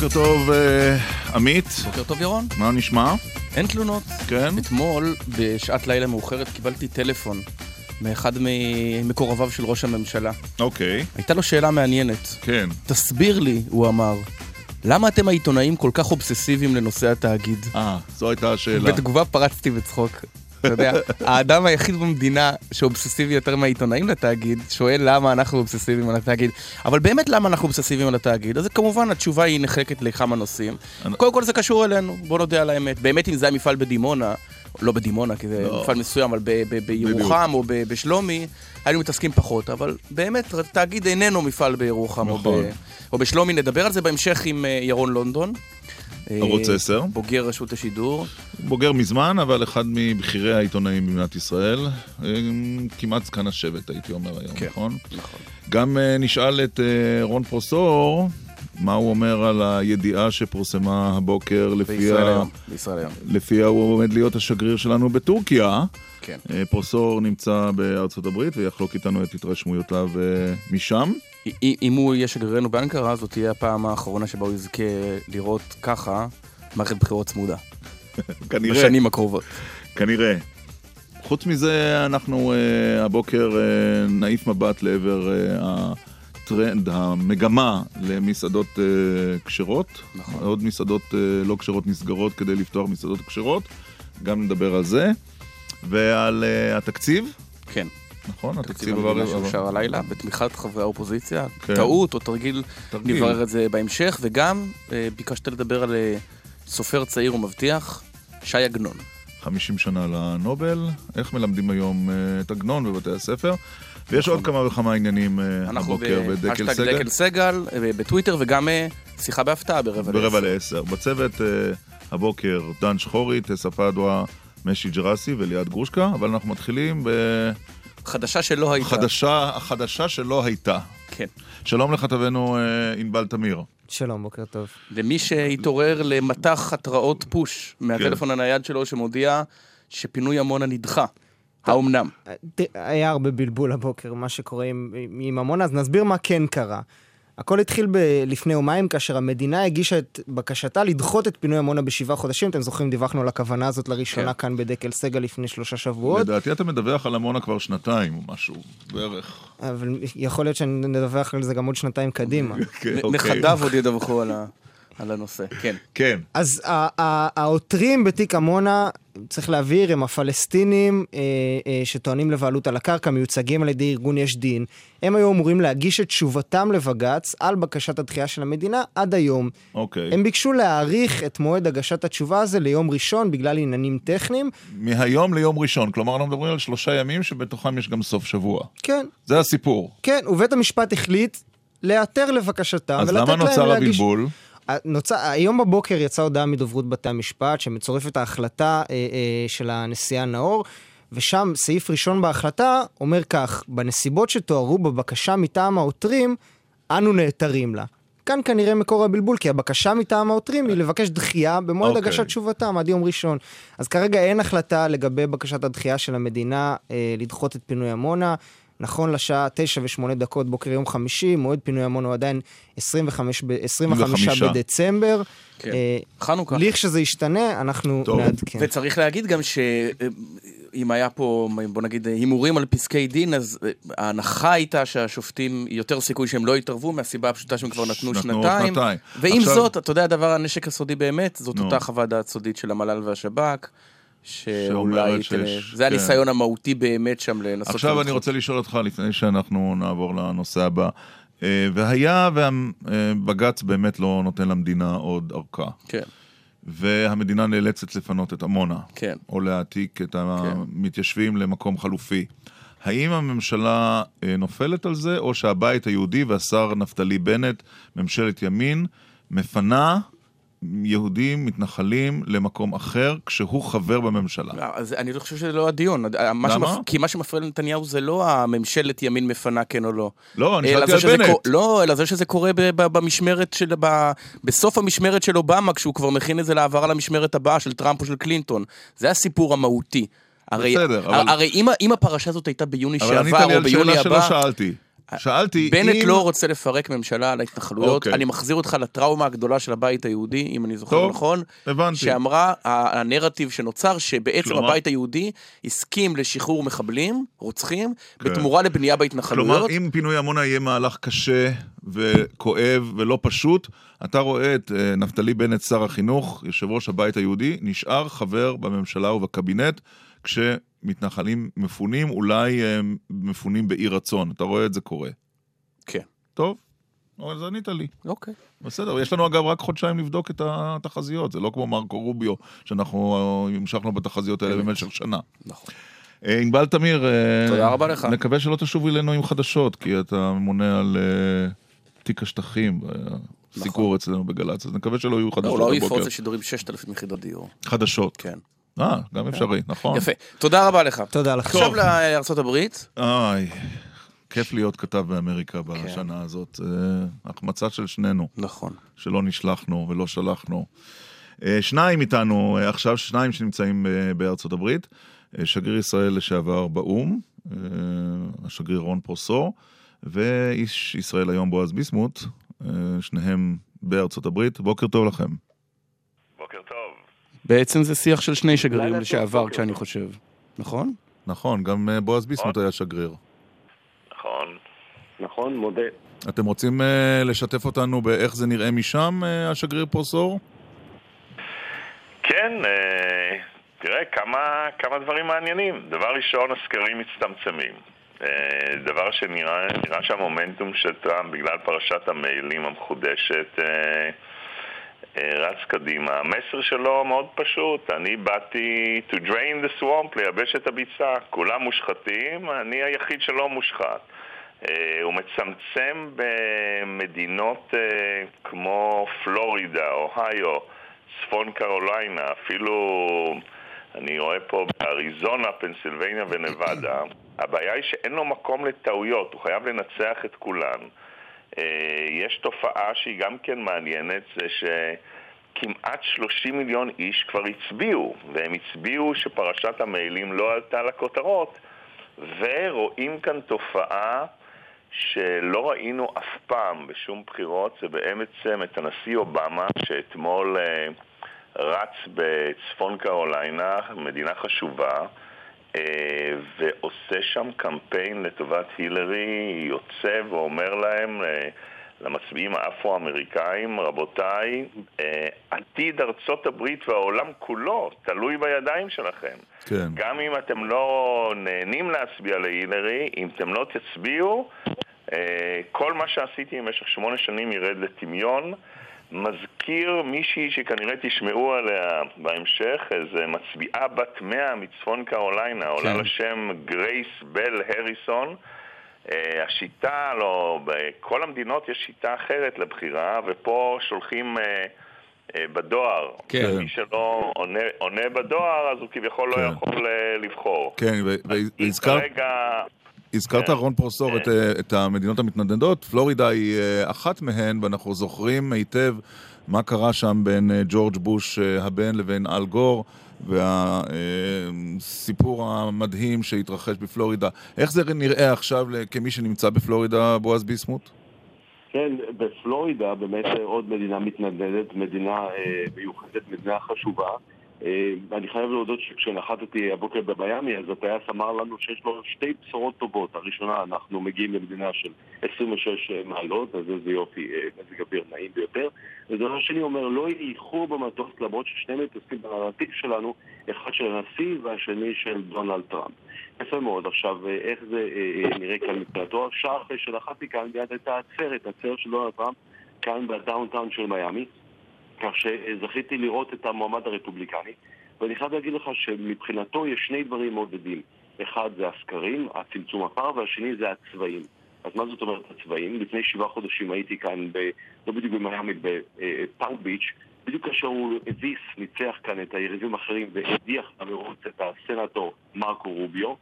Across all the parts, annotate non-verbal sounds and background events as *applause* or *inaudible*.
בוקר טוב, אה, עמית, בוקר טוב ירון. מה נשמע? אין תלונות. כן? אתמול, בשעת לילה מאוחרת, קיבלתי טלפון מאחד ממקורביו של ראש הממשלה. אוקיי, הייתה לו שאלה מעניינת. כן. תסביר לי, הוא אמר, למה אתם העיתונאים כל כך אובססיביים לנושא התאגיד? אה, זו הייתה השאלה. בתגובה פרצתי בצחוק. אתה יודע, האדם היחיד במדינה שאובססיבי יותר מהעיתונאים לתאגיד, שואל למה אנחנו אובססיביים על התאגיד. אבל באמת למה אנחנו אובססיביים על התאגיד? אז כמובן התשובה היא נחלקת לכמה נושאים. קודם כל זה קשור אלינו, בוא נודה על האמת. באמת אם זה היה מפעל בדימונה, לא בדימונה, כי זה לא. מפעל מסוים, אבל בירוחם או בשלומי, היינו מתעסקים פחות. אבל באמת, תאגיד איננו מפעל בירוחם או נכון. ב- או בשלומי. נדבר על זה בהמשך עם אה, ירון לונדון. ערוץ אה, 10. בוגר רשות השידור. בוגר מזמן, אבל אחד מבכירי העיתונאים במדינת ישראל. אה, כמעט זקן השבט, הייתי אומר היום, כן. נכון? נכון. גם אה, נשאל את רון פרוסור, מה הוא אומר על הידיעה שפורסמה הבוקר, בישראל לפיה. בישראל היום. לפיה הוא עומד להיות השגריר שלנו בטורקיה. כן. פרוסור נמצא בארצות הברית ויחלוק איתנו את התרשמויותיו משם. אם- הוא יהיה שגרירנו באנקרה, זאת תהיה הפעם האחרונה שבה הוא יזכה לראות ככה מערכת בחירות צמודה. *laughs* כנראה. בשנים הקרובות. כנראה. חוץ מזה, אנחנו uh, הבוקר uh, נעיף מבט לעבר uh, הטרנד, המגמה למסעדות uh, כשרות. נכון. עוד מסעדות uh, לא כשרות נסגרות כדי לפתוח מסעדות כשרות. גם נדבר על זה. ועל uh, התקציב, כן. נכון? תקציב התקציב עבר... שאושר הלילה, בתמיכת חברי האופוזיציה. כן. טעות או תרגיל, תרגיל. נברר את זה בהמשך. וגם אה, ביקשת לדבר על אה, סופר צעיר ומבטיח, שי עגנון. 50 שנה לנובל, איך מלמדים היום uh, את עגנון בבתי הספר. ויש נכון. עוד כמה וכמה עניינים אנחנו הבוקר בדקל סגל. דקל סגל, אה, בטוויטר, וגם אה, שיחה בהפתעה ברבע ברבע לעשר. לעשר. בצוות אה, הבוקר דן שחורי, טסה פדווה, משי ג'רסי וליעד גרושקה, אבל אנחנו מתחילים חדשה שלא הייתה. בחדשה, החדשה שלא הייתה. כן. שלום לכתבנו אה, ענבל תמיר. שלום, בוקר טוב. למי שהתעורר למטח התראות פוש מהטלפון הנייד שלו שמודיע שפינוי עמונה נדחה. האומנם? תראה, היה הרבה בלבול הבוקר, מה שקורה עם, עם עמונה, אז נסביר מה כן קרה. הכל התחיל ב- לפני יומיים, כאשר המדינה הגישה את בקשתה לדחות את פינוי עמונה בשבעה חודשים. אתם זוכרים, דיווחנו על הכוונה הזאת לראשונה כן. כאן בדקל סגל לפני שלושה שבועות. לדעתי אתה מדווח על עמונה כבר שנתיים או משהו, בערך. אבל יכול להיות שנדווח על זה גם עוד שנתיים קדימה. כן, *laughs* נ- אוקיי. נכדיו עוד ידווחו על הנושא. כן. כן, אז העותרים בתיק עמונה, צריך להבהיר, הם הפלסטינים אה, אה, שטוענים לבעלות על הקרקע, מיוצגים על ידי ארגון יש דין. הם היו אמורים להגיש את תשובתם לבג"ץ על בקשת הדחייה של המדינה עד היום. אוקיי. הם ביקשו להאריך את מועד הגשת התשובה הזה ליום ראשון בגלל עניינים טכניים. מהיום ליום ראשון, כלומר אנחנו מדברים על שלושה ימים שבתוכם יש גם סוף שבוע. כן, זה הסיפור. כן, ובית המשפט החליט להיעתר לבקשתם אז ולתת למה להם נוצר להגיש... נוצר, היום בבוקר יצאה הודעה מדוברות בתי המשפט שמצורפת ההחלטה אה, אה, של הנשיאה נאור, ושם סעיף ראשון בהחלטה אומר כך, בנסיבות שתוארו בבקשה מטעם העותרים, אנו נעתרים לה. כאן כנראה מקור הבלבול, כי הבקשה מטעם העותרים היא לבקש דחייה במועד אוקיי. הגשת תשובתם עד יום ראשון. אז כרגע אין החלטה לגבי בקשת הדחייה של המדינה אה, לדחות את פינוי עמונה. נכון לשעה תשע ושמונה דקות בוקר יום חמישי, מועד פינוי עמונה הוא עדיין 25, ב- 25 25. בדצמבר. כן. אה, חנוכה. לכשזה ישתנה, אנחנו טוב. נעדכן. וצריך להגיד גם שאם היה פה, בוא נגיד, הימורים על פסקי דין, אז אה, ההנחה הייתה שהשופטים, יותר סיכוי שהם לא יתערבו, מהסיבה הפשוטה שהם כבר נתנו נתנו שנתיים. שנתיים. ועם עכשיו- זאת, אתה יודע, הדבר, הנשק הסודי באמת, זאת נו. אותה חוות דעת סודית של המל"ל והשב"כ. שאולי, שיש- זה כן. הניסיון המהותי באמת שם לנסות... עכשיו אני. רוצה לשאול אותך, לפני שאנחנו נעבור לנושא הבא. אה, והיה והבג"ץ באמת לא נותן למדינה עוד ארכה, כן, והמדינה נאלצת לפנות את עמונה, כן. או להעתיק את המתיישבים למקום חלופי. האם הממשלה אה, נופלת על זה, או שהבית היהודי והשר נפתלי בנט, ממשלת ימין, מפנה יהודים, מתנחלים, למקום אחר, כשהוא חבר בממשלה. אז אני לא חושב שזה לא הדיון. מה למה? שמפ... כי מה שמפריע לנתניהו זה לא הממשלת ימין מפנה כן או לא. לא, אני שאלתי על בנט. קור- לא, אלא זה שזה קורה ב- ב- במשמרת של... ב- בסוף המשמרת של אובמה, כשהוא כבר מכין את זה להעברה למשמרת הבאה של טראמפ או של קלינטון. זה הסיפור המהותי. הרי, בסדר, אבל- הרי אם, אם הפרשה הזאת הייתה ביוני אבל ענית שעבר לי או על ביוני שאלה שלא הבא, שאלתי. שאלתי בנט אם... לא רוצה לפרק ממשלה על ההתנחלויות. אוקיי. אני מחזיר אותך לטראומה הגדולה של הבית היהודי, אם אני זוכר טוב, נכון. הבנתי. שאמרה, הנרטיב שנוצר, שבעצם כלומר- הבית היהודי הסכים לשחרור מחבלים, רוצחים, כן. בתמורה לבנייה בהתנחלויות. כלומר, אם פינוי עמונה יהיה מהלך קשה וכואב ולא פשוט, אתה רואה את אה, נפתלי בנט, שר החינוך, יושב ראש הבית היהודי, נשאר חבר בממשלה ובקבינט, כשמתנחלים מפונים, אולי אה, מפונים באי רצון. אתה רואה את זה קורה. כן. טוב, אבל זה ענית לי. אוקיי. בסדר, יש לנו אגב רק חודשיים לבדוק את התחזיות, זה לא כמו מרקו רוביו, שאנחנו המשכנו בתחזיות האלה במשך שנה. נכון. אה, ענבל תמיר, אה, תודה רבה לך. נקווה שלא תשוב אלינו עם חדשות, כי אתה ממונה על אה, תיק השטחים, אה, סיקור אצלנו בגל"צ, אז נקווה שלא יהיו לא, חדשות הוא לא בבוקר. יפרוץ לשידורים 6,000 יחידות דיור. חדשות. כן. אה, גם אפשרי, נכון. יפה. תודה רבה לך. תודה לך. עכשיו לארצות הברית. איי, כיף להיות כתב באמריקה כן. בשנה הזאת. אה, החמצה של שנינו. נכון. שלא נשלחנו ולא שלחנו. אה, שניים איתנו אה, עכשיו, שניים שנמצאים בארצות הברית. שגריר ישראל לשעבר באו"ם, השגריר רון פרוסור, ואיש ישראל היום בועז ביסמוט, שניהם בארצות הברית. בוקר טוב לכם. בוקר טוב. בעצם זה שיח של שני שגרירים לשעבר, כשאני. חושב. נכון? נכון, גם אה, בועז ביסמוט היה שגריר. נכון. נכון, מודה. אתם רוצים אה, לשתף אותנו באיך זה נראה משם, אה, השגריר פרוסור? כן, אה, תראה, כמה, כמה דברים מעניינים. דבר ראשון, הסקרים מצטמצמים. אה, דבר שנראה נראה שהמומנטום של טראמפ, בגלל פרשת המיילים המחודשת, רץ קדימה. המסר שלו מאוד פשוט, אני באתי to drain the swamp, לייבש את הביצה. כולם מושחתים, אני היחיד שלא מושחת. אה, הוא מצמצם במדינות אה, כמו פלורידה, אוהיו, צפון קרוליינה, אפילו אני רואה פה באריזונה, פנסילבניה ונבדה. הבעיה היא שאין לו מקום לטעויות, הוא חייב לנצח את כולן. אה, יש תופעה שהיא גם כן מעניינת, זה שכמעט 30 מיליון איש כבר הצביעו, והם הצביעו שפרשת המיילים לא עלתה לכותרות, ורואים כאן תופעה שלא ראינו אף פעם בשום בחירות, זה בעצם את הנשיא אובמה, שאתמול אה, רץ בצפון קרוליינה, מדינה חשובה, ועושה שם קמפיין לטובת הילרי, יוצא ואומר להם, אה, למצביעים האפרו-אמריקאים, רבותיי, אה, עתיד ארצות הברית והעולם כולו תלוי בידיים שלכם. כן. גם אם אתם לא נהנים להצביע להילרי, אם אתם לא תצביעו, אה, כל מה שעשיתי במשך שמונה שנים ירד לטמיון. מזכיר מישהי שכנראה תשמעו עליה בהמשך, איזה מצביעה בת מאה מצפון קרוליינה, עולה לשם גרייס בל הריסון. אה, השיטה, לא, בכל המדינות יש שיטה אחרת לבחירה, ופה שולחים אה, אה, בדואר. כן. מי שלא עונה, עונה בדואר, אז הוא כביכול כן. לא יכול לבחור. כן, והזכרת... כרגע... הזכרת, כן. רון פרוסור, כן. את, אה, את המדינות המתנדנדות. פלורידה היא אה, אחת מהן, ואנחנו זוכרים היטב מה קרה שם בין אה, ג'ורג' בוש הבן לבין אל גור, והסיפור המדהים שהתרחש בפלורידה. איך זה נראה עכשיו כמי שנמצא בפלורידה, בועז ביסמוט? כן, בפלורידה באמת עוד מדינה מתנדנדת, מדינה מיוחדת, מדינה חשובה. אה, אני חייב להודות שכשנחתתי הבוקר במיאמי, אז הטייס אמר לנו שיש לו שתי בשורות טובות. הראשונה, אנחנו מגיעים למדינה של 26 מעלות, אז איזה יופי, אה, מזג אוויר נעים ביותר. ודבר שני אומר, לא יהיה איחור במטוס, למרות ששני מטוסים בנרטיב שלנו, אחד של הנשיא והשני של דונלד טראמפ. יפה מאוד. עכשיו, אה, איך זה אה, אה, נראה כאן מבחינתו? שעה אחרי שנחתתי כאן, מיד הייתה עצרת, עצרת של דונלד טראמפ, כאן ב downtown של מיאמי. כך שזכיתי לראות את המועמד הרפובליקני, ואני חייב להגיד לך שמבחינתו יש שני דברים מעודדים. אחד זה הסקרים, הצמצום הפער, והשני זה הצבעים. אז מה זאת אומרת הצבעים? לפני שבעה חודשים הייתי כאן, ב, לא בדיוק במיאמי, בפאנק ביץ', בדיוק כאשר הוא הביס, ניצח כאן את היריבים האחרים והדיח למרוץ את הסנטור מרקו רוביו.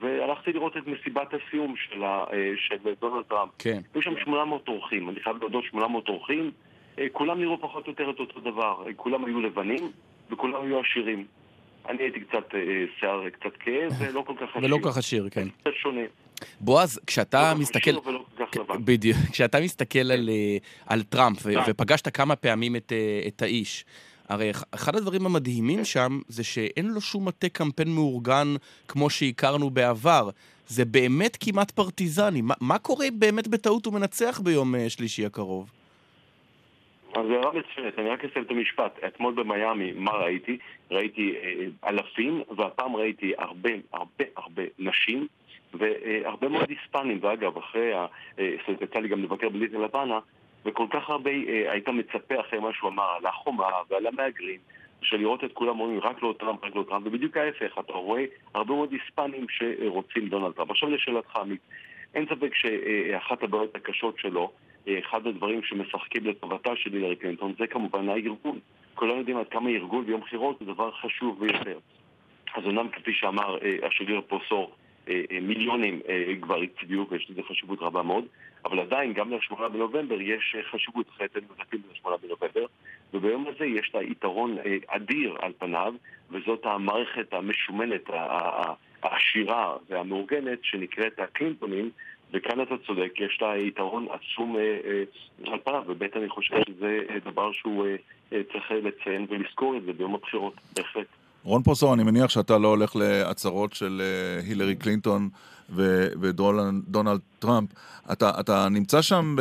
והלכתי לראות את מסיבת הסיום של, ה, אה, של דונלד טראמפ. כן. היו שם 800 אורחים, אני חייב להודות 800 אורחים. אה, כולם נראו פחות או יותר את אותו דבר. אה, כולם היו לבנים וכולם היו עשירים. אני הייתי קצת שיער קצת כהה ולא כל כך עשיר. ולא כל כך עשיר, כן. קצת שונה. בועז, כשאתה לא מסתכל... בדיוק. *laughs* כשאתה מסתכל על, אה, על טראמפ ו-. ופגשת כמה פעמים את, אה, את האיש, הרי אח- אחד הדברים המדהימים שם זה שאין לו שום מטה קמפיין מאורגן כמו שהכרנו בעבר. זה באמת כמעט פרטיזני. מה, מה קורה באמת בטעות הוא מנצח ביום אה, שלישי הקרוב? אז הערה מצוינת, אני רק אסיים את המשפט. אתמול במיאמי, מה ראיתי? ראיתי אה, אלפים, והפעם ראיתי הרבה הרבה הרבה נשים, והרבה מאוד היספנים, ואגב, אחרי, ה- אה, זאת יצא לי גם לבקר בליטל הוואנה, וכל כך הרבה אה, היית מצפה אחרי מה שהוא אמר על החומה ועל המהגרים, שלראות את כולם אומרים רק לא טראמפ, רק לא טראמפ, ובדיוק ההפך, אתה רואה הרבה מאוד היספנים שרוצים דונלד טראמפ. עכשיו לשאלתך, עמית, אין ספק שאחת הבעיות הקשות שלו, אה, אחד הדברים שמשחקים לטובתה של הילרי קלינטון זה כמובן הארגון. כולנו יודעים עד כמה ארגון ביום בחירות זה דבר חשוב ביותר. אז אומנם כפי שאמר אה, השגריר פרוסור, אה, אה, מיליונים אה, כבר הצביעו ויש לזה חשיבות רבה מאוד, אבל עדיין גם לשמונה בנובמבר יש אה, חשיבות, אין מבטאים לשמונה בנובמבר, וביום הזה יש לה יתרון אה, אדיר על פניו, וזאת המערכת המשומנת, העשירה והמאורגנת שנקראת הקלינטונים, וכאן אתה צודק, יש לה יתרון עצום אה, אה, על פניו, ובאמת אני חושב שזה אה, דבר שהוא צריך לציין ולזכור את זה ביום הבחירות, בהחלט. רון פרוסור, אני מניח שאתה לא הולך להצהרות של הילרי קלינטון ודונלד טראמפ. אתה, אתה נמצא שם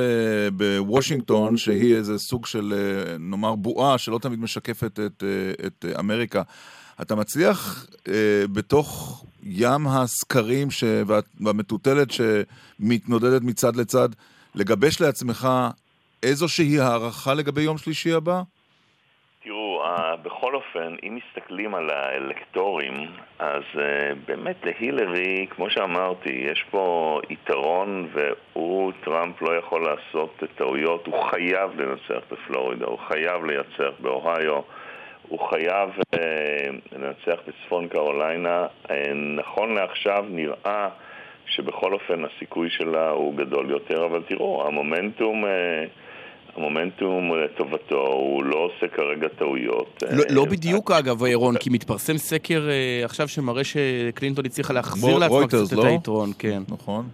בוושינגטון, שהיא איזה סוג של, נאמר, בועה שלא תמיד משקפת את, את אמריקה. אתה מצליח אה, בתוך ים הסקרים ש... וה- והמטוטלת שמתנודדת מצד לצד, לגבש לעצמך איזושהי הערכה לגבי יום שלישי הבא? תראו, אה, בכל אופן, אם מסתכלים על האלקטורים, אז אה, באמת להילרי, כמו שאמרתי, יש פה יתרון והוא, טראמפ, לא יכול לעשות טעויות, הוא חייב לנצח בפלורידה, הוא חייב לייצר באוהיו, הוא חייב אה, לנצח בצפון קרוליינה. אה, נכון לעכשיו נראה שבכל אופן הסיכוי שלה הוא גדול יותר, אבל תראו, המומנטום... אה, המומנטום לטובתו, הוא לא עושה כרגע טעויות. לא, לא בדיוק אגב, רון, כי מתפרסם סקר עכשיו שמראה שקלינטון הצליחה להחזיר לעצמה קצת לא? את היתרון, כן. נכון?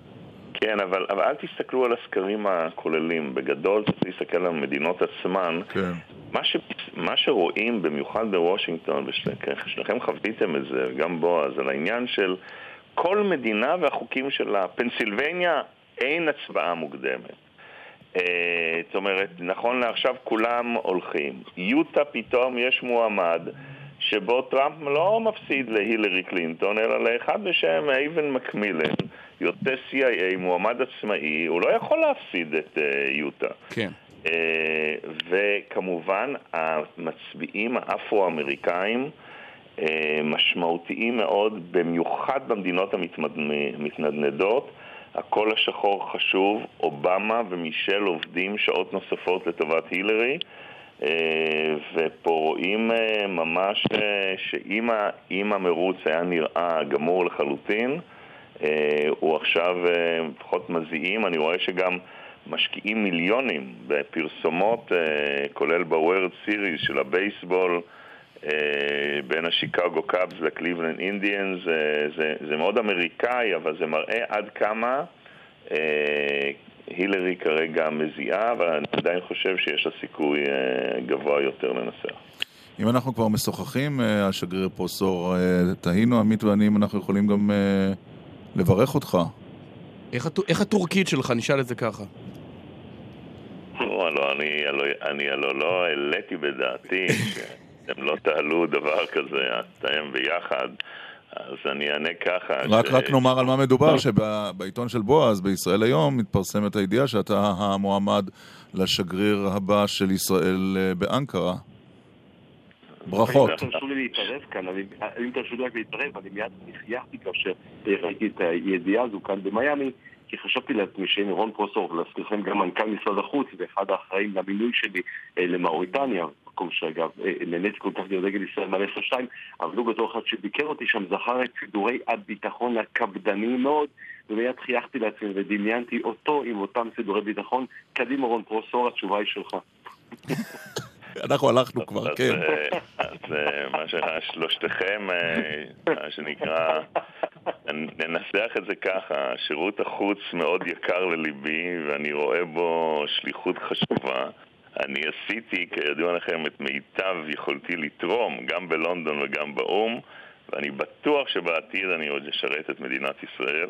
כן, אבל, אבל אל תסתכלו על הסקרים הכוללים. בגדול צריך להסתכל על המדינות עצמן. כן. מה, ש, מה שרואים, במיוחד בוושינגטון, ושניכם חוויתם את זה, גם בועז, על העניין של כל מדינה והחוקים שלה. פנסילבניה, אין הצבעה מוקדמת. אה, זאת אומרת, נכון לעכשיו כולם הולכים. יוטה פתאום יש מועמד שבו טראמפ לא מפסיד להילרי קלינטון, אלא לאחד בשם אייבן מקמילן, יוצא CIA, מועמד עצמאי, הוא לא יכול להפסיד את אה, יוטה. כן. אה, וכמובן, המצביעים האפרו-אמריקאים אה, משמעותיים מאוד, במיוחד במדינות המתנדנדות. הקול השחור חשוב, אובמה ומישל עובדים שעות נוספות לטובת הילרי, ופה רואים ממש שאם המרוץ היה נראה גמור לחלוטין, הוא עכשיו אה, פחות מזיעים, אני רואה שגם משקיעים מיליונים בפרסומות, אה, כולל בוורד סיריס של הבייסבול, אה, בין השיקגו קאבס לקליבלנד אינדיאנס, זה, זה, מאוד אמריקאי, אבל זה מראה עד כמה אה, הילרי כרגע מזיעה, אבל אני עדיין חושב שיש לה סיכוי אה, גבוה יותר לנצח. אם אנחנו כבר משוחחים, אה, השגריר פרוסור, אה, תהינו, עמית ואני, אם אנחנו יכולים גם אה, לברך אותך. איך, איך הטורקית שלך? נשאל את זה ככה. לא, אני, אני לא, לא העליתי בדעתי *laughs* שאתם לא תעלו דבר כזה, אתם ביחד, אז אני אענה ככה. רק, ש- רק נאמר על מה מדובר, שבעיתון של בועז, בישראל היום, מתפרסמת הידיעה שאתה המועמד לשגריר הבא של ישראל אה, באנקרה. ברכות. אם תרשו לי להתערב כאן, אם תרשו לי רק להתערב, אני מיד חייכתי כאשר ראיתי את הידיעה הזו כאן במיאמי, כי חשבתי לעצמי שהנה רון פרוסור, להזכירכם גם מנכ"ל משרד החוץ ואחד האחראים למינוי שלי אה, למאוריטניה, מקום שאגב אה, נהניתי כל כך להיות דגל ישראל מלא שתיים, אבל הוא בתור אחד שביקר אותי שם זכר את סידורי הביטחון הקפדניים מאוד ומיד חייכתי לעצמי ודמיינתי אותו עם אותם סידורי ביטחון. קדימה רון פרוסור, התשובה היא שלך. *laughs* אנחנו הלכנו כבר, כן. אה, אז אה, מה שלושתכם, אה, מה שנקרא, ננסח את זה ככה, שירות החוץ מאוד יקר לליבי ואני רואה בו שליחות חשובה. אני עשיתי, כידוע לכם, את מיטב יכולתי לתרום, גם בלונדון וגם באו"ם, ואני בטוח שבעתיד אני עוד אשרת את מדינת ישראל,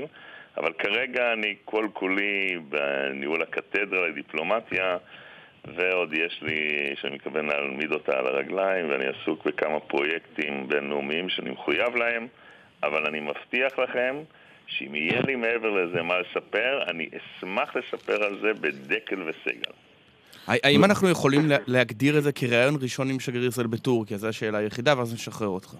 אבל כרגע אני כל כולי בניהול הקתדרה לדיפלומטיה, ועוד יש לי, שאני מתכוון להעמיד אותה על הרגליים, ואני עסוק בכמה פרויקטים בינלאומיים שאני מחויב להם, אבל אני מבטיח לכם שאם יהיה לי מעבר לזה מה לספר, אני אשמח לספר על זה בדקל וסגל. האם אנחנו יכולים לה- להגדיר את זה כראיון ראשון עם שגריר ישראל בטורקיה? זו השאלה היחידה, ואז נשחרר אותך.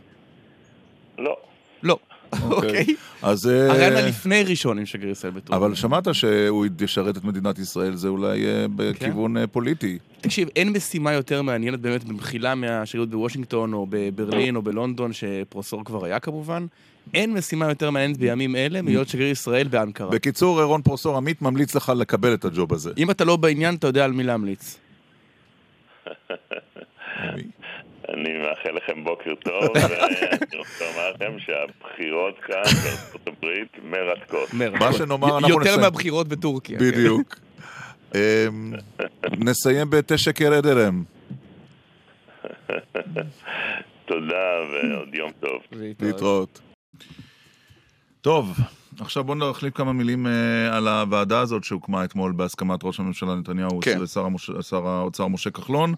לא. לא. אוקיי. אוקיי. אז... אה, הראיון הלפני ראשון עם שגריר ישראל בטורקיה. אבל שמעת שהוא ישרת את מדינת ישראל, זה אולי אה, בכיוון אה, פוליטי. תקשיב, אין משימה יותר מעניינת באמת במחילה מהשגרירות בוושינגטון או בברלין או בלונדון, שפרופסור כבר היה כמובן. אין משימה יותר מעניינת בימים אלה מלהיות שגריר ישראל באנקרה. בקיצור, רון פרוסור עמית ממליץ לך לקבל את הג'וב הזה. אם אתה לא בעניין, אתה יודע על מי להמליץ. *laughs* אני מאחל לכם בוקר טוב, *laughs* ואני רוצה לומר לכם שהבחירות כאן בארצות הברית מרתקות. מה שנאמר, אנחנו יותר נסיים. מהבחירות בטורקיה. כן. בדיוק. אמ, נסיים בתשקר אדרם. *laughs* תודה ועוד יום טוב. להתראות. טוב, עכשיו בואו נחליף כמה מילים אה, על הוועדה הזאת שהוקמה אתמול בהסכמת ראש הממשלה נתניהו כן. ושר המוש... האוצר משה כחלון,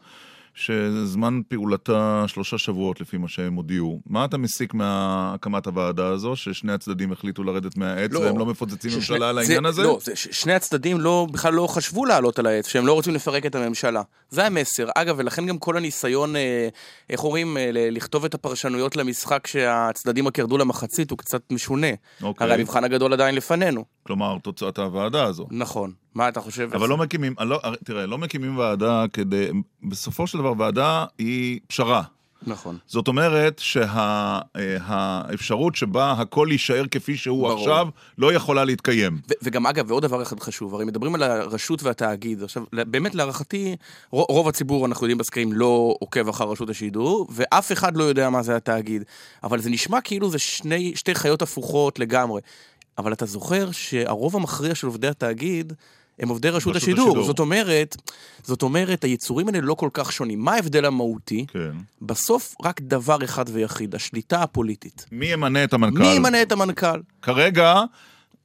שזמן פעולתה שלושה שבועות לפי מה שהם הודיעו. מה אתה מסיק מהקמת הוועדה הזו, ששני הצדדים החליטו לרדת מהעץ לא. והם לא מפוצצים ששני- ממשלה על העניין הזה? לא, זה, שני הצדדים לא, בכלל לא חשבו לעלות על העץ, שהם לא רוצים לפרק את הממשלה. זה המסר. אגב, ולכן גם כל הניסיון, אה, איך אומרים, אה, לכתוב את הפרשנויות למשחק שהצדדים רק ירדו למחצית הוא קצת משונה. אוקיי. הרי המבחן הגדול עדיין לפנינו. כלומר, תוצאת הוועדה הזו. נכון. מה אתה חושב? אבל לא מקימים, לא, תראה, לא מקימים ועדה כדי, בסופו של דבר ועדה היא פשרה. נכון. זאת אומרת שהאפשרות שבה הכל יישאר כפי שהוא ברור. עכשיו, לא יכולה להתקיים. ו- וגם אגב, ועוד דבר אחד חשוב, הרי מדברים על הרשות והתאגיד. עכשיו, באמת להערכתי, רוב הציבור, אנחנו יודעים בסקרים, לא עוקב אחר רשות השידור, ואף אחד לא יודע מה זה התאגיד. אבל זה נשמע כאילו זה שני, שתי חיות הפוכות לגמרי. אבל אתה זוכר שהרוב המכריע של עובדי התאגיד הם עובדי רשות, רשות השידור. השידור. זאת אומרת, זאת אומרת, היצורים האלה לא כל כך שונים. מה ההבדל המהותי? כן. בסוף רק דבר אחד ויחיד, השליטה הפוליטית. מי ימנה את המנכ"ל? מי ימנה את המנכ"ל? כרגע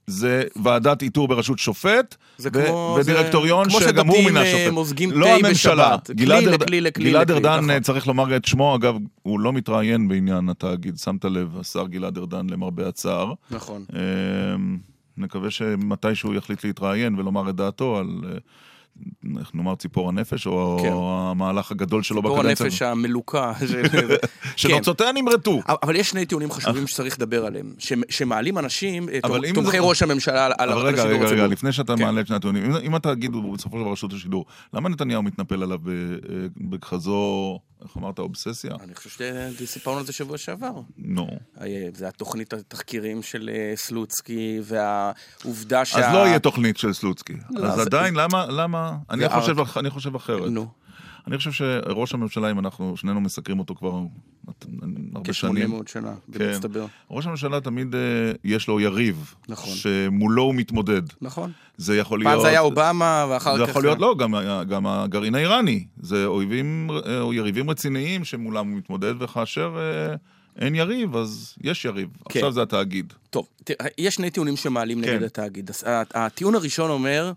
זה ועדת איתור בראשות שופט, ו- כמו- ודירקטוריון זה כמו שגם הוא שדתיים, מינה אה, שופט. מוזגים לא תה הממשלה. בשבת. גלעד כלי לכלי לכלי גלעד ארדן, נכון. אה, צריך לומר את שמו, אגב, הוא לא מתראיין בעניין התאגיד, שמת לב, השר גלעד ארדן, למרבה הצער. נכון. אמ, נקווה שמתישהו יחליט להתראיין ולומר את דעתו על, אה, איך נאמר, ציפור הנפש, או כן. המהלך הגדול שלו ציפור בקדנציה. הנפש המלוקה. *laughs* שנוצותיה נמרטו. אבל יש שני טיעונים חשובים שצריך לדבר עליהם, שמעלים אנשים, אה, תומכי זה- ראש הממשלה על אבל על רגע, השידור רגע, רגע. לפני שאתה כן. מעלה את שני הטיעונים, אם- אם התאגיד הוא בסופו של דבר רשות השידור, למה נתניהו מתנפל עליו אה, בכזו, איך אמרת, אובססיה? אני חושב שסיפרנו על זה שבוע שעבר. נו. אה, זה התוכנית התחקירים של אה, סלוצקי, והעובדה שה... אז לא יהיה תוכנית של סלוצקי. לא, אז עדיין, למה, אני זה חושב אני חושב אחרת. נו, אני חושב שראש הממשלה, אם אנחנו שנינו מסקרים אותו כבר הרבה שנים, כ-800 שנה, כן. במצטבר. ראש הממשלה תמיד אה, יש לו יריב. נכון. שמולו הוא מתמודד. נכון. זה יכול להיות... פעם זה היה אובמה, ואחר זה כך... יכול להיות, לא, גם, גם הגרעין האיראני. זה אויבים, אה, או יריבים רציניים שמולם הוא מתמודד, וכאשר אה, אין יריב, אז יש יריב. כן. עכשיו זה התאגיד. טוב, תראה, יש שני טיעונים שמעלים כן. נגד התאגיד. הטיעון הראשון אומר,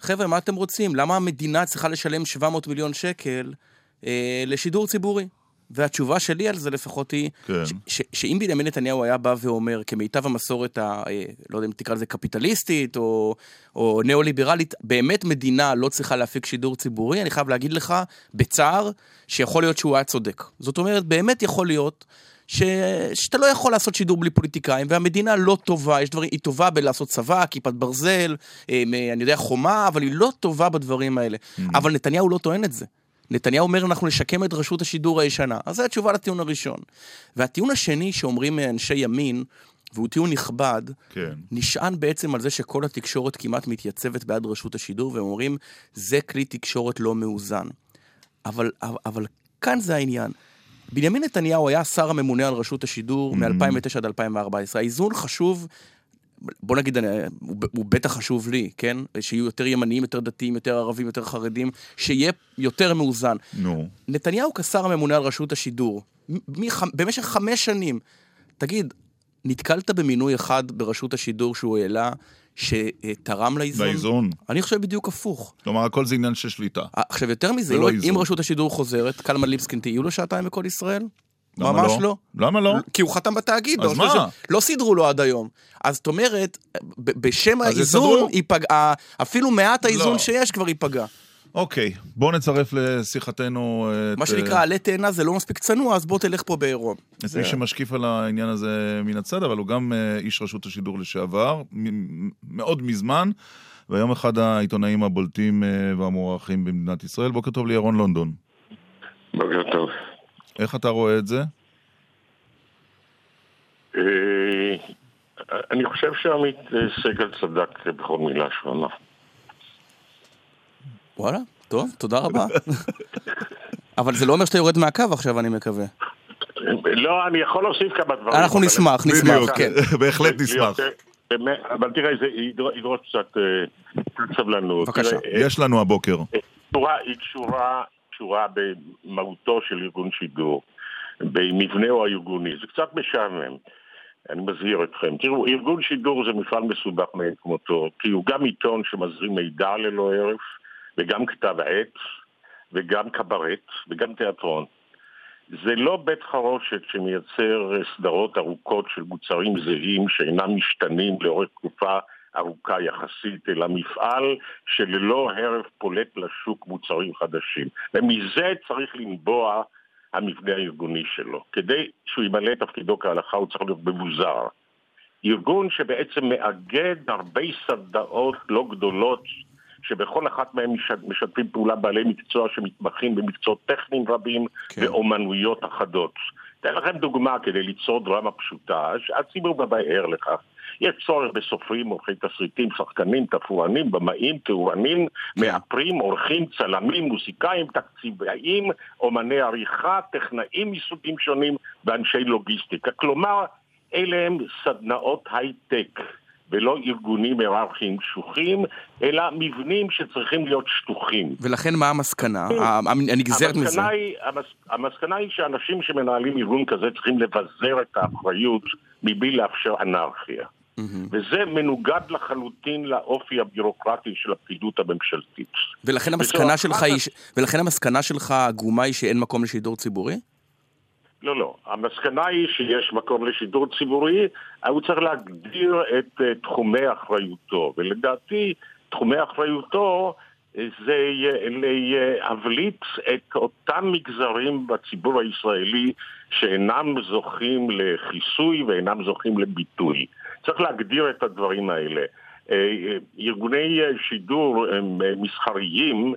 חבר'ה, מה אתם רוצים? למה המדינה צריכה לשלם 700 מיליון שקל אה, לשידור ציבורי? והתשובה שלי על זה לפחות היא, כן. ש- ש- שאם בנימין נתניהו היה בא ואומר, כמיטב המסורת, ה, אה, לא יודע אם תקרא לזה קפיטליסטית או, או ניאו-ליברלית, באמת מדינה לא צריכה להפיק שידור ציבורי, אני חייב להגיד לך, בצער, שיכול להיות שהוא היה צודק. זאת אומרת, באמת יכול להיות ש... שאתה לא יכול לעשות שידור בלי פוליטיקאים, והמדינה לא טובה, יש דברים, היא טובה בלעשות צבא, כיפת ברזל, אה, אני יודע, חומה, אבל היא לא טובה בדברים האלה. Mm-hmm. אבל נתניהו לא טוען את זה. נתניהו אומר, אנחנו נשקם את רשות השידור הישנה. אז זו התשובה לטיעון הראשון. והטיעון השני שאומרים אנשי ימין, והוא טיעון נכבד, כן. נשען בעצם על זה שכל התקשורת כמעט מתייצבת בעד רשות השידור, והם אומרים, זה כלי תקשורת לא מאוזן. אבל, אבל, אבל כאן זה העניין. בנימין נתניהו היה שר הממונה על רשות השידור mm-hmm. מ-2009 עד 2014. האיזון חשוב, בוא נגיד, הוא, הוא בטח חשוב לי, כן? שיהיו יותר ימניים, יותר דתיים, יותר ערבים, יותר חרדים, שיהיה יותר מאוזן. נו. No. נתניהו כשר הממונה על רשות השידור, מח, במשך חמש שנים, תגיד, נתקלת במינוי אחד ברשות השידור שהוא העלה, שתרם לאיזון? לאיזון. אני חושב בדיוק הפוך. כלומר, הכל זה עניין של שליטה. עכשיו, יותר מזה, אם, אם רשות השידור חוזרת, קלמן ליבסקין, תהיו לו שעתיים בכל ישראל? ממש לא? לא. למה לא? כי הוא חתם בתאגיד. אז מה? לא סידרו לו עד היום. אז זאת אומרת, בשם האיזון, אפילו מעט האיזון לא. שיש כבר ייפגע. אוקיי, בוא נצרף לשיחתנו את... מה שנקרא, אה, עלה תאנה זה לא מספיק צנוע, אז בוא תלך פה בעירום. את זה... מי שמשקיף על העניין הזה מן הצד, אבל הוא גם אה, איש רשות השידור לשעבר, מאוד מזמן, והיום אחד העיתונאים הבולטים אה, והמוערכים במדינת ישראל. בוקר טוב לירון לונדון. בוקר טוב. איך אתה רואה את זה? אני חושב שעמית סגל צדק בכל מילה שהוא אמר. וואלה, טוב, תודה רבה. אבל זה לא אומר שאתה יורד מהקו עכשיו, אני מקווה. לא, אני יכול להוסיף כמה דברים. אנחנו נשמח, נשמח, כן. *laughs* בהחלט נשמח. אבל תראה, זה ידרוש קצת אה, סבלנות. בבקשה. יש לנו הבוקר. היא קשורה במהותו של ארגון שידור, במבנהו הארגוני. זה קצת משעמם. אני מזהיר אתכם. תראו, ארגון שידור זה מפעל מסובך מאין כמותו, כי הוא גם עיתון שמזרים מידע ללא הרף, וגם כתב עת, וגם קברט, וגם תיאטרון. זה לא בית חרושת שמייצר סדרות ארוכות של מוצרים זהים שאינם משתנים לאורך תקופה ארוכה יחסית, אלא מפעל שללא הרף פולט לשוק מוצרים חדשים. ומזה צריך לנבוע המבנה הארגוני שלו. כדי שהוא ימלא את תפקידו כהלכה הוא צריך להיות מבוזר. ארגון שבעצם מאגד הרבה סדנאות לא גדולות שבכל אחת מהן משתפים פעולה בעלי מקצוע שמתמחים במקצועות טכניים רבים כן. ואומנויות אחדות. אתן לכם דוגמה כדי ליצור דרמה פשוטה, שהציבור בוודאי ער לכך. יש צורך בסופרים, עורכי תסריטים, שחקנים, תפורנים, במאים, תאורנים, כן. מאפרים, עורכים, צלמים, מוסיקאים, תקציבאים, אומני עריכה, טכנאים מסוגים שונים ואנשי לוגיסטיקה. כלומר, אלה הם סדנאות הייטק. ולא ארגונים היררכיים קשוחים, אלא מבנים שצריכים להיות שטוחים. ולכן מה המסקנה? הנגזרת מזה. היא, המס, המסקנה היא שאנשים שמנהלים ארגון כזה צריכים לבזר את האחריות מבלי לאפשר אנרכיה. וזה מנוגד לחלוטין לאופי הבירוקרטי של הפקידות הממשלתית. ולכן המסקנה שלך היא, ולכן המסקנה שלך עגומה היא שאין מקום לשידור ציבורי? לא, לא. המסקנה היא שיש מקום לשידור ציבורי, הוא צריך להגדיר את uh, תחומי אחריותו. ולדעתי, תחומי אחריותו אה, זה להבליט את אותם מגזרים בציבור הישראלי שאינם זוכים לכיסוי ואינם זוכים לביטוי. צריך להגדיר את הדברים האלה. אה, ארגוני שידור מסחריים.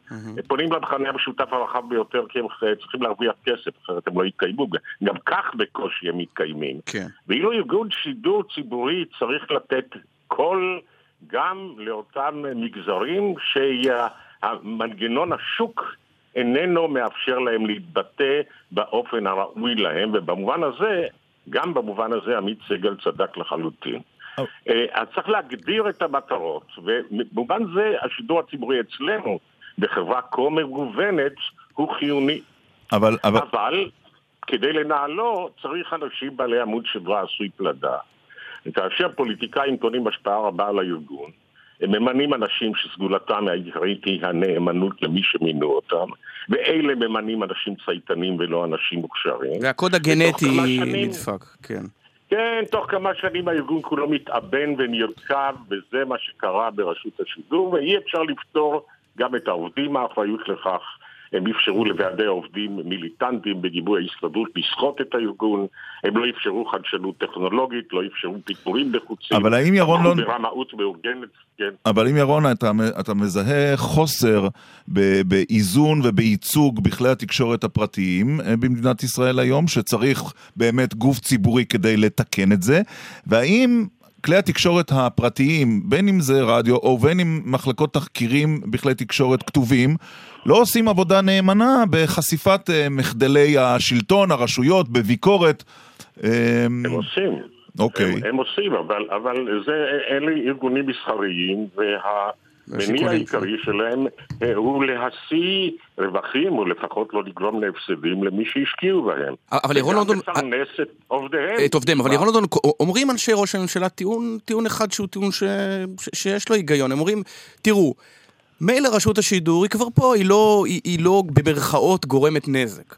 פונים למחנה המשותף הרחב ביותר כי הם צריכים להרוויח כסף, אחרת הם לא יתקיימו. גם כך בקושי הם מתקיימים. כן. ואילו ארגון שידור ציבורי צריך לתת קול גם לאותם מגזרים שהמנגנון השוק איננו מאפשר להם להתבטא באופן הראוי להם, ובמובן הזה, גם במובן הזה עמית סגל צדק לחלוטין. אה, אז צריך להגדיר את המטרות, ובמובן זה השידור הציבורי אצלנו, בחברה כה מגוונת, הוא חיוני. אבל, אבל... אבל כדי לנהלו צריך אנשים בעלי עמוד שדרה עשוי פלדה. כאשר פוליטיקאים קונים השפעה רבה על הארגון, הם ממנים אנשים שסגולתם העיקרית היא הנאמנות למי שמינו אותם, ואלה ממנים אנשים צייתנים ולא אנשים מוכשרים. והקוד הגנטי נדפק, כן. כן, תוך כמה שנים הארגון כולו מתאבן ונרקב, וזה מה שקרה ברשות השידור, ואי אפשר לפתור גם את העובדים, האחריות לכך הם אפשרו לוועדי העובדים מיליטנטים בגיבוי ההסתדרות לסחוט את הארגון, הם לא אפשרו חדשנות טכנולוגית, לא אפשרו פיטורים בחוצים. אבל האם ירון לא... ברמאות מאורגנת, כן. אבל אם ירון, אתה, אתה מזהה חוסר באיזון ובייצוג בכלי התקשורת הפרטיים אה, במדינת ישראל היום, שצריך באמת גוף ציבורי כדי לתקן את זה, והאם כלי התקשורת הפרטיים, בין אם זה רדיו או בין אם מחלקות תחקירים בכלי תקשורת כתובים, לא עושים עבודה נאמנה בחשיפת uh, מחדלי השלטון, הרשויות, בביקורת. הם עושים. אוקיי. הם, הם עושים, אבל, אבל זה, אלה ארגונים מסחריים, וה... המניע העיקרי שלהם אה, הוא להשיא רווחים, או לפחות לא לגרום להפסדים למי שהשקיעו בהם. אבל ירון לונדון... לפרנס את עובדיהם. את עובדיהם, אבל ירון לונדון, אומרים אנשי ראש הממשלה טיעון, טיעון אחד שהוא טיעון ש... ש... שיש לו היגיון. הם אומרים, תראו, מילא רשות השידור היא כבר פה, היא לא, היא, היא לא במרכאות גורמת נזק.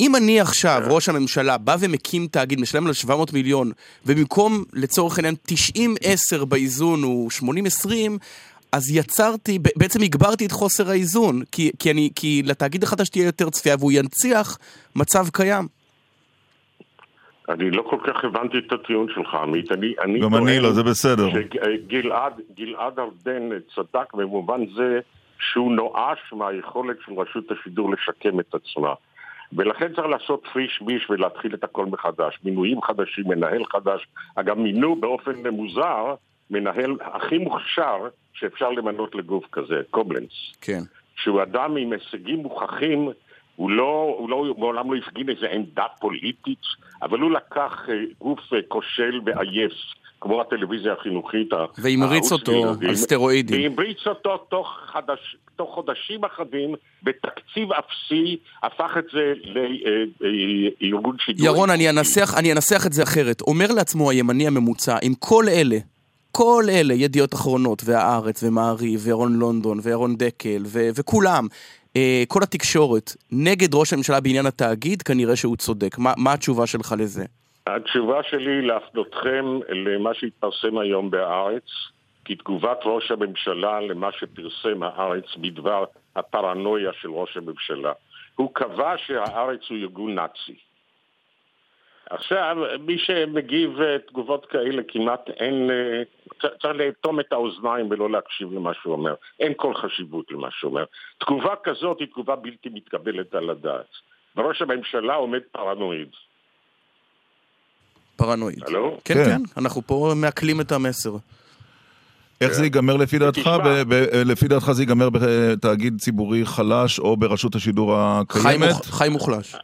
אם אני עכשיו, כן. ראש הממשלה, בא ומקים תאגיד, משלם לו 700 מיליון, ובמקום, לצורך העניין, 90-10 באיזון הוא 80-20, אז יצרתי, בעצם הגברתי את חוסר האיזון, כי, כי, אני, כי לתאגיד החדש תהיה יותר צפייה והוא ינציח מצב קיים. אני לא כל כך הבנתי את הטיעון שלך, עמית. אני, אני גם אני לא, זה בסדר. שגלעד ארדן צדק במובן זה שהוא נואש מהיכולת של רשות השידור לשקם את עצמה. ולכן צריך לעשות פריש ביש ולהתחיל את הכל מחדש. מינויים חדשים, מנהל חדש. אגב, מינו באופן מוזר מנהל הכי מוכשר שאפשר למנות לגוף כזה, קובלנץ. כן. שהוא אדם עם הישגים מוכחים, הוא לא, הוא לא, מעולם לא הפגין איזה עמדה פוליטית, אבל הוא לקח אה, גוף אה, כושל ועייף. כמו הטלוויזיה החינוכית. והמריץ אותו על סטרואידים. והמריץ אותו תוך, חדש, תוך חודשים אחדים, בתקציב אפסי, הפך את זה לארגון שידור. ירון, אני אנסח, אני אנסח את זה אחרת. אומר לעצמו הימני הממוצע, עם כל אלה כל אלה, ידיעות אחרונות, והארץ, ומעריב, וירון לונדון, וירון דקל, ו- וכולם, אה, כל התקשורת, נגד ראש הממשלה בעניין התאגיד, כנראה שהוא צודק. מה, מה התשובה שלך לזה? התשובה שלי להפנותכם למה שהתפרסם היום בהארץ, תגובת ראש הממשלה למה שפרסם הארץ בדבר הפרנויה של ראש הממשלה. הוא קבע שהארץ הוא ארגון נאצי. עכשיו, מי שמגיב אה, תגובות כאלה כמעט אין... אה, צריך לאטום את האוזניים ולא להקשיב למה שהוא אומר. אין כל חשיבות למה שהוא אומר. תגובה כזאת היא תגובה בלתי מתקבלת על הדעת. וראש הממשלה עומד פרנואיד. פרנואיד. הלו? כן, כן, כן, אנחנו פה מעכלים את המסר. איך זה ייגמר לפי דעתך? לפי דעתך זה ייגמר בתאגיד ציבורי חלש או ברשות השידור הקיימת? חי מוחלש.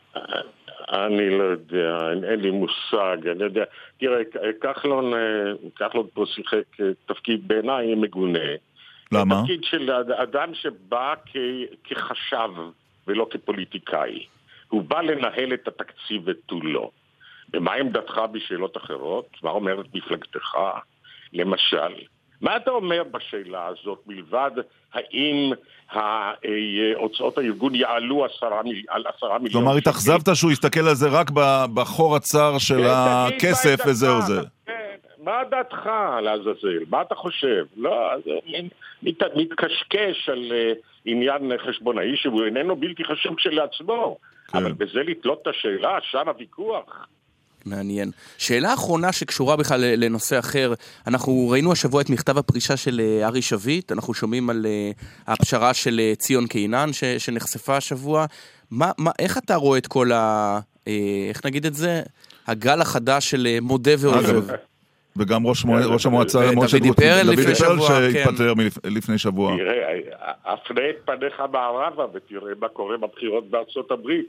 אני לא יודע, אין, אין לי מושג, אני יודע. תראה, כחלון, אה, כחלון פה שיחק אה, תפקיד בעיניי מגונה. למה? תפקיד של אדם שבא כ, כחשב ולא כפוליטיקאי. הוא בא לנהל את התקציב ותו לא. ומה עמדתך בשאלות אחרות? מה אומרת מפלגתך? למשל, מה אתה אומר בשאלה הזאת, מלבד האם הוצאות הארגון יעלו על עשרה מיליון כלומר, התאכזבת שהוא יסתכל על זה רק בחור הצר של כן, הכסף וזהו זה. כן, מה דעתך לעזאזל? מה אתה חושב? לא, מתקשקש על אה, עניין חשבונאי שהוא איננו בלתי חשוב כשלעצמו. כן. אבל בזה לתלות את השאלה, שם הוויכוח. מעניין. שאלה אחרונה שקשורה בכלל לנושא אחר, אנחנו ראינו השבוע את מכתב הפרישה של אה, ארי שביט, אנחנו שומעים על אה, הפשרה של אה, ציון קינן ש, שנחשפה השבוע. מה, מה, איך אתה רואה את כל ה... איך נגיד את זה? הגל החדש של מודה ועוזב. וגם ראש, מוע... ראש המועצה משה דוד פרל שבוע, שהתפטר כן. לפני שבוע. תראה, הפנה את פניך מערבה ותראה מה קורה בבחירות בארצות הברית.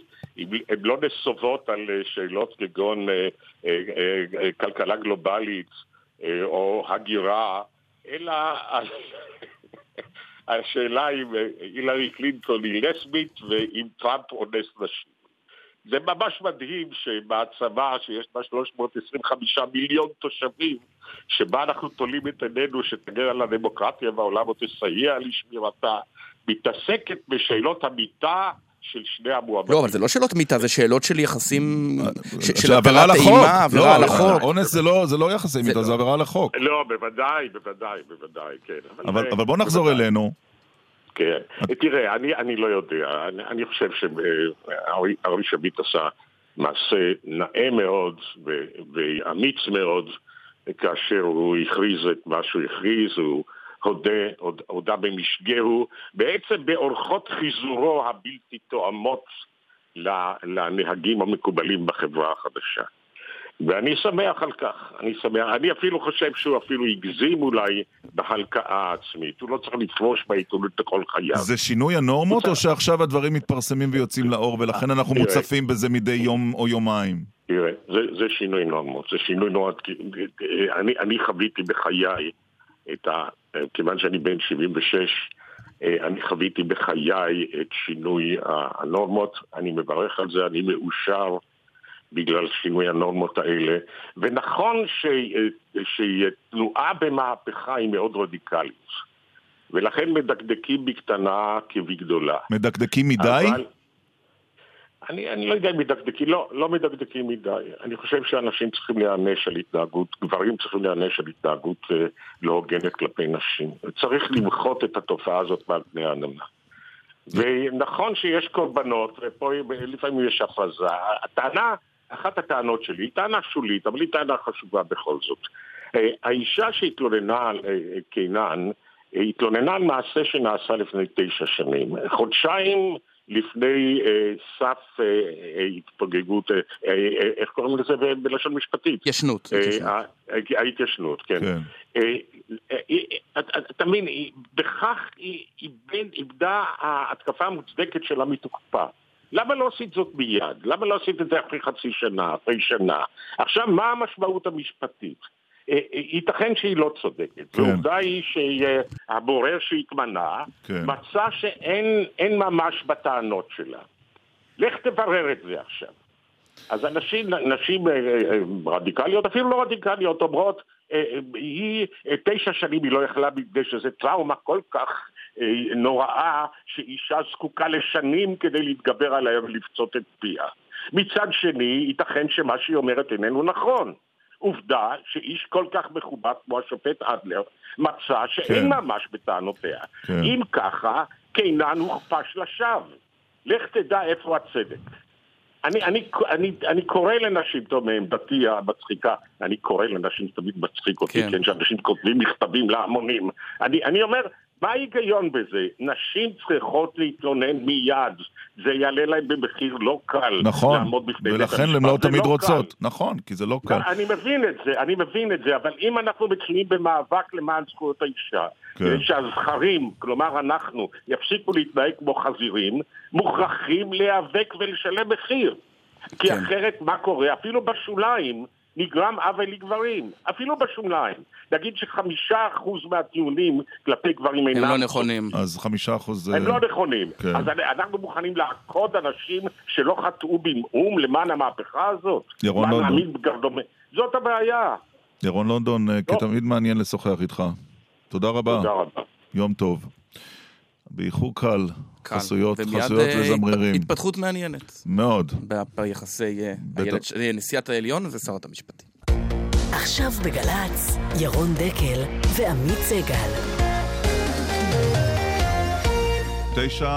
הן לא נסובות על אה, שאלות כגון אה, אה, כלכלה גלובלית או הגירה, אלא על... *laughs* השאלה אם הילרי קלינטון היא לסבית ואם טראמפ אונס נשים. זה ממש מדהים שבהעצמה שיש בה 325 מיליון תושבים, שבה אנחנו תולים את עינינו שתגן על הדמוקרטיה והעולם או תסייע לשמירתה, מתעסקת בשאלות המיטה של שני המועמדים. לא, אבל זה לא שאלות מיטה, זה שאלות של יחסים, של עבירת אימה, עבירה לא, על החוק. אונס לא, זה לא יחסי מיטה, זה עבירה על החוק. לא, בוודאי, בוודאי, בוודאי, כן. אבל בוא נחזור אלינו. כן. תראה, אני, אני לא יודע. אני, אני חושב שארי שביט עשה מעשה נאה מאוד ו, ואמיץ מאוד כאשר הוא הכריז את מה שהוא הכריז, הוא הודה, הודה במשגהו, בעצם באורחות חיזורו הבלתי תואמות לנהגים המקובלים בחברה החדשה. ואני שמח על כך, אני שמח, אני אפילו חושב שהוא אפילו הגזים אולי בהלקאה העצמית, הוא לא צריך לפרוש בעיתונות לכל חייו. זה שינוי הנורמות או שעכשיו הדברים מתפרסמים ויוצאים לאור ולכן אנחנו מוצפים בזה מדי יום או יומיים? תראה, זה, זה שינוי נורמות, זה שינוי נורמות, אני, אני חוויתי בחיי את ה... כיוון שאני בן 76, אני חוויתי בחיי את שינוי הנורמות, אני מברך על זה, אני מאושר. בגלל שינוי הנורמות האלה, ונכון שתנועה במהפכה היא מאוד רדיקלית, ולכן מדקדקים בקטנה כבגדולה. מדקדקים מדי? אבל... אני, אני לא יודע אם מדקדקים, לא, לא מדקדקים מדי. אני חושב שאנשים צריכים להיענש על התנהגות, גברים צריכים להיענש על התנהגות אה, לא הוגנת כלפי נשים. צריך למחות את התופעה הזאת מעל פני העננה. ונכון שיש קורבנות, ופה לפעמים יש הפרזה. הטענה אחת הטענות שלי היא טענה שולית, אבל היא טענה חשובה בכל זאת. אה, האישה שהתלוננה על אה, אה, קינן, התלוננה על מעשה שנעשה לפני תשע שנים. חודשיים לפני אה, סף אה, התפוגגות, אה, אה, איך קוראים לזה ב- בלשון משפטית? התיישנות. אה, ההתיישנות, כן. כן. אה, אתה מבין, בכך איבדה ההתקפה המוצדקת שלה מתוקפה. למה לא עשית זאת מיד? למה לא עשית את זה אחרי חצי שנה, אחרי שנה? עכשיו, מה המשמעות המשפטית? אה, אה, ייתכן שהיא לא צודקת. כן. ועובדה היא שהבורר שהתמנה כן. מצא שאין ממש בטענות שלה. לך תברר את זה עכשיו. אז אנשים, נשים אה, רדיקליות, אפילו לא רדיקליות, אומרות, היא תשע שנים היא לא יכלה מפני שזה טראומה כל כך נוראה שאישה זקוקה לשנים כדי להתגבר עליה ולפצות את פיה. מצד שני, ייתכן שמה שהיא אומרת איננו נכון. עובדה שאיש כל כך מכובד כמו השופט אדלר מצא שאין כן. ממש בטענותיה. כן. אם ככה, קינן הוכפש לשווא. לך תדע איפה הצדק. אני, אני, אני, אני קורא לנשים, טוב, מעמדתי המצחיקה, אני קורא לנשים, תמיד מצחיק אותי, כן, כן שאנשים כותבים מכתבים להמונים. אני, אני אומר, מה ההיגיון בזה? נשים צריכות להתלונן מיד. זה יעלה להם במחיר לא קל נכון, לעמוד בפני בית המשפט. ולכן הן לא תמיד לא רוצות. קל. נכון, כי זה לא קל. אני מבין את זה, אני מבין את זה, אבל אם אנחנו מתחילים במאבק למען זכויות האישה, כן. שהזכרים, כלומר אנחנו, יפסיקו להתנהג כמו חזירים, מוכרחים להיאבק ולשלם מחיר. כי כן. אחרת מה קורה? אפילו בשוליים נגרם עוול לגברים, אפילו בשוליים. נגיד שחמישה אחוז מהטיעונים כלפי גברים אינם... הם לא נכונים. אז חמישה אחוז... זה... הם לא נכונים. כן. אז אנחנו מוכנים לעקוד אנשים שלא חטאו במאום למען המהפכה הזאת? ירון לונדון. זאת הבעיה. ירון לונדון, אה, לא. כתמיד מעניין לשוחח איתך. תודה רבה. תודה רבה. יום טוב. באיחור קל, חסויות, חסויות אה, וזמרירים. התפתחות מעניינת. מאוד. ביחסי אה, נשיאת העליון ושרת המשפטים. עכשיו בגל"צ, ירון דקל ועמית סגל. תשע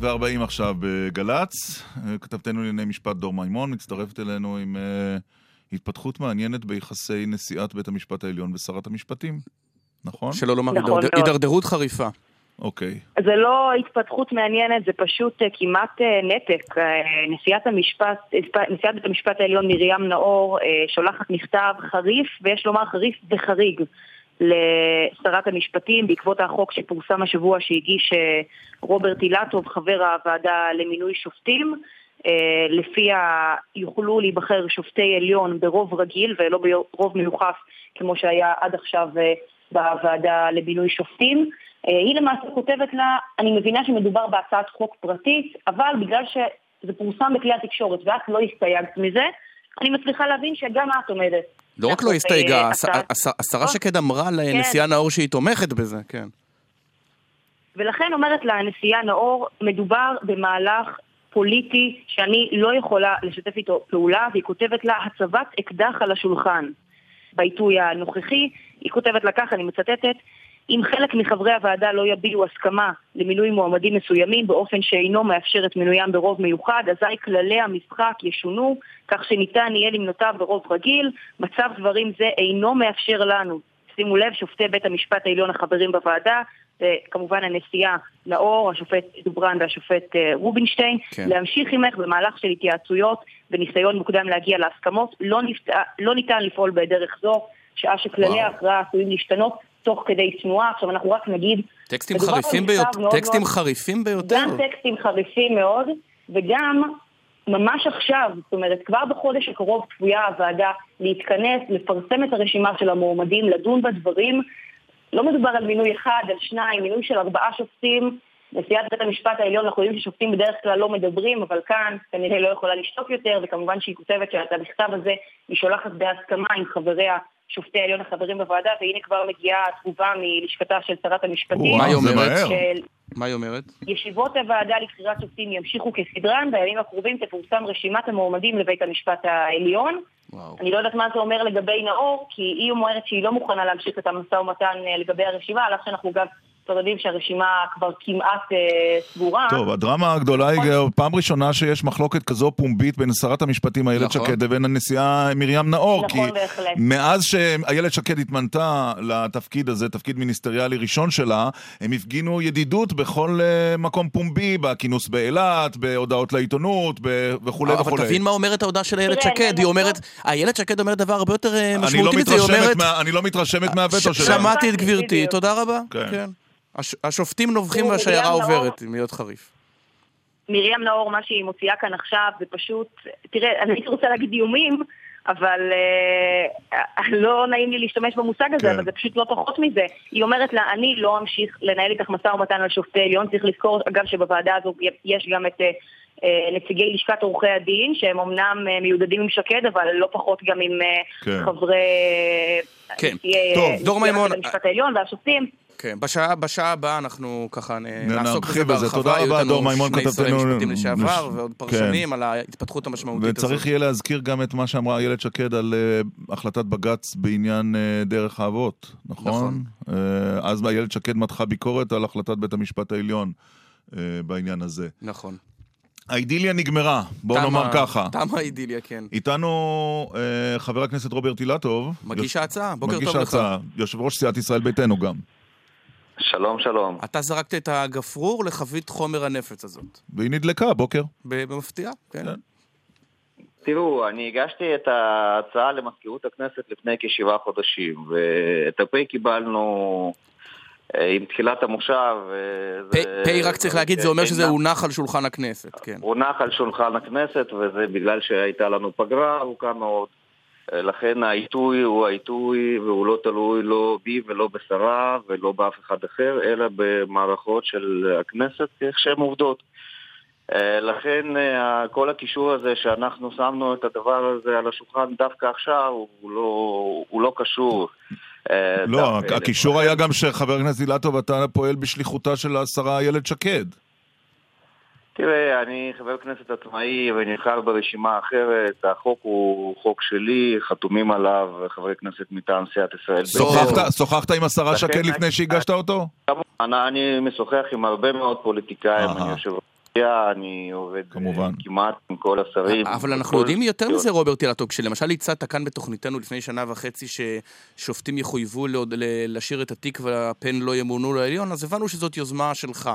וארבעים עכשיו בגל"צ, כתבתנו לענייני משפט דור מימון מצטרפת אלינו עם uh, התפתחות מעניינת ביחסי נשיאת בית המשפט העליון ושרת המשפטים, נכון? שלא לומר נכון הידרדרות חריפה. אוקיי. זה לא התפתחות מעניינת, זה פשוט uh, כמעט uh, נתק. Uh, נשיאת המשפט, נשיאת בית המשפט העליון מרים נאור שולחת מכתב חריף, ויש לומר חריף וחריג, לשרת המשפטים בעקבות החוק שפורסם השבוע שהגיש רוברט אילטוב, חבר הוועדה למינוי שופטים. Uh, לפיה יוכלו להיבחר שופטי עליון ברוב רגיל ולא ברוב מיוחס כמו שהיה עד עכשיו uh, בוועדה למינוי שופטים. אה, היא למעשה כותבת לה, אני מבינה שמדובר בהצעת חוק פרטית, אבל בגלל שזה פורסם בכלי התקשורת ואת לא הסתייגת מזה, אני מצליחה להבין שגם את עומדת. לא רק לא הסתייגה, השרה שקד אמרה לנשיאה כן. נאור שהיא תומכת בזה, כן. ולכן אומרת לה הנשיאה נאור, מדובר במהלך פוליטי שאני לא יכולה לשתף איתו פעולה, והיא כותבת לה הצבת אקדח על השולחן. בעיתוי הנוכחי, היא כותבת לה ככה, אני מצטטת, אם חלק מחברי הוועדה לא יביעו הסכמה למינוי מועמדים מסוימים באופן שאינו מאפשר את מינוים ברוב מיוחד, אזי כללי המשחק ישונו כך שניתן יהיה למנותם ברוב רגיל. מצב דברים זה אינו מאפשר לנו, שימו לב, שופטי בית המשפט העליון החברים בוועדה, וכמובן הנשיאה נאור, השופט דוברן והשופט אה, רובינשטיין, כן. להמשיך עמך במהלך של התייעצויות וניסיון מוקדם להגיע להסכמות. לא, נפת... לא ניתן לפעול בדרך זו, שעה שכללי. ההכרעה עשויים להשתנות תוך כדי תנועה. עכשיו אנחנו רק נגיד... טקסטים חריפים ביותר, טקסטים מאוד- חריפים ביותר. גם טקסטים חריפים מאוד, וגם ממש עכשיו, זאת אומרת, כבר בחודש הקרוב צפויה הוועדה להתכנס, לפרסם את הרשימה של המועמדים, לדון בדברים. לא מדובר על מינוי אחד, על שניים, מינוי של ארבעה שופטים. נשיאת בית המשפט העליון, אנחנו יודעים ששופטים בדרך כלל לא מדברים, אבל כאן כנראה לא יכולה לשתוק יותר, וכמובן שהיא כותבת שאת המכתב הזה היא שולחת בהסכמה עם חבריה, שופטי העליון החברים בוועדה, והנה כבר מגיעה התגובה מלשכתה של שרת המשפטים. מה היא אומרת? של מה היא אומרת? ישיבות הוועדה לבחירת שופטים ימשיכו כסדרן, בימים הקרובים תפורסם רשימת המועמדים לבית המשפט העליון. וואו. אני לא יודעת מה זה אומר לגבי נאור, כי היא אומרת שהיא לא מוכנה להמשיך את המשא ומתן אה, לגבי הרשימה, על אף שאנחנו גם יודעים שהרשימה כבר כמעט אה, סגורה. טוב, הדרמה הגדולה היא פעם ראשונה שיש מחלוקת כזו פומבית בין שרת המשפטים איילת נכון. שקד לבין הנשיאה מרים נאור. נכון, כי בהחלט. מאז שאיילת שקד התמנתה לתפקיד הזה, תפקיד מיניסטריאלי ראשון שלה, הם הפגינו ידידות בכל אה, מקום פומבי, בכינוס באילת, בהודעות לעיתונות ב- וכולי אבל וכולי. תבין מה אומרת ההודעה של איילת שקד, היא אנחנו- אומרת, איילת שקד אומרת דבר הרבה יותר אה, אני לא משמעותי מזה, היא מתרשמת אומרת, אני לא מתרשמת מהווטו שלה. שמעתי את גברתי. תודה רבה. כן. הש- השופטים נובחים והשיירה עוברת, עם להיות חריף. מרים נאור, מה שהיא מוציאה כאן עכשיו זה פשוט, תראה, אני הייתי רוצה להגיד איומים, אבל אה, לא נעים לי להשתמש במושג הזה, כן. אבל זה פשוט לא פחות מזה. היא אומרת לה, אני לא אמשיך לנהל איתך משא ומתן על שופטי עליון, צריך לזכור, אגב, שבוועדה הזו יש גם את... אה, אה, נציגי לשכת עורכי הדין, שהם אמנם אה, מיודדים עם שקד, אבל לא פחות גם עם אה, כן. חברי... כן. נשיאי, טוב, אה, דור מימון, המשפט העליון והשופטים. כן, בשעה, בשעה הבאה אנחנו ככה נעסוק בזה. בהרחבה. תודה רבה, דור מימון, שני שרי כתבתנו. משפטים לשעבר, נש- ועוד כן. פרשנים על ההתפתחות המשמעותית הזאת. וצריך יהיה להזכיר גם את מה שאמרה איילת שקד על אה, החלטת בג"ץ בעניין אה, דרך האבות, נכון? נכון. אה, אז איילת שקד מתחה ביקורת על החלטת בית המשפט העליון אה, בעניין הזה. נכון. האידיליה נגמרה, בואו נאמר ככה. תמה האידיליה, כן. איתנו אה, חבר הכנסת רוברט אילטוב. מגיש ההצעה, בוקר מגיש טוב לך. ההצעה, יושב ראש סיעת ישראל ביתנו גם. שלום, שלום. אתה זרקת את הגפרור לחבית חומר הנפץ הזאת. והיא נדלקה הבוקר. ב- במפתיע, כן. כן. תראו, אני הגשתי את ההצעה למזכירות הכנסת לפני כשבעה חודשים, ואת הפ' קיבלנו אה, עם תחילת המושב. אה, פ' רק צריך להגיד, זה אומר שזה הונח על שולחן הכנסת, כן. הונח על שולחן הכנסת, וזה בגלל שהייתה לנו פגרה ארוכה מאוד. אה, לכן העיתוי הוא העיתוי, והוא לא תלוי לא בי ולא בשרה ולא באף אחד אחר, אלא במערכות של הכנסת, איך שהן עובדות. אה, לכן אה, כל הקישור הזה שאנחנו שמנו את הדבר הזה על השולחן דווקא עכשיו, הוא לא, הוא לא קשור. לא, הקישור. היה גם שחבר הכנסת אילטוב, אתה פועל בשליחותה של השרה איילת שקד. תראה, אני חבר כנסת עצמאי ונבחר ברשימה אחרת, החוק הוא חוק שלי, חתומים עליו חברי כנסת מטעם סיעת ישראל. שוחחת-. שוחחת עם השרה שקד לפני שהגשת אותו? כמובן, אני משוחח עם הרבה מאוד פוליטיקאים. אני יושב אני עובד אה, כמובן. כמעט עם כל השרים. אבל אנחנו יודעים יותר מזה, רוברט אילטוב, כשלמשל הצעת כאן בתוכניתנו לפני שנה וחצי ששופטים יחויבו לשיר את התקווה, פן לא ימונו לעליון, אז הבנו שזאת יוזמה שלך.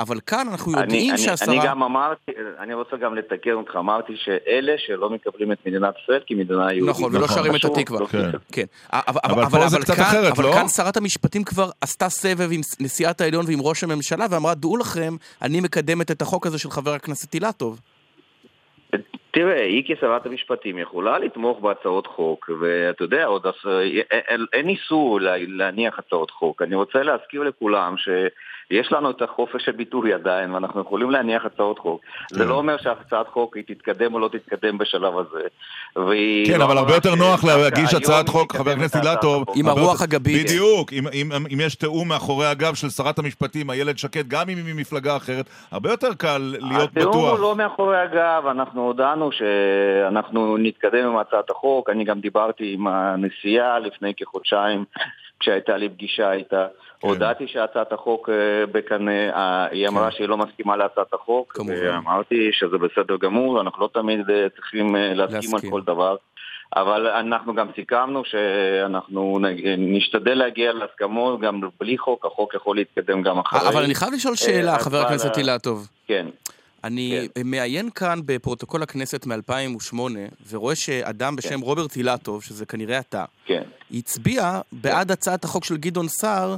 אבל כאן אנחנו יודעים אני, שהשרה... אני גם אמרתי, אני רוצה גם לתקן אותך, אמרתי שאלה שלא מקבלים את מדינת ישראל כמדינה יהודית. נכון, ולא נכון. שרים את התקווה. לא כן. כן, אבל, אבל פה זה קצת כאן, אחרת, אבל לא? כאן שרת המשפטים כבר עשתה סבב עם נשיאת העליון ועם ראש הממשלה ואמרה, דעו לכם, אני מקדמת את החוק הזה של חבר הכנסת אילטוב. תראה, היא כשרת המשפטים יכולה לתמוך בהצעות חוק, ואתה יודע, עוד עש... אין, אין איסור לה- להניח הצעות חוק. אני רוצה להזכיר לכולם שיש לנו את החופש הביטוי עדיין, ואנחנו יכולים להניח הצעות חוק. זה כן. לא אומר שהצעת חוק היא תתקדם או לא תתקדם בשלב הזה. כן, לא אבל הרבה אמרה יותר נוח להגיש הצעת חוק, חבר הכנסת אילטוב. עם הרבה הרוח הגבית. בדיוק, אם- אם אם יש תיאום מאחורי הגב של שרת המשפטים, איילת שקד, גם אם היא ממפלגה אחרת, הרבה יותר קל להיות התיאום הוא בטוח. לא מאחורי הגב, אנחנו הודענו שאנחנו נתקדם עם הצעת החוק, אני גם דיברתי עם הנשיאה לפני כחודשיים כשהייתה לי פגישה איתה. כן. הודעתי שהצעת החוק אה, בקנה, אה, היא אמרה שהיא לא מסכימה להצעת החוק. ואמרתי שזה בסדר גמור, אנחנו לא תמיד אה, צריכים אה, להסכים על. כל דבר. אבל אנחנו גם סיכמנו שאנחנו נשתדל להגיע להסכמות גם בלי חוק, החוק יכול להתקדם גם אחרי. אבל אני חייב לשאול שאלה, אה, חבר הכנסת אה, אילטוב. כן. אני מעיין כאן בפרוטוקול הכנסת מ-2008, ורואה שאדם בשם רוברט אילטוב, שזה כנראה אתה, כן. הצביע בעד הצעת החוק של גדעון סער,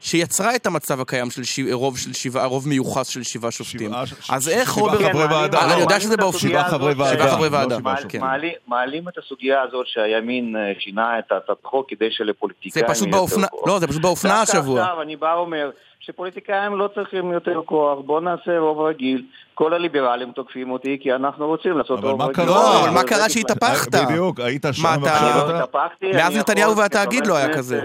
שיצרה את המצב הקיים של ש... רוב של שבעה, רוב מיוחס של שבעה שופטים. שבעה ש- אז ש- איך שבעה רוברט... חברי ועדה. אני יודע שזה באופן... שבעה חברי ועדה, שבעה חברי לא ועדה, שבעה. מעלים- את הסוגיה הזאת שהימין אה, שינה את הצעת החוק כדי זה שלפוליטיקאים... פשוט יהיה יותר באופנה... לא, זה פשוט באופנה השבוע. עכשיו אני בא ואומר שפוליטיקאים לא צריכים יותר כוח, בואו נעשה רוב רגיל. כל הליברלים תוקפים אותי כי אנחנו רוצים לעשות רוב מה רגיל. לא, אבל מה זה קרה שהתהפכת? בדיוק, היית שם מה, אתה- ועכשיו אתה... מאז נתניהו והתאגיד לא היה כזה.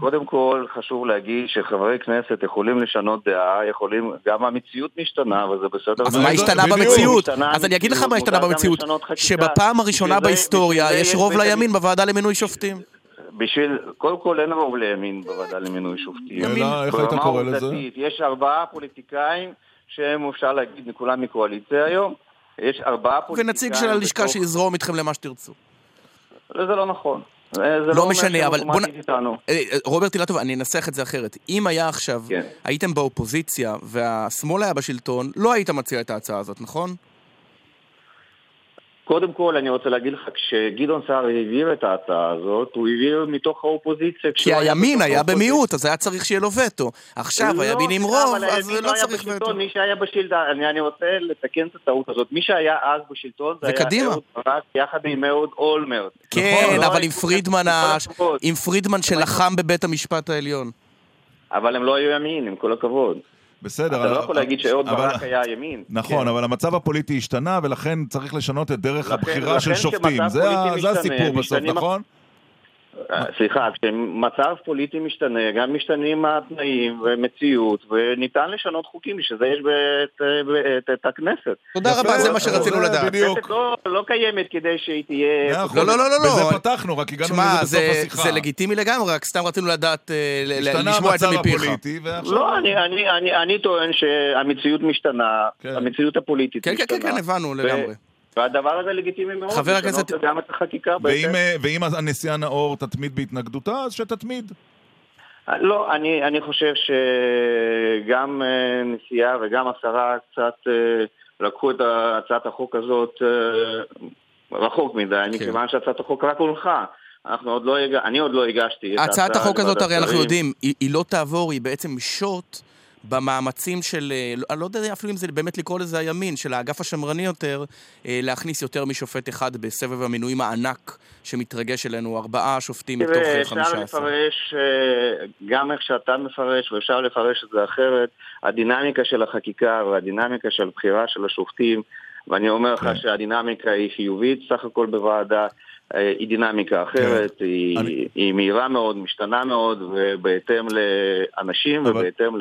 קודם כל, חשוב להגיד שחברי כנסת יכולים לשנות דעה, יכולים, גם המציאות משתנה, וזה בסדר. אז אבל מה זה- השתנה. במציאות? אז אני אגיד לך מה השתנה במציאות. שבפעם הראשונה בהיסטוריה יש רוב לימין בוועדה למינוי שופטים. בשביל, קודם כל אין רוב לימין בוועדה למינוי שופטים. אלא, איך היית קורא לזה? יש ארבעה פוליטיקאים שהם, אפשר להגיד, כולם מקואליציה היום. יש ארבעה פוליטיקאים... ונציג של הלשכה שיזרום איתכם למה שתרצו. זה לא נכון. זה זה לא אומר משנה, אבל בוא נ-. אה, אה, רוברט אילטוב, אני אנסח את זה אחרת. אם היה עכשיו, כן. הייתם באופוזיציה והשמאל היה בשלטון, לא היית מציע את ההצעה הזאת, נכון? קודם כל, אני רוצה להגיד לך, כשגדעון סער העביר את ההצעה הזאת, הוא העביר מתוך האופוזיציה. כי הימין היה. במיעוט, אז היה צריך שיהיה לו וטו. עכשיו לא, הימין עם רוב, אז לא היה צריך בשלטון, וטו. מי שהיה בשלטון, אני, אני רוצה לתקן את הטעות הזאת. מי שהיה אז בשלטון זה היה קדימה. אהוד ברק יחד עם אהוד אולמרט. כן, נכון, לא אבל עם פרידמן, ה-. עם פרידמן שלחם בבית המשפט העליון. אבל הם לא היו ימין, עם כל הכבוד. בסדר. אתה לא יכול להגיד שאהוד ברק היה ימין. נכון, כן. אבל המצב הפוליטי השתנה, ולכן צריך לשנות את דרך הבחירה של שופטים. זה הסיפור בסוף, נכון? אה, סליחה, כשמצב פוליטי משתנה, גם משתנים התנאים ומציאות, וניתן לשנות חוקים, בשביל זה יש את, את, את הכנסת. תודה רבה, זה מה שרצינו לדעת. בדיוק. הכנסת לא, לא קיימת כדי שהיא תהיה... מאה אחוז. לא, לא, לא, לא, בזה לא. פתחנו, רק הגענו לזה בסוף זה- השיחה. זה לגיטימי לגמרי, רק סתם רצינו לדעת, אה, לשמוע את זה מפיך. הפוליטי, ועכשיו... לא, אני, אני, אני, אני טוען שהמציאות משתנה, כן. המציאות הפוליטית כן, כן, משתנה. כן, כן, הבנו לגמרי. והדבר הזה לגיטימי מאוד, חבר הכנסת- גם את החקיקה ואם. אה, ואם הנשיאה נאור תתמיד בהתנגדותה, אז שתתמיד. לא, אני, אני חושב שגם אה, נשיאה וגם השרה קצת אה, לקחו את הצעת החוק הזאת רחוק מדי, כן. מכיוון שהצעת החוק רק הונחה. אנחנו עוד לא. אני עוד לא הגשתי את הצעת החוק הזאת, הרי אנחנו. יודעים, היא היא לא תעבור, היא בעצם שוט במאמצים של, אה, אני לא יודע אפילו אם זה באמת לקרוא לזה הימין, של האגף השמרני יותר, אה, להכניס יותר משופט אחד בסבב המינויים הענק שמתרגש אלינו, ארבעה שופטים מתוך תראה, אה, אפשר חמישה עשר. לפרש, אה, גם איך שאתה מפרש, ואפשר לפרש את זה אחרת, הדינמיקה של החקיקה והדינמיקה של בחירה של השופטים, ואני אומר לך כן. שהדינמיקה היא חיובית סך הכל בוועדה, היא דינמיקה אחרת, היא, כן. אני- היא מהירה מאוד, משתנה מאוד, ובהתאם לאנשים אבל- ובהתאם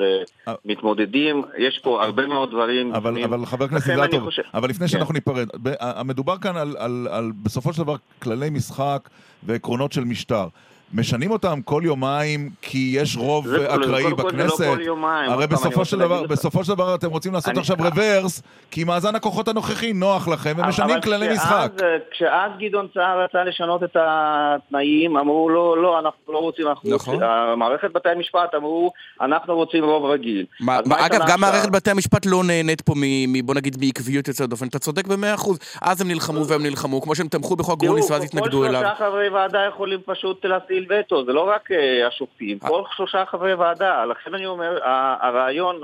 למתמודדים, יש פה הרבה מאוד דברים. אבל, שונים. אבל חבר הכנסת אילטוב, חושב- אבל לפני כן. שאנחנו ניפרד, המדובר כאן על, על, על בסופו של דבר כללי משחק ועקרונות של משטר. משנים אותם כל יומיים כי יש רוב זה- אקראי לא בכנסת. כל יומיים. הרי בסופו של דבר. בסופו של דבר אתם רוצים לעשות אני- עכשיו רוורס, כי מאזן הכוחות הנוכחי נוח לכם, ומשנים כללי כשאז- משחק. כשאז גדעון סער רצה לשנות את התנאים, אמרו לו, לא, אנחנו לא רוצים, אנחנו נכון. רוצים, מערכת בתי המשפט אמרו, אנחנו רוצים רוב רגיל. מה- מה- אגב, גם? מערכת בתי המשפט לא נהנית פה מ... מ- בוא נגיד מעקביות יוצאת דופן. אתה צודק במאה אחוז. אז הם נלחמו והם נלחמו, כמו שהם תמכו בחוק גרוניס ואז התנגדו תראו, אליו. כל שלושה חברי ועדה יכולים פשוט להטיל וטו, זה לא רק אה, השופטים, כל שלושה חברי ועדה. לכן אני אומר, הרעיון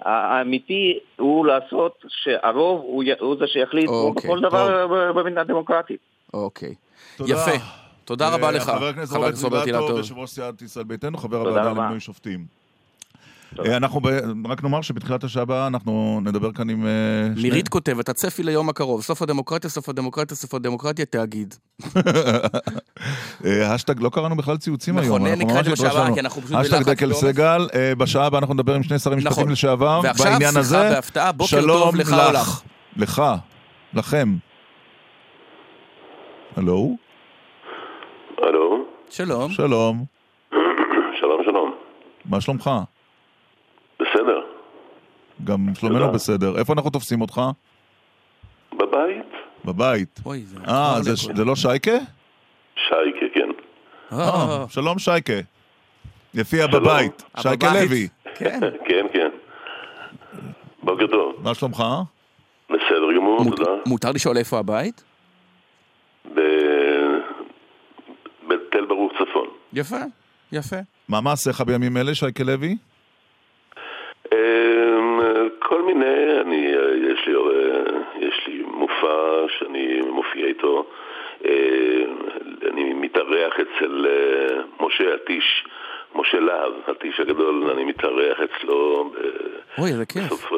האמיתי הוא לעשות שהרוב הוא י- הוא זה שיחליט, כמו אוקיי, בכל דבר במדינה דמוקרטית. אוקיי. תודה. יפה. תודה רבה אה, לך. חבר הכנסת רוברט אילטוב. יושב ראש סיעת ישראל ביתנו, חבר הוועדה. למינוי שופטים. תודה. אה, אנחנו, ב- רק נאמר שבתחילת השעה הבאה אנחנו נדבר כאן עם... אה, שני- נירית כותבת, הצפי ליום הקרוב, סוף הדמוקרטיה, סוף הדמוקרטיה, סוף הדמוקרטיה, תאגיד. *laughs* אה, האשטג, לא קראנו בכלל ציוצים נכון, היום. נקרא אנחנו את זה בשעה הבאה. כי אנחנו פשוט האשטג בלחץ דקל בעומס. סגל, אה, בשעה הבאה אנחנו נדבר עם שני שרים משפטים נכון. לשעבר, ועכשיו, בעניין הזה. בהפתעה, בוקר שלום טוב לך או לך. לך. לכם. הלו? הלו? שלום. שלום. *coughs* שלום, שלום. מה שלומך? בסדר. גם שלומנו תודה. בסדר. איפה אנחנו תופסים אותך? בבית? בבית. אה, זה- זה לא שייקה? שייקה, כן. אה, שלום שייקה. יפיע. בבית. שייקה. לוי. כן. *laughs* כן, כן. בוקר טוב. מה שלומך? בסדר גמור, תודה. מותר לשאול איפה הבית? ב- בתל ברוך צפון. יפה, יפה. מה מעשיך בימים אלה, שייקה לוי? אמ, כל מיני, אני, יש לי, אה, יש לי מופע שאני מופיע איתו. אה, אני מתארח אצל אה, משה עטיש, משה להב, עטיש הגדול, אני מתארח אצלו אוי, איזה כיף. בסוף,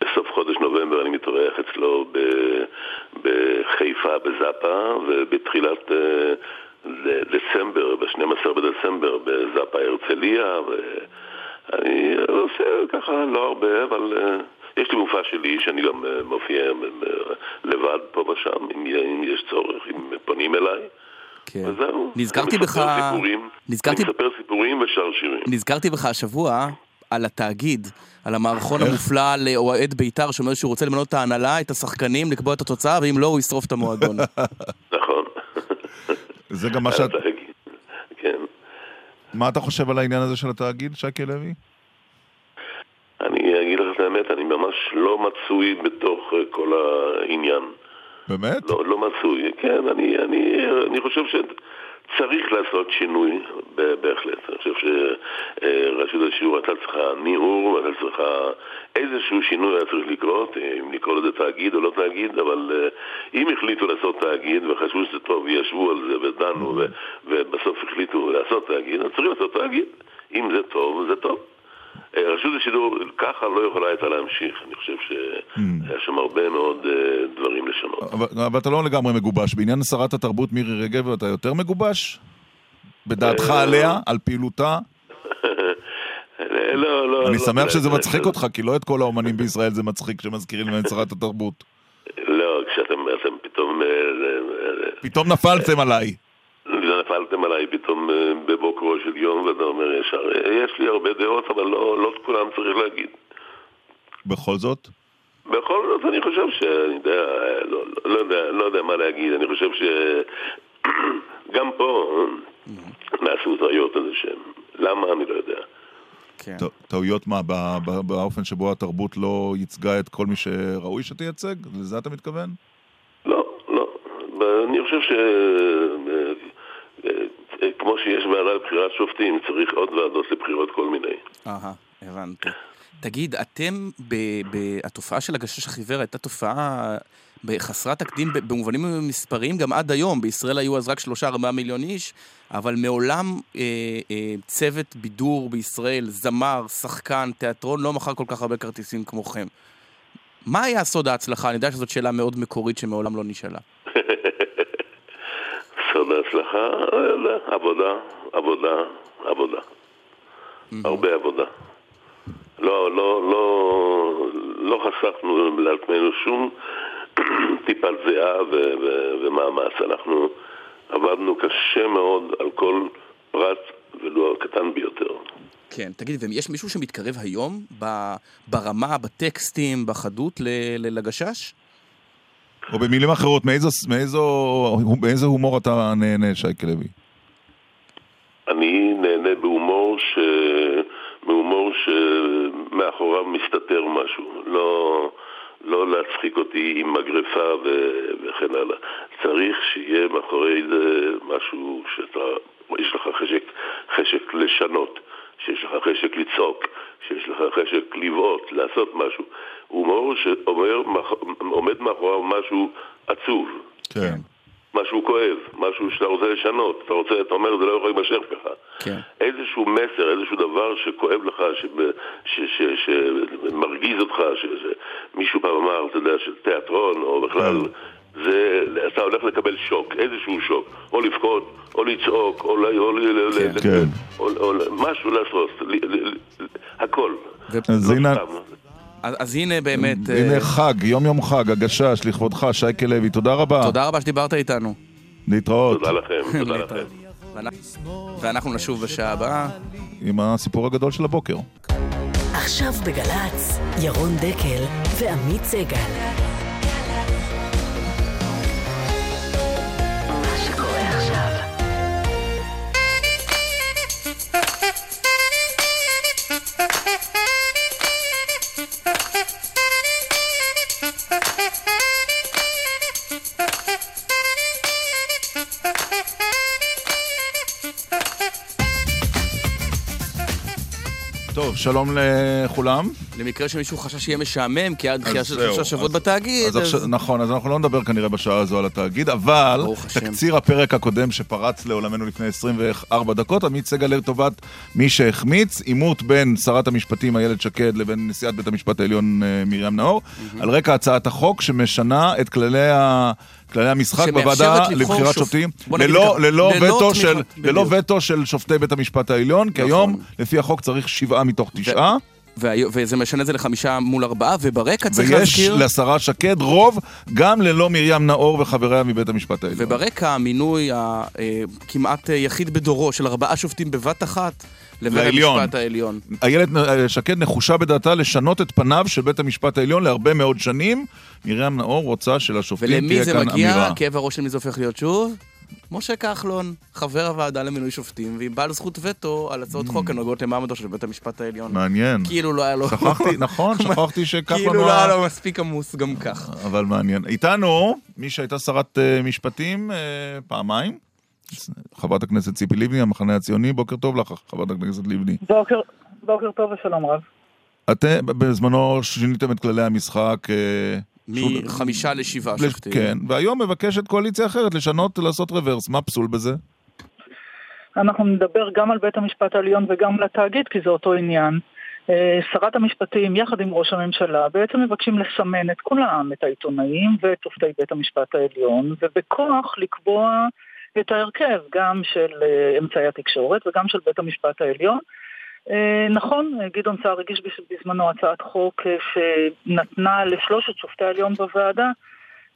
בסוף חודש נובמבר אני מתארח אצלו ב, בחיפה, בזאפה, ובתחילת דצמבר, ב-12 בדצמבר, בזאפה הרצליה, ואני עושה ככה לא הרבה, אבל אה, יש לי מופע שלי שאני גם אה, מופיע לבד פה ושם, אם, אם יש צורך, אם פונים אליי. כן. וזהו. נזכרתי אני בך- סיפורים, נזכרתי- אני מספר סיפורים ושר שירים. נזכרתי בך השבוע על התאגיד, על המערכון המופלא לאוהד בית"ר שאומר שהוא רוצה למנות את ההנהלה, את השחקנים, לקבוע את התוצאה, ואם לא, הוא ישרוף את המועדון. *laughs* נכון. זה גם מה שאת... מה אתה חושב על העניין הזה של התאגיד, שייקה לוי? אני אגיד לך את האמת, אני ממש לא מצוי בתוך אה, כל העניין. באמת? לא, לא מצוי. כן, אני, אני, אני חושב שצריך לעשות שינוי, בהחלט. אני חושב שרשות השיעור הייתה צריכה ניעור, והייתה צריכה איזשהו שינוי היה צריך לקרות, אם לקרוא לזה תאגיד או לא תאגיד, אבל אה, אם החליטו לעשות תאגיד וחשבו שזה טוב, וישבו על זה ודנו, ובסוף החליטו לעשות תאגיד, אז צריך לעשות תאגיד. אם זה טוב, זה טוב. אה, רשות השידור ככה לא יכולה הייתה להמשיך, אני חושב שהיה שם הרבה מאוד אה, דברים לשנות. אבל, אבל אתה לא לגמרי מגובש. בעניין שרת התרבות מירי רגב אתה יותר מגובש? בדעתך אה, עליה? על פעילותה? לא, לא, אני לא, שמח לא, שזה לא, מצחיק אותך, כי לא את כל האומנים בישראל זה מצחיק כשמזכירים להם את שרת התרבות. לא, כשאתם אתם פתאום... פתאום נפלתם עליי. אה, נפלתם עליי פתאום אה, בבוקרו של יום, ואתה אומר ישר, אה, יש לי הרבה דעות, אבל לא לא את כולם צריך להגיד. בכל זאת? בכל זאת אני חושב שאני יודע, אה, לא, לא, יודע, לא יודע מה להגיד, אני חושב שגם *clears throat* פה אה, נעשו טעויות איזה שהם. למה? אני לא יודע. כן. טעויות מה? ב- ב- באופן שבו התרבות לא ייצגה את כל מי שראוי שתייצג? לזה אתה מתכוון? לא, לא. אני חושב ש... כמו שיש ועדה לבחירת שופטים, צריך עוד ועדות לבחירות כל מיני. אהה, הבנתי. תגיד, אתם, ב- ב- התופעה של הגשש החיוור הייתה תופעה חסרת תקדים במובנים מספריים גם עד היום. בישראל היו אז רק שלושה ארבעה מיליון איש, אבל מעולם אה, אה, צוות בידור בישראל, זמר, שחקן, תיאטרון, לא מכר כל כך הרבה כרטיסים כמוכם. מה היה סוד ההצלחה? אני יודע שזאת שאלה מאוד מקורית שמעולם לא נשאלה. *laughs* סוד ההצלחה, לא יודע, עבודה, עבודה, עבודה. הרבה עבודה. לא, לא, לא, לא חסכנו לעצמנו שום *clears throat* טיפת זיעה ו- ו- ומאמץ. אנחנו עבדנו קשה מאוד על כל פרט, ולו הקטן ביותר. כן, תגיד, ויש מישהו שמתקרב היום ברמה, בטקסטים, בחדות לגשש? או במילים אחרות, מאיזו, מאיזו, מאיזה הומור אתה נהנה, שייקה לוי? אני נהנה בהומור ש... מהומור שמאחוריו מסתתר משהו. לא, לא להצחיק אותי עם מגרפה ו... וכן הלאה. צריך שיהיה מאחורי זה משהו שאתה... יש לך חשק, חשק לשנות, שיש לך חשק לצעוק, שיש לך חשק לבעוט, לעשות משהו. הומור שעומד מאחוריו משהו עצוב. כן. משהו כואב, משהו שאתה רוצה לשנות, אתה רוצה, אתה אומר זה לא יכול להימשך ככה. כן. איזשהו מסר, איזשהו דבר שכואב לך, שמרגיז אותך, שמישהו פעם אמר, אתה יודע, של תיאטרון, או בכלל, זה, אתה הולך לקבל שוק, איזשהו שוק, או לבכות, או לצעוק, או, ל- או, ל- כן. או, או, משהו לעשות, ל- ל- ל- הכל. אז לא הנה. אז, אז הנה באמת... הנה אה, חג, יום יום חג, הגשש, לכבודך, שייקה לוי, תודה רבה. תודה רבה שדיברת איתנו. להתראות. תודה לכם, תודה לכם. ואנחנו נשוב בשעה הבאה. עם הסיפור הגדול של הבוקר. עכשיו בגל"צ, ירון דקל ועמית סגל. שלום לכולם. למקרה שמישהו חשש שיהיה משעמם, כי עד דחייה אז של שלושה שבועות אז- בתאגיד, אז עכשיו, נכון, אז אנחנו לא נדבר כנראה בשעה הזו על התאגיד, אבל ברוך השם. תקציר הפרק הקודם שפרץ לעולמנו לפני 24 דקות, עמית סגל לטובת מי שהחמיץ, עימות בין שרת המשפטים איילת שקד לבין נשיאת בית המשפט העליון אה, מרים נאור, על רקע הצעת החוק שמשנה את כללי ה... כללי המשחק בוועדה לבחירת שופ- שופטים, ללא, ללא, ללא וטו של, ללא. וטו של שופטי בית המשפט העליון, כי היום, נכון. לפי החוק, צריך שבעה מתוך תשעה. וזה משנה את זה לחמישה מול ארבעה, וברקע צריך ויש להזכיר... לשרה שקד רוב גם ללא מרים נאור וחבריה מבית המשפט העליון. וברקע המינוי הכמעט יחיד בדורו של ארבעה שופטים בבת אחת לבית לעליון. המשפט העליון. איילת אה, שקד נחושה בדעתה לשנות את פניו של בית המשפט העליון להרבה מאוד שנים. מרים נאור רוצה שלשופטים ולמי תהיה זה כאן מגיע? אמירה. כאב הראש של מי זה הופך להיות שוב? משה כחלון, חבר הוועדה למינוי שופטים, ועם בעל זכות וטו על הצעות חוק הנוגעות למעמדו של בית המשפט העליון. Mm. מעניין. כאילו לא היה לו... שכחתי, *laughs* נכון, שכחתי שכחלון כאילו לא היה לו מספיק עמוס גם כך. אבל מעניין. איתנו, מי שהייתה שרת אה, משפטים אה, פעמיים, חברת הכנסת ציפי לבני, המחנה הציוני, בוקר טוב לך, חברת הכנסת לבני. בוקר, בוקר טוב ושלום רב. אתם בזמנו שיניתם את כללי המשחק. אה, מחמישה לשבעה לש- שופטים. כן, והיום מבקשת קואליציה אחרת לשנות, לעשות רוורס. מה פסול בזה? אנחנו נדבר גם על בית המשפט העליון וגם על התאגיד, כי זה אותו עניין. אה, שרת המשפטים, יחד עם ראש הממשלה, בעצם מבקשים לסמן את כולם, את העיתונאים ואת שופטי בית המשפט העליון, ובכוח לקבוע את ההרכב, גם של אה, אמצעי התקשורת וגם של בית המשפט העליון. אה, נכון, גדעון סער הגיש בז- בזמנו הצעת חוק אה, שנתנה לשלושת שופטי העליון בוועדה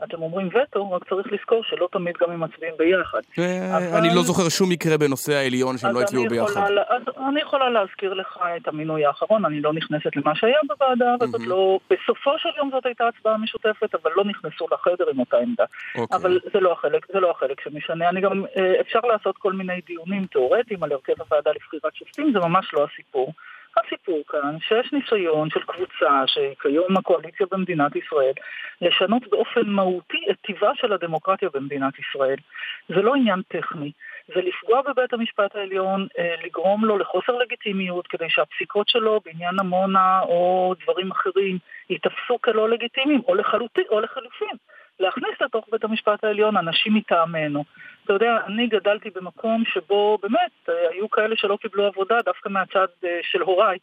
אתם אומרים וטו, רק צריך לזכור שלא תמיד גם הם מצביעים ביחד. אה, אני לא זוכר שום מקרה בנושא העליון שהם לא הצביעו ביחד. אז אני יכולה להזכיר לך את המינוי האחרון, אני לא נכנסת למה שהיה בוועדה, אבל זאת לא... בסופו של יום זאת הייתה הצבעה משותפת, אבל לא נכנסו לחדר עם אותה עמדה. אוקיי. אבל זה לא החלק, זה לא החלק שמשנה. אני גם, אה, אפשר לעשות כל מיני דיונים תיאורטיים על הרכב הוועדה לבחירת שופטים, זה ממש לא הסיפור. הסיפור כאן שיש ניסיון של קבוצה שכיום הקואליציה במדינת ישראל לשנות באופן מהותי את טיבה של הדמוקרטיה במדינת ישראל. זה לא עניין טכני. זה לפגוע בבית המשפט העליון, אה, לגרום לו לחוסר לגיטימיות כדי שהפסיקות שלו בעניין עמונה או דברים אחרים ייתפסו כלא לגיטימיים, או, לחלוטין, או לחלופין. להכניס לתוך בית המשפט העליון אנשים מטעמנו. אתה יודע, אני גדלתי במקום שבו באמת אה, היו כאלה שלא קיבלו עבודה דווקא מהצד אה, של הוריי,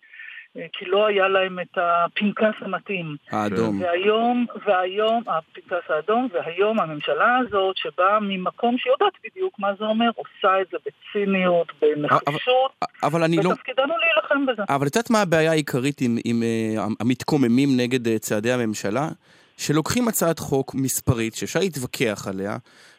אה, כי לא היה להם את הפנקס המתאים. האדום. והיום, והיום, הפנקס האדום, והיום הממשלה הזאת, שבאה ממקום שיודעת בדיוק מה זה אומר, עושה את זה בציניות, בנחישות, אבל אני לא... ותפקידנו להילחם בזה. אבל את יודעת מה הבעיה העיקרית עם, עם uh, המתקוממים נגד צעדי הממשלה? שלוקחים הצעת חוק מספרית שאפשר להתווכח עליה,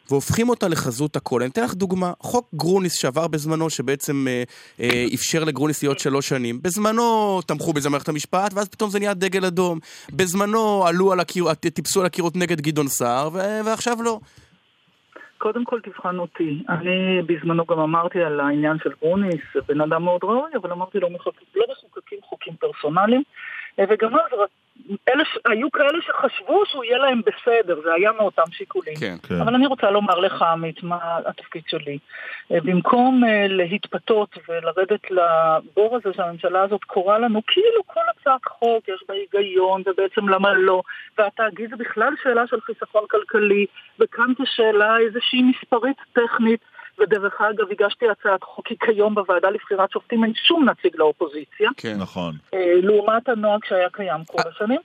והופכים אותה לחזות הכל. אני אתן לך דוגמה, חוק גרוניס שעבר בזמנו, שבעצם אה, אה, אפשר לגרוניס להיות שלוש שנים. בזמנו תמכו בזה מערכת המשפט, ואז פתאום זה נהיה דגל אדום. בזמנו עלו על הקיר, טיפסו על הקירות נגד גדעון סער, ועכשיו לא. קודם כל תבחן אותי. אני בזמנו גם אמרתי על העניין של גרוניס, בן אדם מאוד ראוי, אבל אמרתי לו. לא מחוקקים חוקים פרסונליים, אה, וגם אז אלה, היו כאלה שחשבו שהוא יהיה להם בסדר, זה היה מאותם שיקולים. כן. כן. אבל אני רוצה לומר לך, עמית, מה התפקיד שלי. אה, במקום אה, להתפתות ולרדת לבור הזה שהממשלה הזאת קוראה לנו, כאילו כל הצעת חוק יש בה היגיון, ובעצם למה לא, והתאגיד זה בכלל שאלה של חיסכון כלכלי, וכאן זו שאלה איזושהי מספרית טכנית. ודרך אגב, הגשתי הצעת חוק, כי כיום בוועדה לבחירת שופטים אין שום נציג לאופוזיציה, כן. נכון. אה, לעומת הנוהג שהיה קיים כל השנים.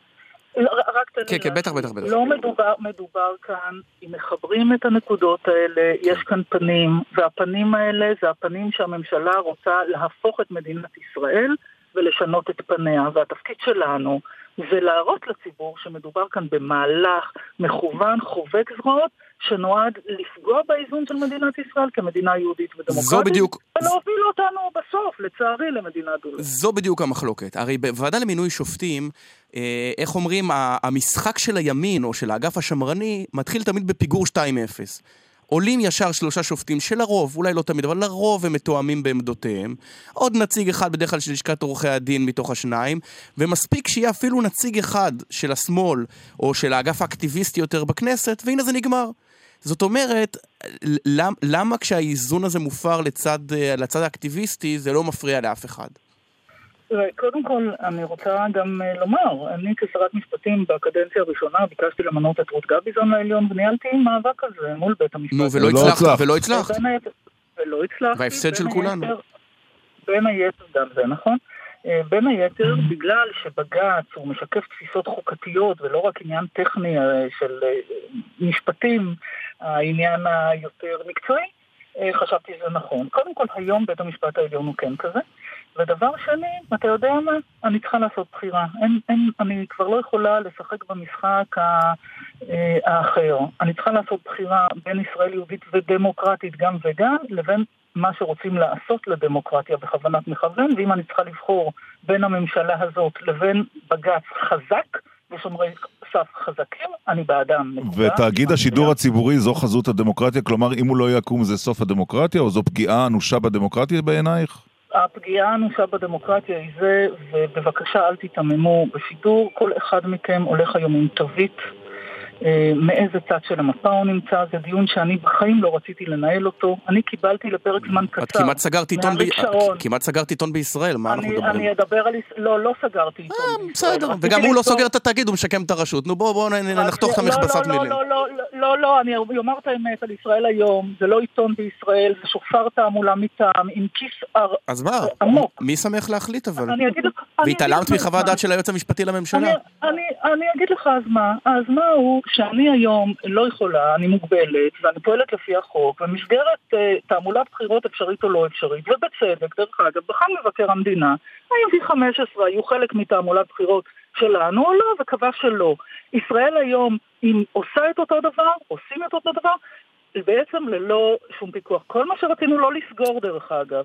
ר- רק תן לי כן, כן, בטח. בטח, בטח. לא מדובר, מדובר כאן, אם מחברים את הנקודות האלה, יש כאן פנים, והפנים האלה זה הפנים שהממשלה רוצה להפוך את מדינת ישראל ולשנות את פניה, והתפקיד שלנו ולהראות לציבור שמדובר כאן במהלך מכוון, חובק זרועות, שנועד לפגוע באיזון של מדינת ישראל כמדינה יהודית ודמוקרטית. זו בדיוק... ולהוביל אותנו בסוף, לצערי, למדינה דו זו בדיוק המחלוקת. הרי בוועדה למינוי שופטים, אה, איך אומרים, המשחק של הימין או של האגף השמרני מתחיל תמיד בפיגור 2-0. עולים ישר שלושה שופטים שלרוב, אולי לא תמיד, אבל לרוב הם מתואמים בעמדותיהם. עוד נציג אחד בדרך כלל של לשכת עורכי הדין מתוך השניים, ומספיק שיהיה אפילו נציג אחד של השמאל, או של האגף האקטיביסטי יותר בכנסת, והנה זה נגמר. זאת אומרת, למ, למה כשהאיזון הזה מופר לצד, אה, לצד האקטיביסטי, זה לא מפריע לאף אחד? קודם כל, אני רוצה גם אה, לומר, אני כשרת משפטים בקדנציה הראשונה ביקשתי למנות את רות גביזון לעליון וניהלתי מאבק על זה מול בית המשפט. נו, ולא הצלחת, ולא הצלחת. ולא הצלחתי. וההפסד של כולנו. בין היתר גם זה, נכון? אה, בין היתר, בגלל שבג"ץ הוא משקף תפיסות חוקתיות ולא רק עניין טכני של משפטים, העניין היותר מקצועי, אה, חשבתי שזה נכון. קודם כל, היום בית המשפט העליון הוא כן כזה. ודבר שני, אתה יודע מה? אני צריכה לעשות בחירה. אין, אין, אני כבר לא יכולה לשחק במשחק אה, האחר. אני צריכה לעשות בחירה בין ישראל יהודית ודמוקרטית גם וגם, לבין מה שרוצים לעשות לדמוקרטיה בכוונת מכוון, ואם אני צריכה לבחור בין הממשלה הזאת לבין בג"ץ חזק, ושומרי סף חזקים, אני בעדם. ותאגיד השידור הציבורי זו חזות הדמוקרטיה? כלומר, אם הוא לא יקום זה סוף הדמוקרטיה, או זו פגיעה אנושה בדמוקרטיה בעינייך? הפגיעה האנושה בדמוקרטיה היא זה, ובבקשה אל תיתממו בשידור, כל אחד מכם הולך היום עם תווית מאיזה צד של המפה הוא נמצא, זה דיון שאני בחיים לא רציתי לנהל אותו. אני קיבלתי לפרק זמן קצר. את כמעט סגרת עיתון, ב... כמעט סגרת עיתון בישראל, מה אנחנו מדברים? אני אדבר על... לא, לא סגרתי עיתון אה, בישראל. בסדר, וגם הוא לא סוגר את התאגיד, הוא משקם את הרשות. נו בואו נחתוך את לא, המכבסת לא, מילים. לא, לא, לא, לא, אני אומר את האמת על ישראל היום, זה לא עיתון בישראל, זה שופר תעמולה מטעם, עם כיס אז מה? עמוק. מי שמח להחליט אבל? אני אגיד לך... והתעלמת מחוות דעת של היועץ המשפטי לממשלה. אני אגיד לך אז מה, אז מה הוא שאני היום לא יכולה, אני מוגבלת, ואני פועלת לפי החוק, במסגרת uh, תעמולת בחירות אפשרית או לא אפשרית, ובצדק, דרך אגב, בחן מבקר המדינה, האם V15 היו חלק מתעמולת בחירות שלנו או לא, וקבע שלא. ישראל היום, אם עושה את אותו דבר, עושים את אותו דבר, בעצם ללא שום פיקוח. כל מה שרצינו לא לסגור, דרך אגב,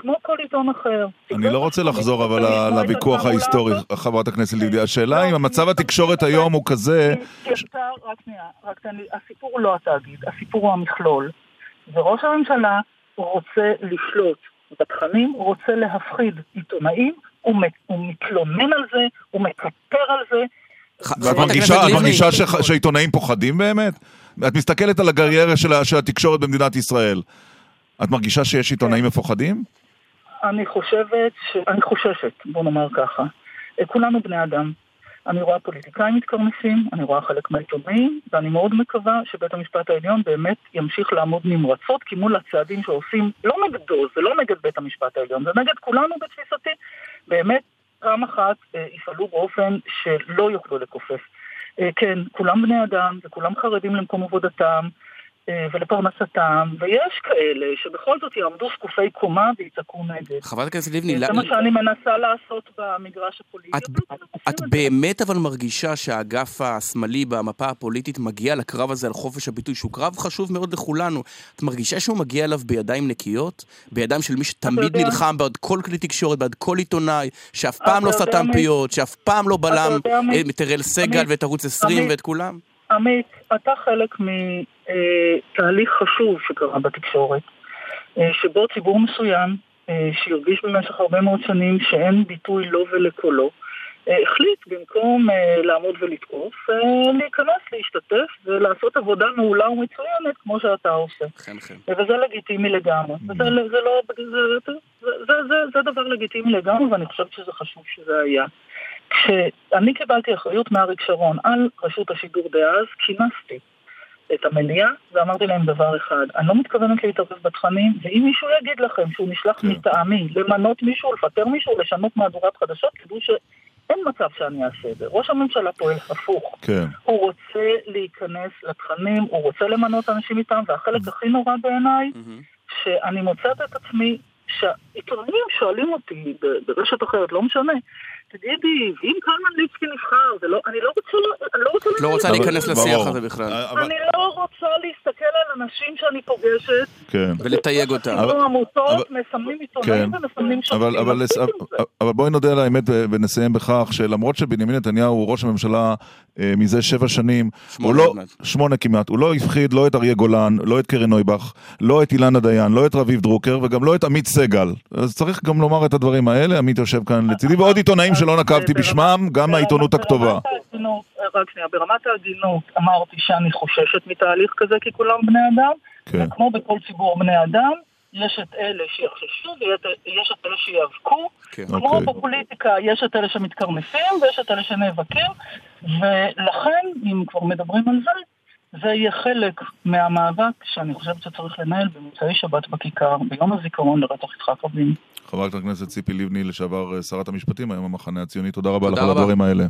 כמו כל עיתון אחר. אני לא רוצה לחזור אבל לוויכוח ההיסטורי, חברת הכנסת לידי. השאלה אם המצב התקשורת היום הוא כזה... רק שנייה, רק תן לי, הסיפור הוא לא התאגיד, הסיפור הוא המכלול. וראש הממשלה רוצה לשלוט בתכנים, רוצה להפחיד עיתונאים, הוא מתלונן על זה, הוא מקטר על זה. ואת מרגישה שהעיתונאים פוחדים באמת? את מסתכלת על הגריירה של התקשורת במדינת ישראל. את מרגישה שיש עיתונאים מפוחדים? אני חושבת, ש... אני חוששת, בוא נאמר ככה. כולנו בני אדם. אני רואה פוליטיקאים מתקרנפים, אני רואה חלק מהעיתונאים, ואני מאוד מקווה שבית המשפט העליון באמת ימשיך לעמוד נמרצות, כי מול הצעדים שעושים, לא נגדו, זה לא נגד בית המשפט העליון, זה נגד כולנו בתפיסתי. באמת, פעם אחת אה, יפעלו באופן שלא יוכלו לכופף. אה, כן, כולם בני אדם, וכולם חרדים למקום עבודתם, אה, ולפרנסתם, ויש כאלה שבכל זאת יעמדו זקופי קומה ויצעקו נגד. חברת הכנסת לבני, זה מה שאני מנסה לעשות במגרש הפוליטי. את באמת אבל מרגישה שהאגף השמאלי במפה הפוליטית מגיע לקרב הזה על חופש הביטוי, שהוא קרב חשוב מאוד לכולנו. את מרגישה שהוא מגיע אליו בידיים נקיות? בידיים של מי שתמיד נלחם בעד כל כלי תקשורת, בעד כל עיתונאי, שאף פעם לא סתם פיות, שאף פעם לא בלם את אראל סגל ואת ערוץ 20 ואת כולם? עמית, אתה חלק מתהליך חשוב שקרה בתקשורת, אה, שבו ציבור מסוים, אה, שהרגיש במשך הרבה מאוד שנים שאין ביטוי לו ולקולו, אה, החליט במקום לעמוד ולתקוף, להיכנס, להשתתף ולעשות עבודה מעולה ומצוינת כמו שאתה עושה. חן חן. וזה לגיטימי לגמרי. וזה זה לא, זה, זה, זה, זה, זה דבר לגיטימי לגמרי ואני חושבת שזה חשוב שזה היה. כשאני קיבלתי אחריות מאריק שרון על רשות השידור דאז, כינסתי את המליאה ואמרתי להם דבר אחד, אני לא מתכוונת להתערב בתכנים, ואם מישהו יגיד לכם שהוא נשלח כן. מטעמי למנות מישהו, לפטר מישהו, לשנות מהדורת חדשות, תדעו שאין מצב שאני אעשה את זה. ראש הממשלה פועל הפוך. כן. הוא רוצה להיכנס לתכנים, הוא רוצה למנות אנשים מטעם, והחלק הכי נורא בעיניי, שאני מוצאת את עצמי שהעיתונאים שואלים אותי ברשת אחרת, לא משנה, תגידי, אם קלמן ליבסקי נבחר, זה לא, אני לא רוצה, אני לא רוצה... לא רוצה לנהל- להיכנס לשיח הזה בכלל. אבל- אני לא רוצה להסתכל על אנשים שאני פוגשת, כן. ולתייג אותם. כמו עמותות, אבל- מסמנים עיתונאים כן. ומסמנים שופטים. אבל, בואי נודה על האמת ונסיים בכך שלמרות שבנימין נתניהו הוא ראש הממשלה אה, מזה שבע שנים, שמונה הוא לא, כמעט. שמונה כמעט, הוא לא הפחיד לא את אריה גולן, לא את קרן נויבך, לא את אילנה דיין, לא את רביב דרוקר וגם לא את עמית סגל. אז צריך גם לומר את הדברים האלה, עמית יושב כאן לצידי, ועוד עיתונאים שלא נקבתי בשמם, גם מהעיתונות ברמת הכתובה. רק שנייה, ברמת ההגינות אמרתי שאני חוששת מתהליך כזה כי כולם בני אדם, כן. וכמו בכל ציבור בני אדם, יש את אלה שיחששו ויש את אלה שיאבקו. כן. כמו אוקיי. בפוליטיקה, יש את אלה שמתקרנפים ויש את אלה שנאבקים, ולכן, אם כבר מדברים על זה, זה יהיה חלק מהמאבק שאני חושבת שצריך לנהל במוצאי שבת בכיכר, ביום הזיכרון לרצח יצחק רבין. חברת הכנסת ציפי לבני, לשעבר אה, שרת המשפטים, היום המחנה הציוני, תודה רבה לך על. הדברים האלה.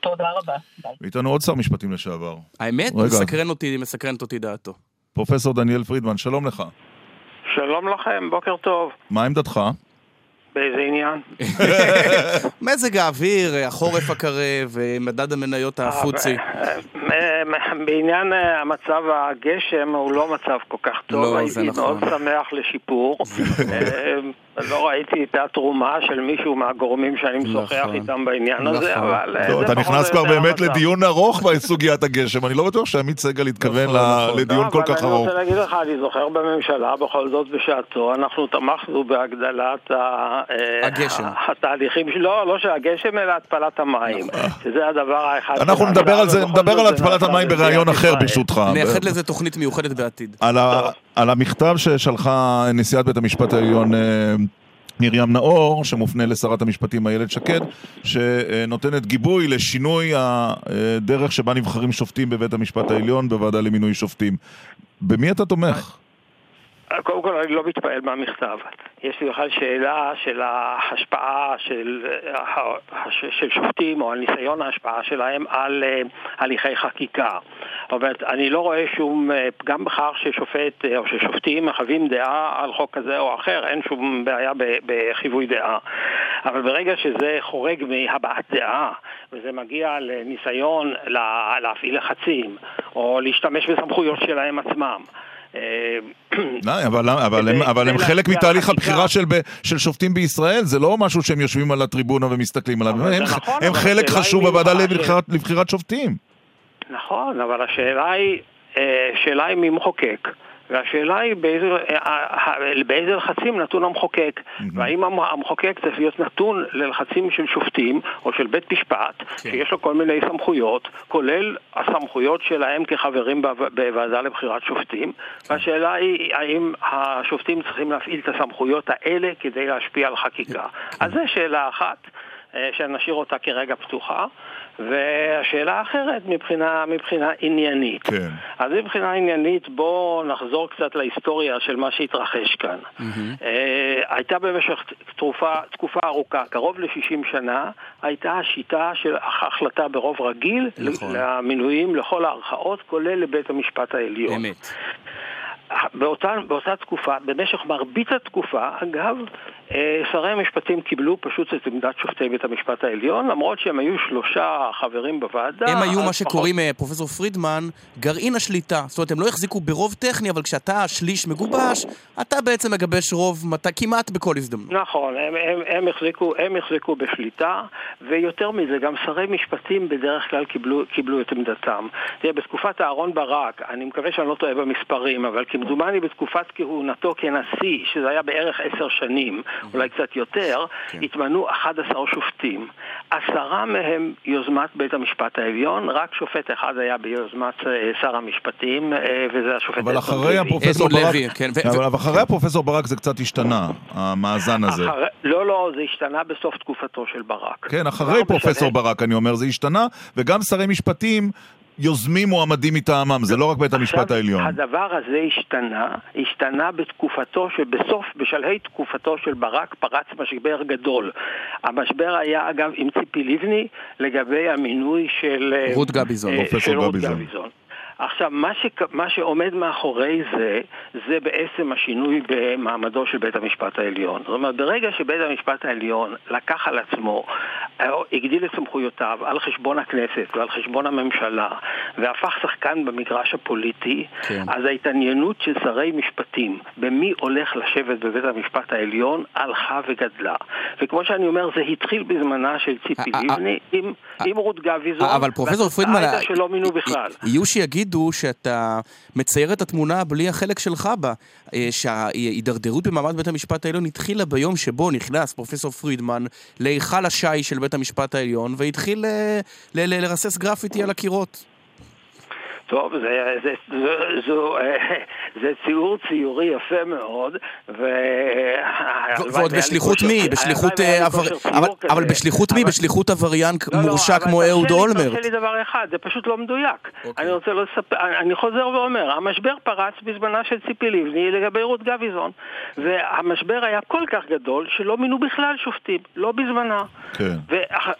תודה רבה. ואיתנו עוד שר משפטים לשעבר, האמת, רגע. מסקרן אותי, מסקרנת אותי דעתו. פרופסור דניאל פרידמן, שלום לך. שלום לכם, בוקר טוב. מה עמדתך? באיזה עניין? *laughs* מזג האוויר, החורף הקרב, מדד המניות הפוצי. אה, בעניין אה, המצב הגשם הוא לא מצב כל כך טוב, לא, זה הייתי נכון. מאוד שמח לשיפור. *laughs* אה, לא ראיתי את התרומה של מישהו מהגורמים שאני משוחח נכון. איתם בעניין הזה, נכון. אבל אה, לא, אתה נכנס כבר באמת המצב. לדיון ארוך בסוגיית הגשם, אני לא בטוח שעמית סגל התכוון נכון, ל- נכון. לדיון לא, כל כך אבל ארוך. אני רוצה להגיד לך, אני זוכר בממשלה, בכל זאת בשעתו, אנחנו תמכנו בהגדלת. התהליכים, לא, לא של הגשם, אלא התפלת המים. שזה הדבר האחד. אנחנו נדבר על זה, נדבר על זה התפלת המים במדינת בראיון אחר. ברשותך. נייחד לזה תוכנית מיוחדת בעתיד. על המכתב ששלחה נשיאת בית המשפט העליון אה, מרים נאור, שמופנה לשרת המשפטים איילת שקד, שנותנת גיבוי לשינוי הדרך שבה נבחרים שופטים בבית המשפט העליון בוועדה למינוי שופטים. במי אתה תומך? קודם כל, אני לא מתפעל מהמכתב. יש לי בכלל שאלה של ההשפעה של, אה, של שופטים, או על ניסיון ההשפעה שלהם על אה, הליכי חקיקה. אומרת, אני לא רואה שום אה, פגם בכך ששופט אה, או ששופטים מחווים דעה על חוק כזה או אחר, אין שום בעיה בחיווי דעה. אבל ברגע שזה חורג מהבעת דעה, וזה מגיע לניסיון לה- להפעיל לחצים, או להשתמש בסמכויות שלהם עצמם, אה, אבל, אבל, הם, אבל חלק מתהליך. הבחירה של, שופטים בישראל, זה לא משהו שהם יושבים על הטריבונה ומסתכלים עליו, הם, נכון, הם חלק חשוב בוועדה לבחירת, לבחירת שופטים. נכון, אבל השאלה היא, אה, השאלה היא מי מחוקק. והשאלה היא באיזה, באיזה לחצים נתון המחוקק. והאם המ- המחוקק צריך להיות נתון ללחצים של שופטים או של בית משפט, שיש לו כל מיני סמכויות, כולל הסמכויות שלהם כחברים בו- בוועדה לבחירת שופטים. והשאלה היא האם השופטים צריכים להפעיל את הסמכויות האלה כדי להשפיע על חקיקה. אז זו שאלה אחת. אה, שנשאיר אותה כרגע פתוחה. והשאלה האחרת מבחינה, מבחינה עניינית. כן. אז מבחינה עניינית בואו נחזור קצת להיסטוריה של מה שהתרחש כאן. אה, הייתה במשך תקופה, תקופה ארוכה, קרוב ל-60 שנה, הייתה השיטה של החלטה ברוב רגיל נכון. למינויים לכל הערכאות, כולל לבית המשפט העליון. אמת. באותה, באותה תקופה, במשך מרבית התקופה, אגב, אה, שרי המשפטים קיבלו פשוט את עמדת שופטי בית המשפט העליון, למרות שהם היו שלושה חברים בוועדה. הם היו מה פחות- שקוראים, אה, פרופסור פרידמן, גרעין השליטה. זאת אומרת, הם לא החזיקו ברוב טכני, אבל כשאתה שליש מגובש, אתה בעצם מגבש רוב מת- כמעט בכל הזדמנות. נכון, הם, הם, הם, החזיקו, הם החזיקו בשליטה, ויותר מזה, גם שרי משפטים בדרך כלל קיבלו, קיבלו את עמדתם. תראה, בתקופת אהרן ברק, אני מקווה שאני לא טועה במספרים, אבל כמדומני בתקופת כהונתו כנשיא, שזה היה בערך עשר שנים, אולי קצת יותר, התמנו 11 שופטים. עשרה מהם יוזמת בית המשפט העליון, רק שופט אחד היה ביוזמת אה, שר המשפטים, אה, וזה השופט אבל אחרי. הפרופסור ברק, לוי, כן, ו- אבל אחרי הפרופסור ברק זה קצת השתנה, המאזן הזה. אחרי, לא, לא, זה השתנה בסוף תקופתו של ברק. כן, כבר אחרי פרופסור ברק, אני אומר, זה השתנה, וגם שרי משפטים יוזמים מועמדים מטעמם, זה לא רק בית המשפט העליון. הדבר הזה השתנה, השתנה בתקופתו, שבסוף, בשלהי תקופתו של ברק, פרץ משבר גדול. המשבר היה, אגב, עם ציפי לבני, לגבי המינוי של... אה, רות גביזון. אה, פרופסור של רות גביזון. עכשיו, מה, ש... מה שעומד מאחורי זה, זה בעצם השינוי במעמדו של בית המשפט העליון. זאת אומרת, ברגע שבית המשפט העליון לקח על עצמו הגדיל את סמכויותיו על חשבון הכנסת ועל חשבון הממשלה והפך שחקן במגרש הפוליטי, כן. אז ההתעניינות של שרי משפטים במי הולך לשבת בבית המשפט העליון הלכה וגדלה. וכמו שאני אומר, זה התחיל בזמנה של ציפי אה, אה, לבני עם, עם רות גביזון, אבל פרופסור פרידמן, שלא מינו בכלל. יהיו שיגידו שאתה מצייר את התמונה בלי החלק שלך בה, אה, שההידרדרות במעמד בית המשפט העליון התחילה ביום שבו נכנס פרופסור פרידמן להיכל השי של בית המשפט העליון והתחיל אה, לרסס גרפיטי על הקירות. טוב, זה, זה, זה, זו, אה, זה ציור ציורי יפה מאוד, ו... ועוד בשליחות מי? בשליחות... אה, עבר- אבל- אבל בשליחות מי? בשליחות עבריין לא, לא, מורשע אבל כמו אהוד אולמרט. תרשה לי דבר אחד, זה פשוט לא מדויק. אוקיי. אני רוצה לספר, אני- חוזר ואומר, המשבר פרץ בזמנה של ציפי לבני לגבי רות גביזון, והמשבר היה כל כך גדול שלא מינו בכלל שופטים, לא בזמנה. כן.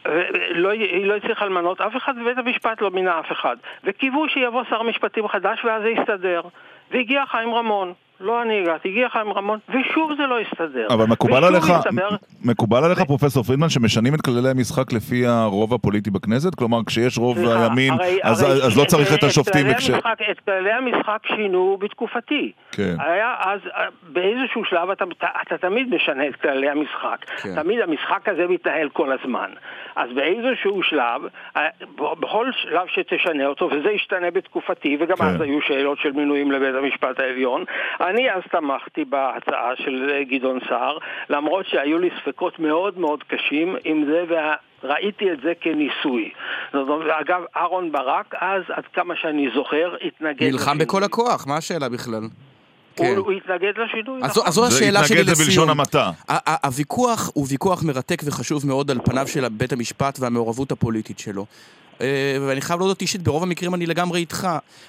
ולא היא לא הצליחה למנות אף אחד, ובית המשפט לא מינה אף אחד. וקיוו שיבוא שר משפטים חדש ואז זה יסתדר. והגיע חיים רמון. לא אני הגעתי, הגיע חיים רמון, ושוב זה לא הסתדר. אבל מקובל עליך, הסתבר- מקובל עליך פרופסור פרידמן שמשנים את כללי המשחק לפי הרוב הפוליטי בכנסת? כלומר כשיש רוב סליחה, הימין הרי- אז הרי אז לא צריך את השופטים כללי וכש... המשחק- את כללי המשחק שינו בתקופתי. כן. היה אז, אה, באיזשהו שלב אתה, אתה, אתה תמיד משנה את כללי המשחק. כן. תמיד המשחק הזה מתנהל כל הזמן. אז באיזשהו שלב, אה, בכל שלב שתשנה אותו, וזה ישתנה בתקופתי, וגם כן. אז היו שאלות של מינויים לבית המשפט העליון, אני אז תמכתי בהצעה של גדעון סער, למרות שהיו לי ספקות מאוד מאוד קשים עם זה, וה... ראיתי את זה כניסוי. זאת אומרת, אגב, אהרון ברק אז, עד כמה שאני זוכר, התנגד נלחם. בכל הכוח, מה השאלה בכלל? הוא, כן. הוא התנגד לשינוי, אז זו- נכון. אז זו זה השאלה שלי התנגד זה בלשון לסיום. המעטה. הוויכוח הוא ויכוח מרתק וחשוב מאוד על פניו של בית המשפט והמעורבות הפוליטית שלו. אה, ואני חייב להודות אישית, ברוב המקרים אני לגמרי איתך.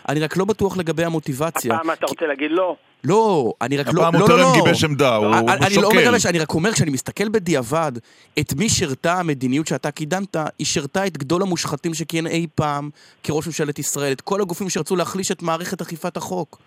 אני רק לא בטוח לגבי המוטיבציה. הפעם אתה רוצה להגיד לא? לא, אני רק לא... הפעם לא, הוא לא, טרם לא. גיבש עמדה, הוא לא שוקל. מגבש, אני רק אומר, כשאני מסתכל בדיעבד את מי שירתה המדיניות שאתה קידמת, היא שירתה את גדול המושחתים שכיהן אי פעם כראש ממשלת ישראל, את כל הגופים שרצו להחליש את מערכת אכיפת החוק.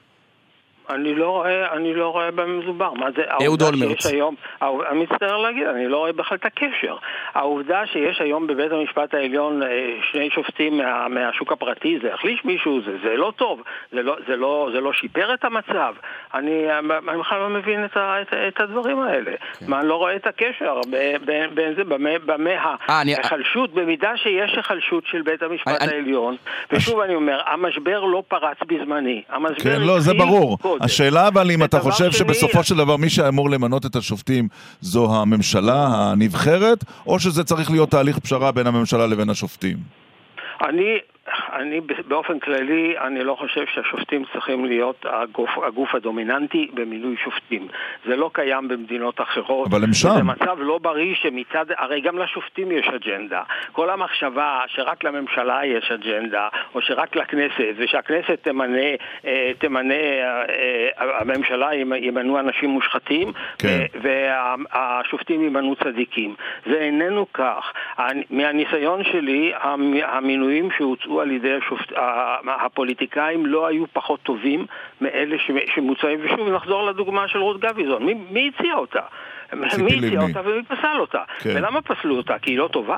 אני לא רואה, אני לא רואה במה מדובר. מה זה, אהוד אולמרט. היום, אני מצטער להגיד, אני לא רואה בכלל את הקשר. העובדה שיש היום בבית המשפט העליון אה, שני שופטים מה, מהשוק הפרטי, זה החליש מישהו, זה, זה לא טוב, זה לא, זה, לא, זה לא שיפר את המצב. אני, אני בכלל לא מבין את, ה, את, את הדברים האלה. כן. מה, אני לא רואה את הקשר ב- ב- בין זה, במה, במה אה, אני- ההיחלשות, במידה שיש היחלשות של בית המשפט אני- העליון, ושוב אני אומר, המשבר לא פרץ בזמני. המשבר כן, לא, זה ברור. השאלה אבל אם אתה חושב שני- שבסופו של דבר מי שאמור למנות את השופטים זו הממשלה הנבחרת, או שזה צריך להיות תהליך פשרה בין הממשלה לבין השופטים? אני, אני באופן כללי, אני לא חושב שהשופטים צריכים להיות הגוף, הגוף הדומיננטי במינוי שופטים. זה לא קיים במדינות אחרות. אבל הם שם. זה מצב לא בריא שמצד, הרי גם לשופטים יש אג'נדה. כל המחשבה שרק לממשלה יש אג'נדה, או שרק לכנסת, ושהכנסת תמנה, אה, תמנה, אה, אה, הממשלה ימ- ימנו אנשים מושחתים, כן. והשופטים ימנו צדיקים. זה איננו כך. מהניסיון שלי, המ- המינויים שהוצאו על ידי השופט, הפוליטיקאים לא היו פחות טובים מאלה ש- שמוצאים, ושוב נחזור לדוגמה של רות גביזון. מי, מי הציע אותה? מי הציע. אותה ומי פסל אותה? כן. ולמה פסלו אותה? כי היא לא טובה?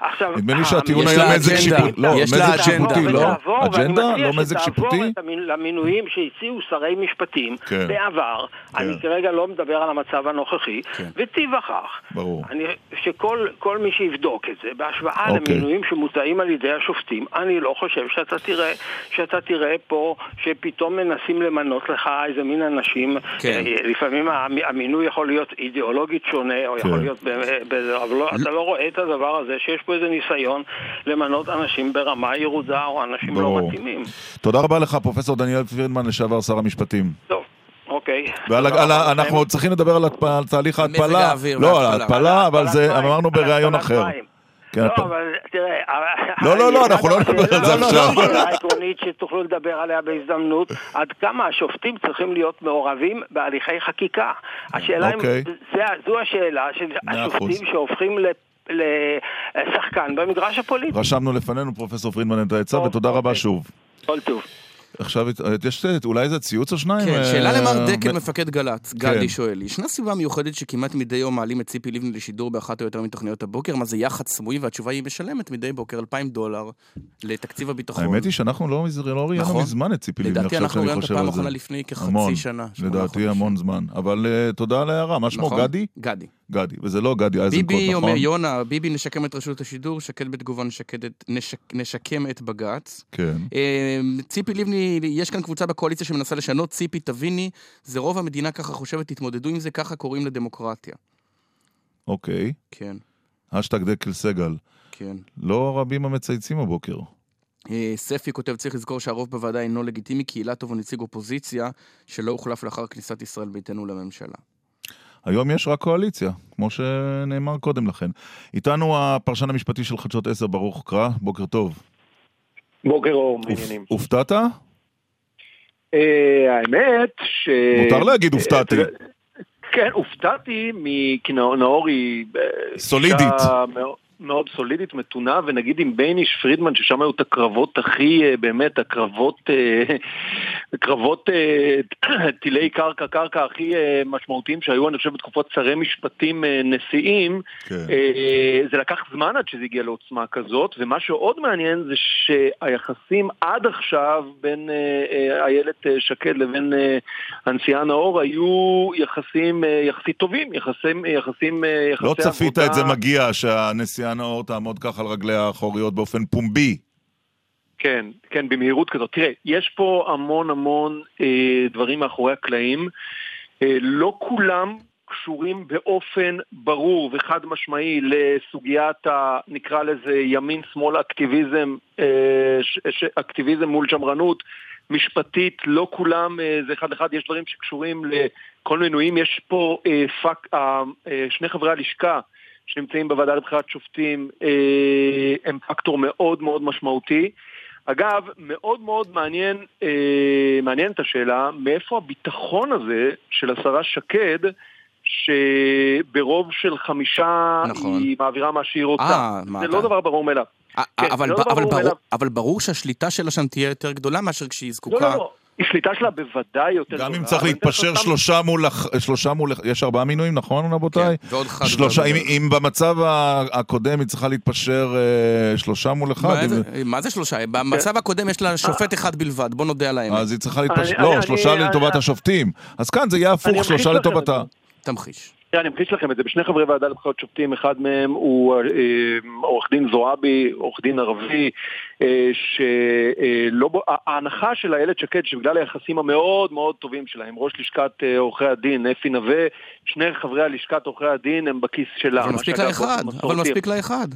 עכשיו... נדמה לי שהטיעון יש היה מזג אג'נדה. שיפוטי. לא, מזג. שיפוטי, לא? אג'נדה? מציע לא מזג שתעבור שיפוטי? את המין- למינויים שהציעו שרי משפטים כן. בעבר, כן. אני כרגע לא מדבר על המצב הנוכחי, כן. ותיווכח. אני, שכל כל מי שיבדוק את זה, בהשוואה אוקיי. למינויים שמוצעים על ידי השופטים, אני לא חושב שאתה תראה, שאתה תראה פה שפתאום מנסים למנות לך איזה מין אנשים, כן. אה, לפעמים המ- המינוי יכול להיות אידיאולוגית שונה, או יכול כן. להיות, אבל לא, אתה לא רואה את הדבר הזה, שיש פה איזה ניסיון למנות אנשים ברמה ירודה, או אנשים לא ברור. מתאימים. תודה רבה לך, פרופסור דניאל פרידמן, לשעבר שר המשפטים. טוב, אוקיי. ועל, תודה על, רבה ה- לכם. אנחנו צריכים לדבר על, תהליך מזג ההתפלה. האוויר לא, על. ההתפלה, אבל זה אמרנו בריאיון אחר. כן, לא, אבל תראה... לא, לא, לא, אנחנו לא נדבר על זה לא, לא, עכשיו. לא, שאלה עקרונית שתוכלו לדבר עליה בהזדמנות, עד כמה השופטים צריכים להיות מעורבים בהליכי חקיקה. השאלה אם... אוקיי. זה- זו השאלה של. השופטים שהופכים ל- לשחקן במגרש הפוליטי. רשמנו לפנינו, פרופסור פרידמן, את העצה, ותודה רבה אוקיי. שוב. כל טוב. עכשיו, יש, אולי זה ציוץ או שניים? כן, אה, שאלה למר דקל, מפקד גל"צ. כן. גדי שואל, ישנה סיבה מיוחדת שכמעט מדי יום מעלים את ציפי לבני לשידור באחת או יותר מתוכניות הבוקר? מה זה יח"צ סמוי? והתשובה היא משלמת מדי בוקר 2,000 דולר לתקציב הביטחון. האמת היא שאנחנו לא לא ראיינו נכון. מזמן את ציפי לבני, לדעתי אנחנו שאני ראיינו את הפעם. האחרונה לפני כחצי שנה, לדעתי. המון זמן. אבל אה, תודה על ההערה. מה שמו, נכון? גדי? גדי. גדי, וזה לא גדי איזנקוט, ביבי נכון? אומר, יונה, ביבי נשקם את רשות השידור, שקד בתגובה נשקם את בג"ץ. כן. אה, ציפי לבני, יש כאן קבוצה בקואליציה שמנסה לשנות, ציפי, תביני, זה רוב המדינה ככה חושבת, תתמודדו עם זה, ככה קוראים לדמוקרטיה. אוקיי. כן, אשטג דקל סגל. כן. לא רבים המצייצים הבוקר. אה, ספי כותב, צריך לזכור שהרוב בוועדה אינו לגיטימי, כי אילטוב הוא נציג אופוזיציה שלא הוחלף לאחר כניסת ישראל ביתנו לממשלה. היום יש רק קואליציה, כמו שנאמר קודם לכן. איתנו הפרשן המשפטי של חדשות 10, ברוך קרא, בוקר טוב. בוקר אור, מה העניינים. הופתעת? אה, האמת ש... מותר להגיד הופתעתי. אה, כן, הופתעתי כי נאור היא... אה, סולידית. מאוד- סולידית, מתונה, ונגיד עם בייניש פרידמן, ששם היו את הקרבות הכי, אה, באמת, הקרבות, אה, *laughs* קרבות אה, *clears throat* טילי קרקע, קרקע הכי משמעותיים שהיו, אני חושב, בתקופות שרי משפטים נשיאים. כן. זה לקח זמן עד שזה הגיע לעוצמה כזאת, ומה שעוד מעניין זה שהיחסים עד עכשיו בין איילת שקד לבין אה, הנשיאה נאור היו יחסים יחסית טובים, יחסים, יחסים, יחסי לא צפית עבודה... את זה מגיע, שהנשיאה נאור תעמוד ככה על רגליה האחוריות באופן פומבי. כן, כן, במהירות כזאת. תראה, יש פה המון המון אה, דברים מאחורי הקלעים. אה, לא כולם קשורים באופן ברור וחד משמעי לסוגיית ה... נקרא לזה ימין-שמאל אקטיביזם, אה, ש, ש, אקטיביזם מול שמרנות. משפטית, לא כולם אה, זה אחד אחד, יש דברים שקשורים לכל מינויים. יש פה אה, פאק, אה, שני חברי הלשכה שנמצאים בוועדה לבחירת שופטים אה, הם פקטור מאוד מאוד משמעותי. אגב, מאוד מאוד מעניין, אה, מעניין את השאלה, מאיפה הביטחון הזה של השרה שקד, שברוב של חמישה נכון. היא מעבירה מה שהיא רוצה. אה, מה זה אתה- לא דבר ברור מאליו. אה, כן, אבל, לא אבל, ברור. אבל ברור שהשליטה שלה שם תהיה יותר גדולה מאשר כשהיא לא, זקוקה. לא, לא. השליטה שלה בוודאי יותר גם גדולה. אם צריך להתפשר שלושה מול... שלושה מול... יש ארבעה מינויים, נכון רבותיי? כן, ועוד אחד. שלושה. אם, אם במצב הקודם היא צריכה להתפשר אה, שלושה מול אחד, מה אם- זה- מה זה שלושה? במצב הקודם יש לה שופט אחד בלבד, בוא נודה על האמת. אז היא צריכה להתפשר, לא, אני- שלושה אני- לטובת אני- השופטים. אז כאן זה יהיה הפוך, שלושה לטובתה. תמחיש. תראה, אני אמחיש לכם את זה בשני חברי ועדה לבחירות שופטים, אחד מהם הוא אה, עורך דין זועבי, עורך דין ערבי, אה, שלא... ב- ההנחה של איילת שקד, שבגלל היחסים המאוד מאוד טובים שלה עם ראש לשכת אה, עורכי הדין, אפי נווה, שני חברי לשכת עורכי הדין הם בכיס שלה. אבל מספיק לה אחד, אבל מספיק לה אחד.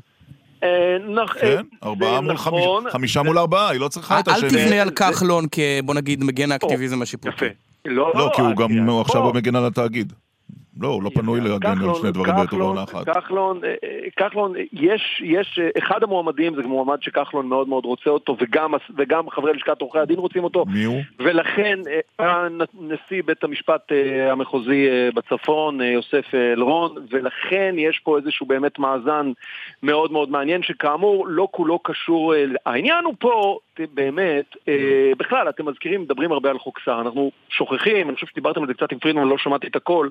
אה, אה, כן, ארבעה מול נכון, חמישה, חמישה מול ארבעה, היא לא צריכה את אל השני. תבנה על כחלון כבוא נגיד מגן האקטיביזם השיפוטי. יפה. לא, לא, כי הוא גם הוא עכשיו מגן על התאגיד. לא, הוא לא פנוי להגן על שני דברים ובעונה אחת. כחלון, אה, אה, כחלון, יש, יש, אה, אחד המועמדים זה מועמד שכחלון מאוד מאוד רוצה אותו, וגם, וגם חברי לשכת עורכי הדין רוצים אותו, מי הוא? ולכן נשיא בית המשפט המחוזי בצפון, יוסף אלרון, ולכן יש פה איזשהו באמת מאזן מאוד מאוד מעניין, שכאמור לא כולו קשור, העניין הוא פה, באמת, בכלל, אתם מזכירים, מדברים הרבה על חוק סער, אנחנו שוכחים, אני חושב שדיברתם על זה קצת עם פרידמן, לא שמעתי את הכל,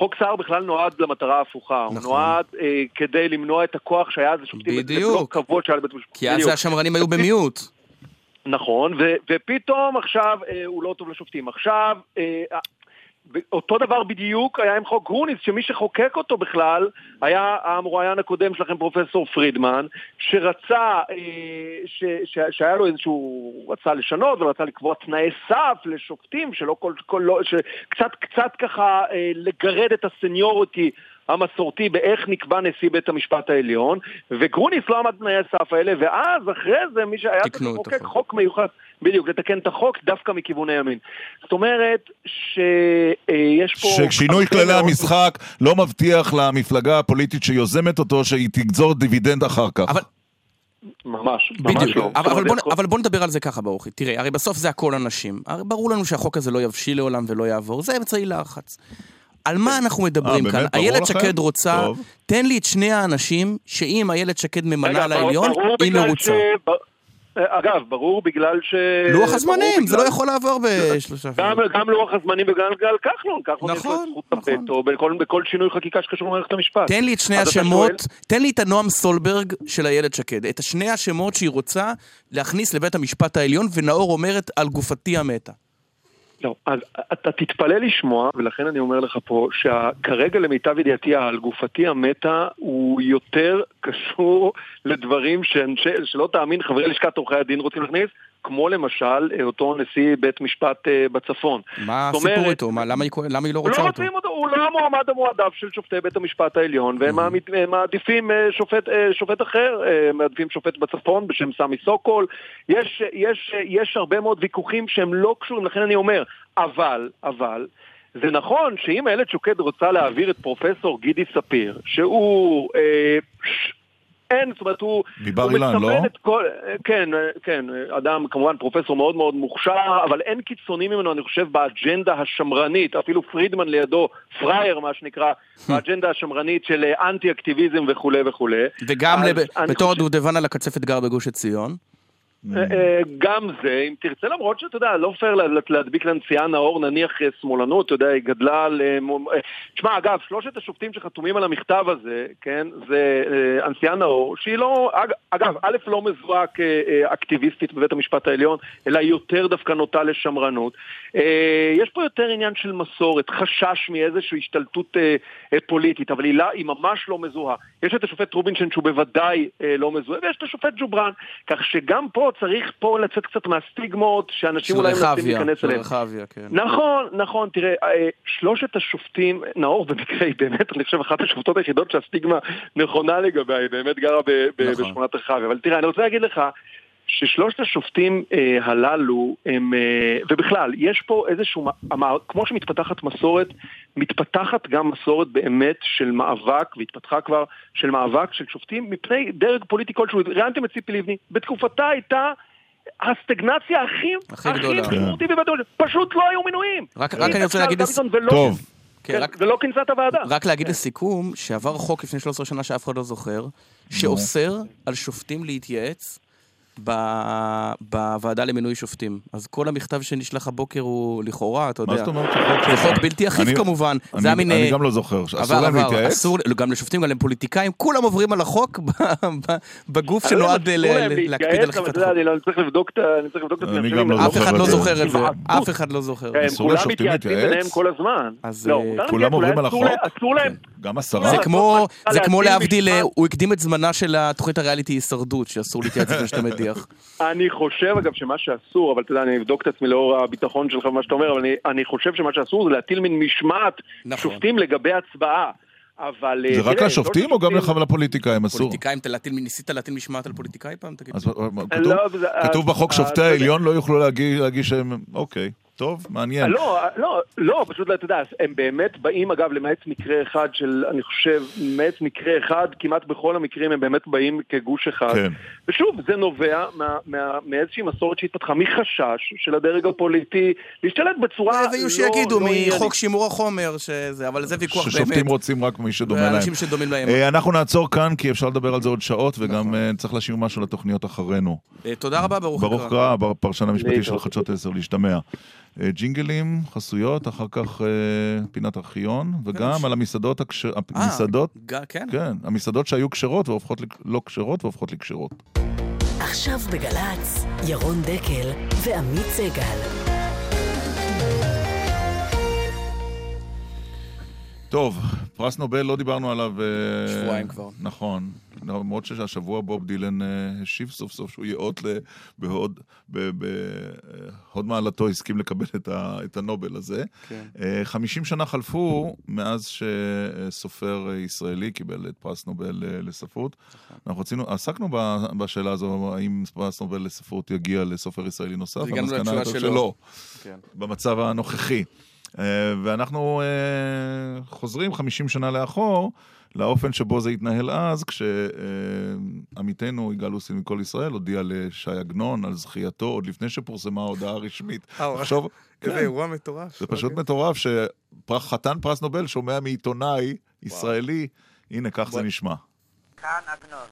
חוק סער בכלל נועד למטרה ההפוכה, הוא נכון. נועד אה, כדי למנוע את הכוח שהיה אז לשופטים, בדיוק. לא כבוד שהיה לבית המשפט. כי אז. השמרנים היו במיעוט. נכון, ו- ופתאום עכשיו אה, הוא לא טוב לשופטים. עכשיו, אה, אותו דבר בדיוק היה עם חוק גרוניס, שמי שחוקק אותו בכלל היה המרואיין הקודם שלכם, פרופסור פרידמן, שרצה, אה, ש, ש, שהיה לו איזשהו, רצה לשנות ורצה לקבוע תנאי סף לשופטים, שלא כל, כל לא, שקצת קצת ככה אה, לגרד את הסניוריטי המסורתי באיך נקבע נשיא בית המשפט העליון, וגרוניס לא עמד בתנאי הסף האלה, ואז אחרי זה מי שהיה צריך לחוקק. חוק מיוחד, בדיוק, לתקן את החוק דווקא מכיוון הימין. זאת אומרת שיש פה... ששינוי כללי מאוד- המשחק לא מבטיח למפלגה הפוליטית שיוזמת אותו שהיא תגזור דיבידנד אחר כך. אבל- ממש, ממש בדיוק, לא. אבל, אבל, בוא, אבל בוא נדבר על זה ככה ברוכי. תראה, הרי בסוף זה הכל אנשים. הרי ברור לנו שהחוק הזה לא יבשיל לעולם ולא יעבור, זה אמצעי לחץ. על מה אנחנו מדברים אה, כאן? איילת? שקד רוצה, טוב. תן לי את שני האנשים שאם איילת שקד ממנה לעליון, היא מרוצה. ש- אה, אגב, ברור בגלל ש... לוח הזמנים, זה לא יכול לעבור בשלושה גם. גם לוח הזמנים וגם גל כחלון, כחלון יש לו נכון, זכות הווטו בכל, בכל שינוי חקיקה שקשור למערכת המשפט. תן לי את שני השמות, שואל- תן לי את הנועם סולברג של איילת שקד. את שני השמות שהיא רוצה להכניס לבית המשפט העליון, ונאור אומרת על גופתי המתה. לא, אז אתה תתפלא לשמוע, ולכן אני אומר לך פה, שכרגע למיטב ידיעתי על גופתי המתה הוא יותר קשור *laughs* לדברים שאנשי, שלא תאמין חברי לשכת עורכי הדין רוצים להכניס, כמו למשל אה, אותו נשיא בית משפט אה, בצפון. מה הסיפור איתו? מה, למה היא? למה היא לא לא רוצה אותו? רוצים אותו, הוא לא המועמד המועדף של שופטי בית המשפט העליון, והם Mm-hmm. מעדיפים אה, שופט, שופט אחר, מעדיפים שופט בצפון בשם סמי סוקול. יש, יש, יש הרבה מאוד ויכוחים שהם לא קשורים, לכן אני אומר, אבל, אבל, זה נכון שאם איילת שקד רוצה להעביר את פרופסור גידי ספיר, שהוא... אה, ש- אין, זאת אומרת, הוא... מבר הוא אילן, לא? את כל... כן, כן, אדם, כמובן פרופסור מאוד מאוד מוכשר, אבל אין קיצוני ממנו, אני חושב, באג'נדה השמרנית, אפילו פרידמן לידו, פראייר, מה שנקרא, *laughs* באג'נדה השמרנית של אה, אנטי-אקטיביזם וכולי וכולי. וגם לב- בתור חושב- הדובדבן על הקצפת גר בגוש עציון. אה, אה, גם זה, אם תרצה, למרות שאתה יודע, לא פייר לה- להדביק לנשיאה נאור נניח אה, שמאלנות, אתה יודע, היא גדלה אה, תשמע, אגב, שלושת השופטים שחתומים על המכתב הזה, כן, זה אה, הנשיאה נאור, שהיא לא, אג- אגב, א', לא מזוהה כאקטיביסטית בבית המשפט העליון, אלא יותר דווקא נוטה לשמרנות. יש פה יותר עניין של מסורת, חשש מאיזושהי השתלטות פוליטית, אבל היא, לא- היא ממש לא מזוהה. יש את השופט רובינשטיין שהוא בוודאי לא מזוהה, ויש את השופט ג'ובראן, כך שגם פה צריך פה לצאת קצת מהסטיגמות שאנשים של אולי מנסים להיכנס של אליהם. רחביה, כן. נכון, נכון, תראה, אה, שלושת השופטים, נאור במקרה היא באמת, אני חושב, אחת השופטות היחידות שהסטיגמה נכונה לגביה, היא באמת גרה נכון. בשכונת רחביה. אבל תראה, אני רוצה להגיד לך, ששלושת השופטים אה, הללו הם, אה, ובכלל, יש פה איזשהו, המ- כמו שמתפתחת מסורת, מתפתחת גם מסורת באמת של מאבק, והתפתחה כבר, של מאבק של שופטים מפני דרג פוליטי כלשהו. ראיינתם את ציפי לבני, בתקופתה הייתה הסטגנציה הכי, הכי הכי גדולה. ובדול, פשוט לא היו מינויים. רק- רק אני רוצה להגיד לס- דוידסון ולא- טוב. כן, כן, רק- ולא כינסה את הוועדה. רק להגיד לסיכום, שעבר חוק לפני 13 שנה שאף אחד לא זוכר, שאוסר על שופטים להתייעץ ב- בוועדה למינוי שופטים. אז כל המכתב שנשלח הבוקר הוא לכאורה, אתה יודע. מה זאת אומרת שחוק זה? חוק בלתי אכיף כמובן. אני- זה היה מין... אני אה, גם לא זוכר. אסור עבר, להם להתייעץ? אסור, לא, גם לשופטים, גם לפוליטיקאים, כולם עוברים על החוק בגוף שנועד אסור להקפיד על אכיפת החוק. אני לא- אני צריך לבדוק את ה- אני צריך לבדוק את אני עצמי. גם לא אף אחד לא זה. זוכר את זה. היוועצות. אף אחד לא זוכר. אסור כולם לשופטים מתייעצים להתייעץ? ביניהם כל הזמן. לא, אה, כולם עוברים על אסור החוק? אסור להם. גם זה השרה? זה כמו להבדיל, אה. הוא הקדים את זמנה של התוכנית הריאליטי הישרדות, שאסור להתייעץ לפני שאתה מדיח. אני חושב אגב שמה שאסור, אבל אתה יודע, אני אבדוק את עצמי לאור הביטחון שלך ומה שאתה אומר, אבל אני, אני חושב שמה שאסור זה להטיל מין משמעת נכון. שופטים לגבי הצבעה. אבל... אה, זה רק לשופטים או גם ולפוליטיקאים אסור? פוליטיקאים, ניסית להטיל משמעת על פוליטיקאי פעם? תגיד. אז אה, כתוב- לא, כתוב אה, בחוק אה, שופטי. העליון לא יוכלו להגיש להגיש שהם... אוקיי, טוב, מעניין. לא, לא, לא, פשוט לא, אתה יודע, הם באמת באים, אגב, למעט מקרה אחד של, אני חושב, למעט מקרה אחד, כמעט בכל המקרים הם באמת באים כגוש אחד. כן. ושוב, זה נובע מה- מה- מאיזושהי מסורת שהתפתחה, מחשש של הדרג הפוליטי להשתלט בצורה לא... ויהיו שיגידו לא עניינית. מחוק שימור החומר, שזה, אבל זה ויכוח באמת. ששופטים רוצים רק מי שדומה להם. ואנשים שדומים להם. אה, אנחנו נעצור כאן, כי אפשר לדבר על זה עוד שעות, וגם אה, צריך להשאיר משהו לתוכניות אחרינו. אה, תודה רבה, ברוך ברוך הקרא. קרא, פרשן המשפטי של. חדשות 10, להשתמע. אה, ג'ינגלים, חסויות, אחר כך אה, פינת ארכיון, וגם על המסעדות הכשר- אה, המסעדות, כן. כן, המסעדות שהיו כשרות והופכות לא כשרות והופכות לכשרות. עכשיו בגל"צ, ירון דקל ועמית סגל. טוב, פרס נובל לא דיברנו עליו... אה, שבועיים כבר. נכון. למרות שהשבוע בוב דילן אה, השיב סוף סוף שהוא ייאות בהוד, בהוד מעלתו הסכים לקבל את, ה, את הנובל הזה. כן. אה, 50 שנה חלפו מאז שסופר ישראלי קיבל את פרס נובל אה, לספרות. נכון. אנחנו רצינו, עסקנו בשאלה הזו, האם פרס נובל לספרות יגיע לסופר ישראלי נוסף. המסקנה הייתה. שלא. כן. במצב הנוכחי. אה, ואנחנו אה, חוזרים 50 שנה לאחור, לאופן שבו זה התנהל אז, כשעמיתנו יגאל לוסין מכל ישראל הודיע לש"י עגנון על זכייתו, עוד לפני שפורסמה ההודעה הרשמית. אה, תחשוב, *laughs* איזה כן, אירוע מטורף. זה פשוט אוקיי. מטורף שחתן פרס נובל שומע מעיתונאי ישראלי, הנה כך זה נשמע. כאן עגנון.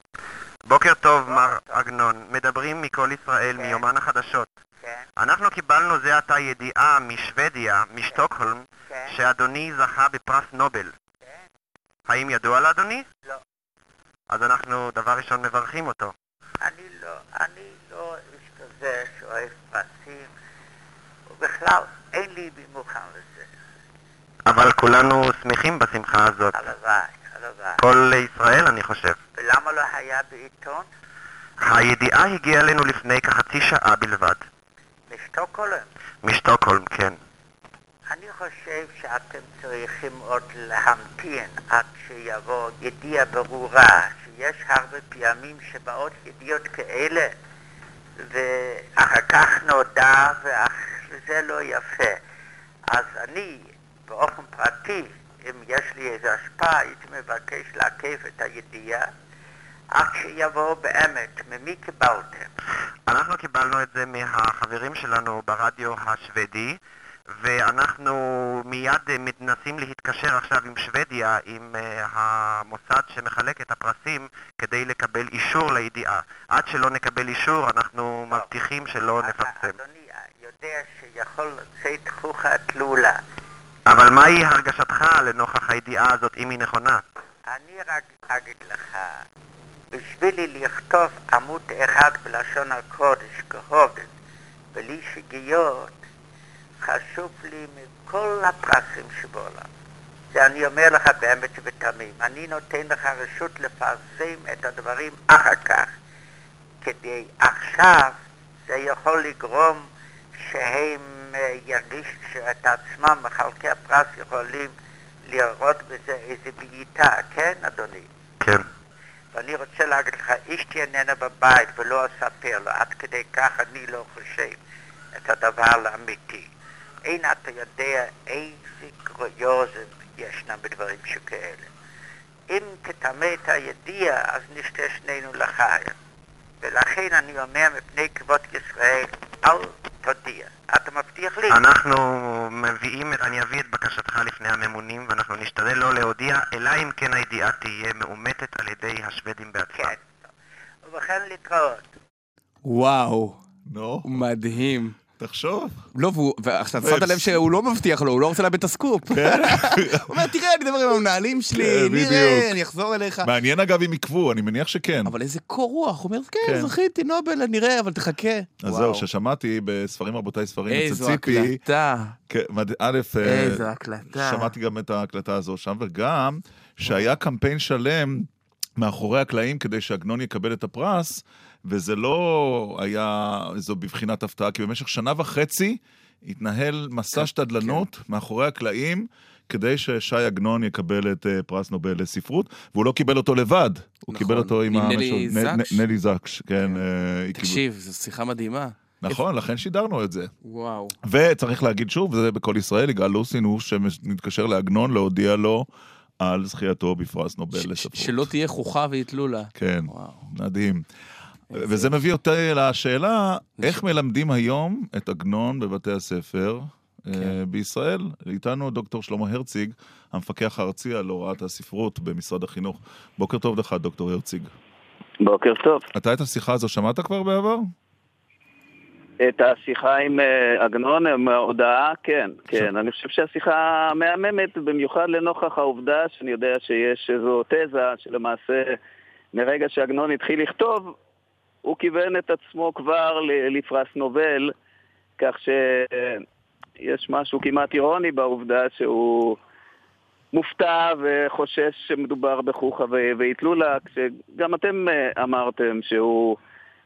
בוקר טוב, מר עגנון. מדברים מכל ישראל, מיומן החדשות. כן. אנחנו קיבלנו זה עתה ידיעה משוודיה, משטוקהולם, כן. שאדוני זכה בפרס נובל. האם ידוע לאדוני? לא. אז אנחנו דבר ראשון מברכים אותו. אני לא, אני לא איש כזה שאוהב פרסים, ובכלל, אין לי במוכן לזה. אבל כולנו שמחים בשמחה הזאת. הלוואי, הלוואי. כל ישראל, אני חושב. ולמה לא היה בעיתון? הידיעה הגיעה אלינו לפני כחצי שעה בלבד. בשטוקהולם? משטוקהולם, כן. אני חושב שאתם צריכים עוד להמתין עד שיבוא ידיעה ברורה, שיש הרבה פעמים שבאות ידיעות כאלה, ואחר כך נודע, וזה לא יפה. אז אני, באופן פרטי, אם יש לי איזו השפעה, הייתי מבקש לעכב את הידיעה עד שיבוא באמת, ממי קיבלתם? אנחנו קיבלנו את זה מהחברים שלנו ברדיו השוודי, ואנחנו מיד אה, מנסים להתקשר עכשיו עם שוודיה, עם אה, המוסד שמחלק את הפרסים, כדי לקבל אישור לידיעה. עד שלא נקבל אישור, אנחנו מבטיחים שלא נפרסם. יודע שיכול לצאת חוכא תלולה. אבל מהי הרגשתך לנוכח הידיעה הזאת, אם היא נכונה? אני רק אגיד לך, בשבילי לכתוב עמוד אחד בלשון הקודש כהוגן, בלי שגיאות, חשוב לי מכל הפרסים שבעולם. זה אני אומר לך באמת ובתמים. אני נותן לך רשות לפרסם את הדברים אחר כך, כדי עכשיו זה יכול לגרום שהם אה, ירגישו את עצמם, מחלקי הפרס יכולים לראות בזה איזה בעיטה, כן אדוני? כן. ואני רוצה להגיד לך, אשתי איננה בבית ולא אספר לו, עד כדי כך אני לא חושב את הדבר האמיתי. אין אתה יודע איזה קרויוזם ישנם בדברים שכאלה. אם תטמא את הידיע, אז נשתה שנינו לחיים. ולכן אני אומר מפני כבוד ישראל, אל תודיע. אתה מבטיח לי? אנחנו מביאים, אני אביא את בקשתך לפני הממונים, ואנחנו נשתדל לא להודיע, אלא אם כן הידיעה תהיה מאומתת על ידי השוודים בעצמם. כן. ובכן להתראות. וואו. נו. מדהים. תחשוב. לא, ועכשיו שמת לב שהוא לא מבטיח לו, הוא לא רוצה לאבד את הסקופ. כן. *laughs* הוא אומר, תראה, אני אדבר עם המנהלים שלי, כן, נראה. אני אחזור אליך. מעניין אגב אם עקבו, אני מניח שכן. אבל איזה קור רוח, הוא אומר, כן. כן, זכיתי, נובל, נראה, אבל תחכה. אז. זהו, ששמעתי בספרים רבותיי ספרים אצל איזו ציפי. הקלטה. א', אה, איזו הקלטה. שמעתי גם את ההקלטה הזו שם, וגם שהיה קמפיין שלם מאחורי הקלעים כדי שעגנון יקבל את הפרס, וזה לא היה איזו בבחינת הפתעה, כי במשך שנה וחצי התנהל מסע שתדלנות מאחורי הקלעים. כדי ששי עגנון יקבל את אה, פרס נובל לספרות, והוא לא קיבל אותו לבד, הוא קיבל אותו עם עם נלי נ- זקש. נלי זקש, כן. אה, היא קיבל- תקשיב, זו שיחה מדהימה. נכון, לכן שידרנו את זה. וואו. וצריך להגיד שוב, וזה בכל ישראל, יגאל לוסין הוא שמתקשר לעגנון להודיע לו על זכייתו בפרס נובל לספרות. שלא תהיה חוכה ויתלו לה. כן, מדהים. וזה מביא אותי לשאלה, איך מלמדים היום את עגנון בבתי הספר כן. אה, בישראל? איתנו דוקטור שלמה הרציג, המפקח הארצי על הוראת הספרות במשרד החינוך. בוקר טוב לך, דוקטור הרציג. בוקר טוב. אתה את השיחה הזו שמעת כבר בעבר? את השיחה עם אה, עגנון, עם ההודעה, כן, כן. אני חושב שהשיחה מהממת, במיוחד לנוכח העובדה שאני יודע שיש איזו תזה שלמעשה מרגע שעגנון התחיל לכתוב, הוא כיוון את עצמו כבר לפרס נובל, כך שיש משהו כמעט אירוני בעובדה שהוא מופתע וחושש שמדובר בחוכא ו- ואטלולה, כשגם אתם אה, אמרתם שהוא...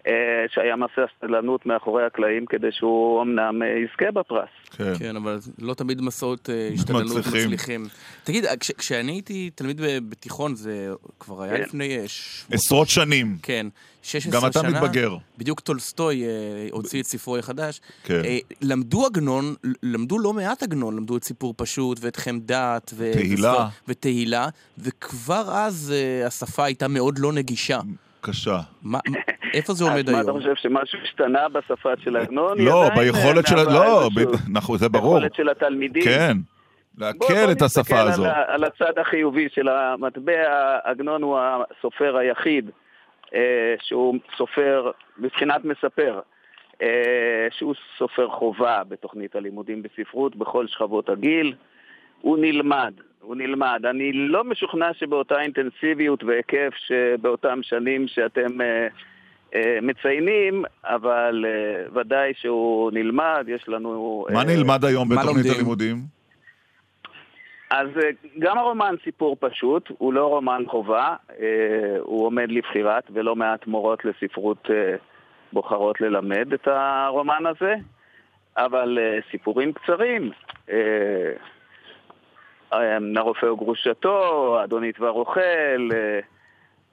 אה, שהיה מסע סטלנות מאחורי הקלעים כדי שהוא אמנם אה, יזכה בפרס. כן. כן, אבל לא תמיד מסעות אה, *laughs* השתדלות מצליחים. מצליחים. תגיד, כש- כשאני הייתי תלמיד בתיכון, זה כבר היה כן. לפני ש- עשרות שנים. כן, 16 גם אתה שנה. מתבגר. בדיוק טולסטוי הוציא את ספרו החדש. כן. למדו עגנון, למדו לא מעט עגנון, למדו את סיפור פשוט ואת חמדת. ו- תהילה. ותהילה, וכבר אז השפה הייתה מאוד לא נגישה. קשה. מה- איפה זה עומד אז מה אתה היום? חושב, שמשהו השתנה בשפה של עגנון? לא, ביכולת של... לא, נכון, זה ברור. ביכולת של התלמידים. כן. בוא את השפה נסתכל הזו. על, ה- על הצד החיובי של המטבע, עגנון הוא הסופר היחיד אה, שהוא סופר, מבחינת מספר, אה, שהוא סופר חובה בתוכנית הלימודים בספרות בכל שכבות הגיל. הוא נלמד, הוא נלמד. אני לא משוכנע שבאותה אינטנסיביות והיקף שבאותם שנים שאתם אה, אה, מציינים, אבל אה, ודאי שהוא נלמד, יש לנו... מה אה, נלמד היום מה בתוכנית לומדים? הלימודים? אז אה, גם הרומן סיפור פשוט, הוא לא רומן חובה, אה, הוא עומד לבחירת, ולא מעט מורות לספרות אה, בוחרות ללמד את הרומן הזה, אבל אה, סיפורים קצרים, אה, הרופא וגרושתו, אדונית והרוכל, אה,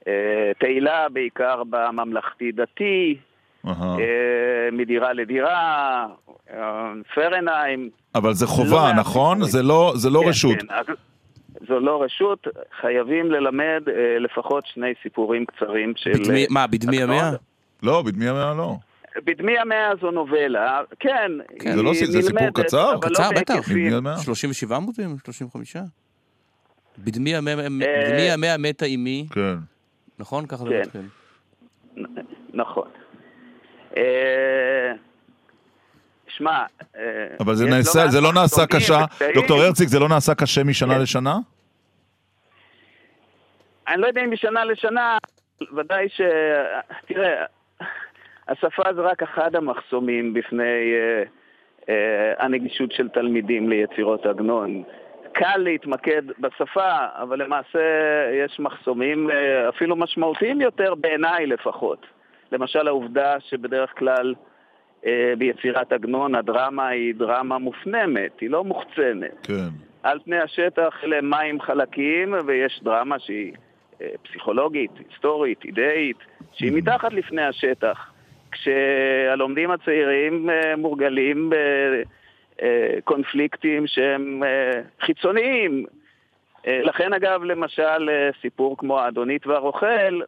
אה, תהילה בעיקר בממלכתי-דתי, מדירה לדירה, פרנהיים, אבל זה לא חובה, מעט נכון? זה לא- זה לא כן, רשות. כן, אז זו לא רשות, חייבים ללמד אה, לפחות שני סיפורים קצרים של... בדמי- מה, בדמי. ימיה? לא, בדמי ימיה לא. בדמי המאה זו נובלה, כן, כן. זה לא זה סיפור קצר? לא קצר, בטח. בהיקפים. בדמי ימיה. 37 עמודים? 35? בדמי ימיה אה, מתה אמי, כן. נכון? ככה זה כן. מתחיל. נכון. אה, שמע, אה, אבל זה לא נעשה, מעט זה לא נעשה קשה. דוקטור הרציג, זה לא נעשה קשה משנה כן. לשנה? אני לא יודע אם משנה לשנה, ודאי ש... תראה, השפה זה רק אחד המחסומים בפני אה, אה, הנגישות של תלמידים ליצירות עגנון. קל להתמקד בשפה, אבל למעשה יש מחסומים אה, אפילו משמעותיים יותר, בעיניי לפחות. למשל העובדה שבדרך כלל אה, ביצירת עגנון הדרמה היא דרמה מופנמת, היא לא מוחצנת. כן. על פני השטח אלה מים חלקיים, ויש דרמה שהיא אה, פסיכולוגית, היסטורית, אידאית, שהיא מתחת לפני השטח. כשהלומדים הצעירים אה, מורגלים בקונפליקטים שהם אה, חיצוניים. אה, לכן אגב, למשל, סיפור כמו האדונית והרוכל,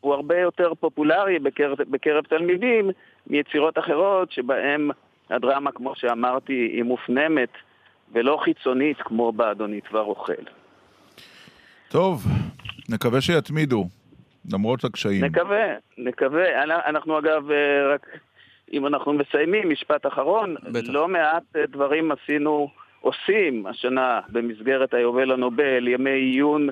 הוא הרבה יותר פופולרי בקרב, בקרב תלמידים מיצירות אחרות שבהם הדרמה, כמו שאמרתי, היא מופנמת ולא חיצונית כמו באדונית והרוכל. טוב, נקווה שיתמידו, למרות הקשיים. נקווה, נקווה. אנ- אנחנו אגב, אה, רק אם אנחנו מסיימים, משפט אחרון, בטח. לא מעט אה, דברים עשינו, עושים השנה במסגרת היובל הנובל, ימי עיון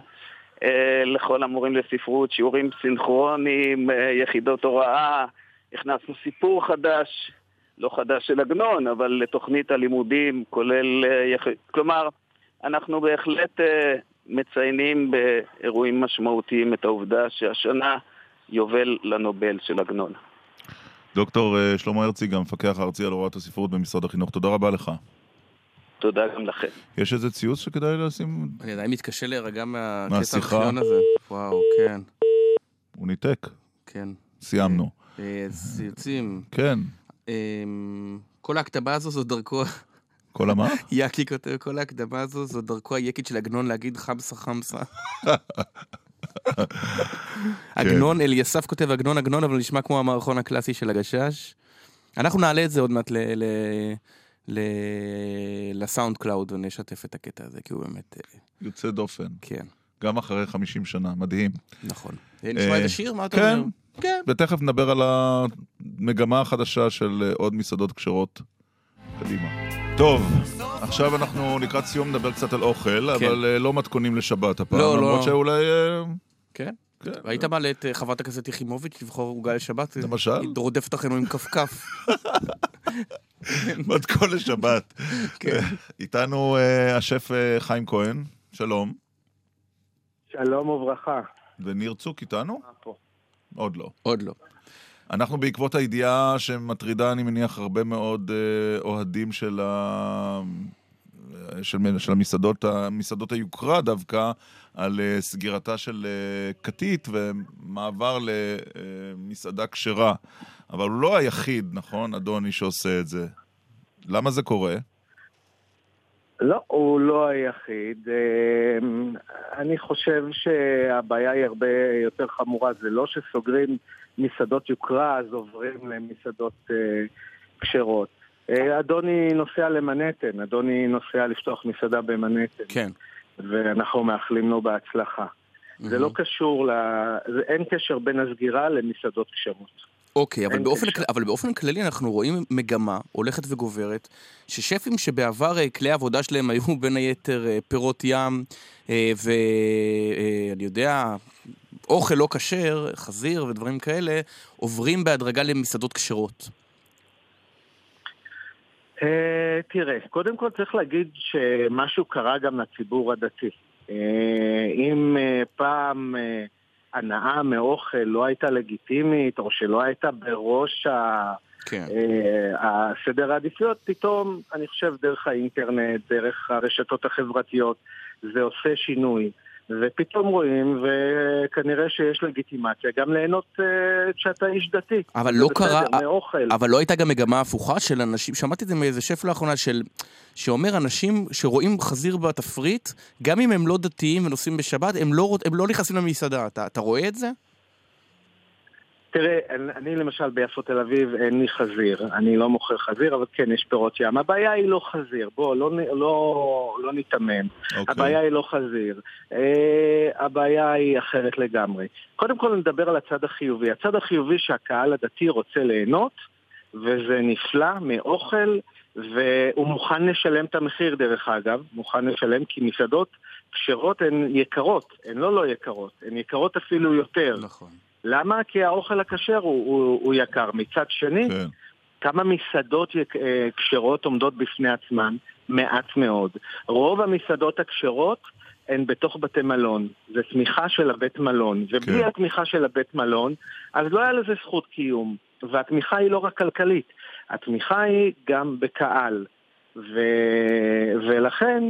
אה, לכל המורים לספרות, שיעורים סינכרוניים, אה, יחידות הוראה, הכנסנו סיפור חדש, לא חדש של עגנון, אבל לתוכנית הלימודים, כולל. כלומר, אנחנו בהחלט מציינים באירועים משמעותיים את העובדה שהשנה יובל לנובל של עגנון. דוקטור אה, שלמה הרציג, המפקח הארצי על הוראת הספרות במשרד החינוך, תודה רבה לך. תודה גם לכם. יש איזה ציוץ שכדאי לשים? אני עדיין מתקשה להירגע מהקטע מהשיחה? הארכיון הזה. וואו, כן, הוא ניתק. כן. סיימנו. אה, ציוצים. כן. אמ, כל ההקדמה הזו זו דרכו... כל המה? יאקי כותב, כל ההקדמה הזו זו דרכו היקית של עגנון להגיד חמסה חמסה. *laughs* עגנון, אליסף כותב עגנון עגנון, אבל נשמע כמו המערכון הקלאסי של הגשש. אנחנו נעלה את זה עוד מעט ל SoundCloud ונשתף את הקטע הזה, כי הוא באמת... אה, יוצא דופן. כן. גם אחרי 50 שנה, מדהים. נכון. נשמע אה, איזה שיר? מה אתה כן, אומר? כן. ותכף נדבר על המגמה החדשה של אה, עוד מסעדות כשרות. קדימה. טוב, עכשיו אנחנו לקראת סיום נדבר קצת על אוכל, אבל אה, לא מתכונים לשבת הפעם, כן. לא, לא. למרות שאולי... אה, כן. כן. ראית מעלה את אה, חברת הכנסת יחימוביץ' לבחור עוגה לשבת? למשל? היא רודפת אחרינו עם כפכף. *laughs* מתכון לשבת. כן. *laughs* איתנו השף חיים כהן, שלום. שלום וברכה. וניר צוק איתנו? עוד לא. עוד לא. אנחנו בעקבות הידיעה שמטרידה, אני מניח, הרבה מאוד אה, אוהדים של, ה... של, של המסעדות, המסעדות היוקרה דווקא, על אה, סגירתה של אה, כתית ומעבר למסעדה כשרה. אבל הוא לא היחיד, נכון, אדוני, שעושה את זה. למה זה קורה? לא, הוא לא היחיד. אני חושב שהבעיה היא הרבה יותר חמורה. זה לא שסוגרים מסעדות יוקרה, אז עוברים למסעדות אה, כשרות. אה, אדוני נוסע למנהטן, אדוני נוסע לפתוח מסעדה במנהטן. כן. ואנחנו מאחלים לו בהצלחה. זה לא קשור, ל... זה- אין קשר בין הסגירה למסעדות כשרות. אוקיי, אבל באופן, קשר. כל- אבל באופן כללי אנחנו רואים מגמה הולכת וגוברת, ששפים שבעבר אה, כלי העבודה שלהם היו בין היתר פירות ים, ואני יודע, אוכל לא כשר, חזיר ודברים כאלה, עוברים בהדרגה למסעדות כשרות. אה, תראה, קודם כל צריך להגיד שמשהו קרה גם לציבור הדתי. אה, אם אה, פעם אה, הנאה מאוכל לא הייתה לגיטימית, או שלא הייתה בראש ה... כן. הסדר העדיפויות, פתאום, אני חושב, דרך האינטרנט, דרך הרשתות החברתיות, זה עושה שינוי. ופתאום רואים, וכנראה שיש לגיטימציה גם ליהנות אה, כשאתה איש דתי. אבל לא קרה, מאוכל. אבל לא הייתה גם מגמה הפוכה של אנשים, שמעתי את זה מאיזה שף לאחרונה, של, שאומר אנשים שרואים חזיר בתפריט, גם אם הם לא דתיים ונוסעים בשבת, הם לא, הם לא נכנסים למסעדה. אתה, אתה רואה את זה? תראה, אני, אני למשל ביפו תל אביב אין לי חזיר, אני לא מוכר חזיר, אבל כן, יש פירות ים. הבעיה היא לא חזיר, בוא, לא, לא, לא ניתמם. אוקיי. הבעיה היא לא חזיר. אה, הבעיה היא אחרת לגמרי. קודם כל נדבר על הצד החיובי. הצד החיובי שהקהל הדתי רוצה ליהנות, וזה נפלא מאוכל, והוא מוכן לשלם את המחיר דרך אגב, מוכן לשלם כי מסעדות כשרות הן יקרות, הן לא לא יקרות, הן יקרות אפילו יותר. נכון. למה? כי האוכל הכשר הוא, הוא, הוא יקר. מצד שני, כן. כמה מסעדות אה, כשרות עומדות בפני עצמן? מעט מאוד. רוב המסעדות הכשרות הן בתוך בתי מלון. זה תמיכה של הבית מלון. ובלי כן. התמיכה של הבית מלון, אז לא היה לזה זכות קיום. והתמיכה היא לא רק כלכלית, התמיכה היא גם בקהל. ו... ולכן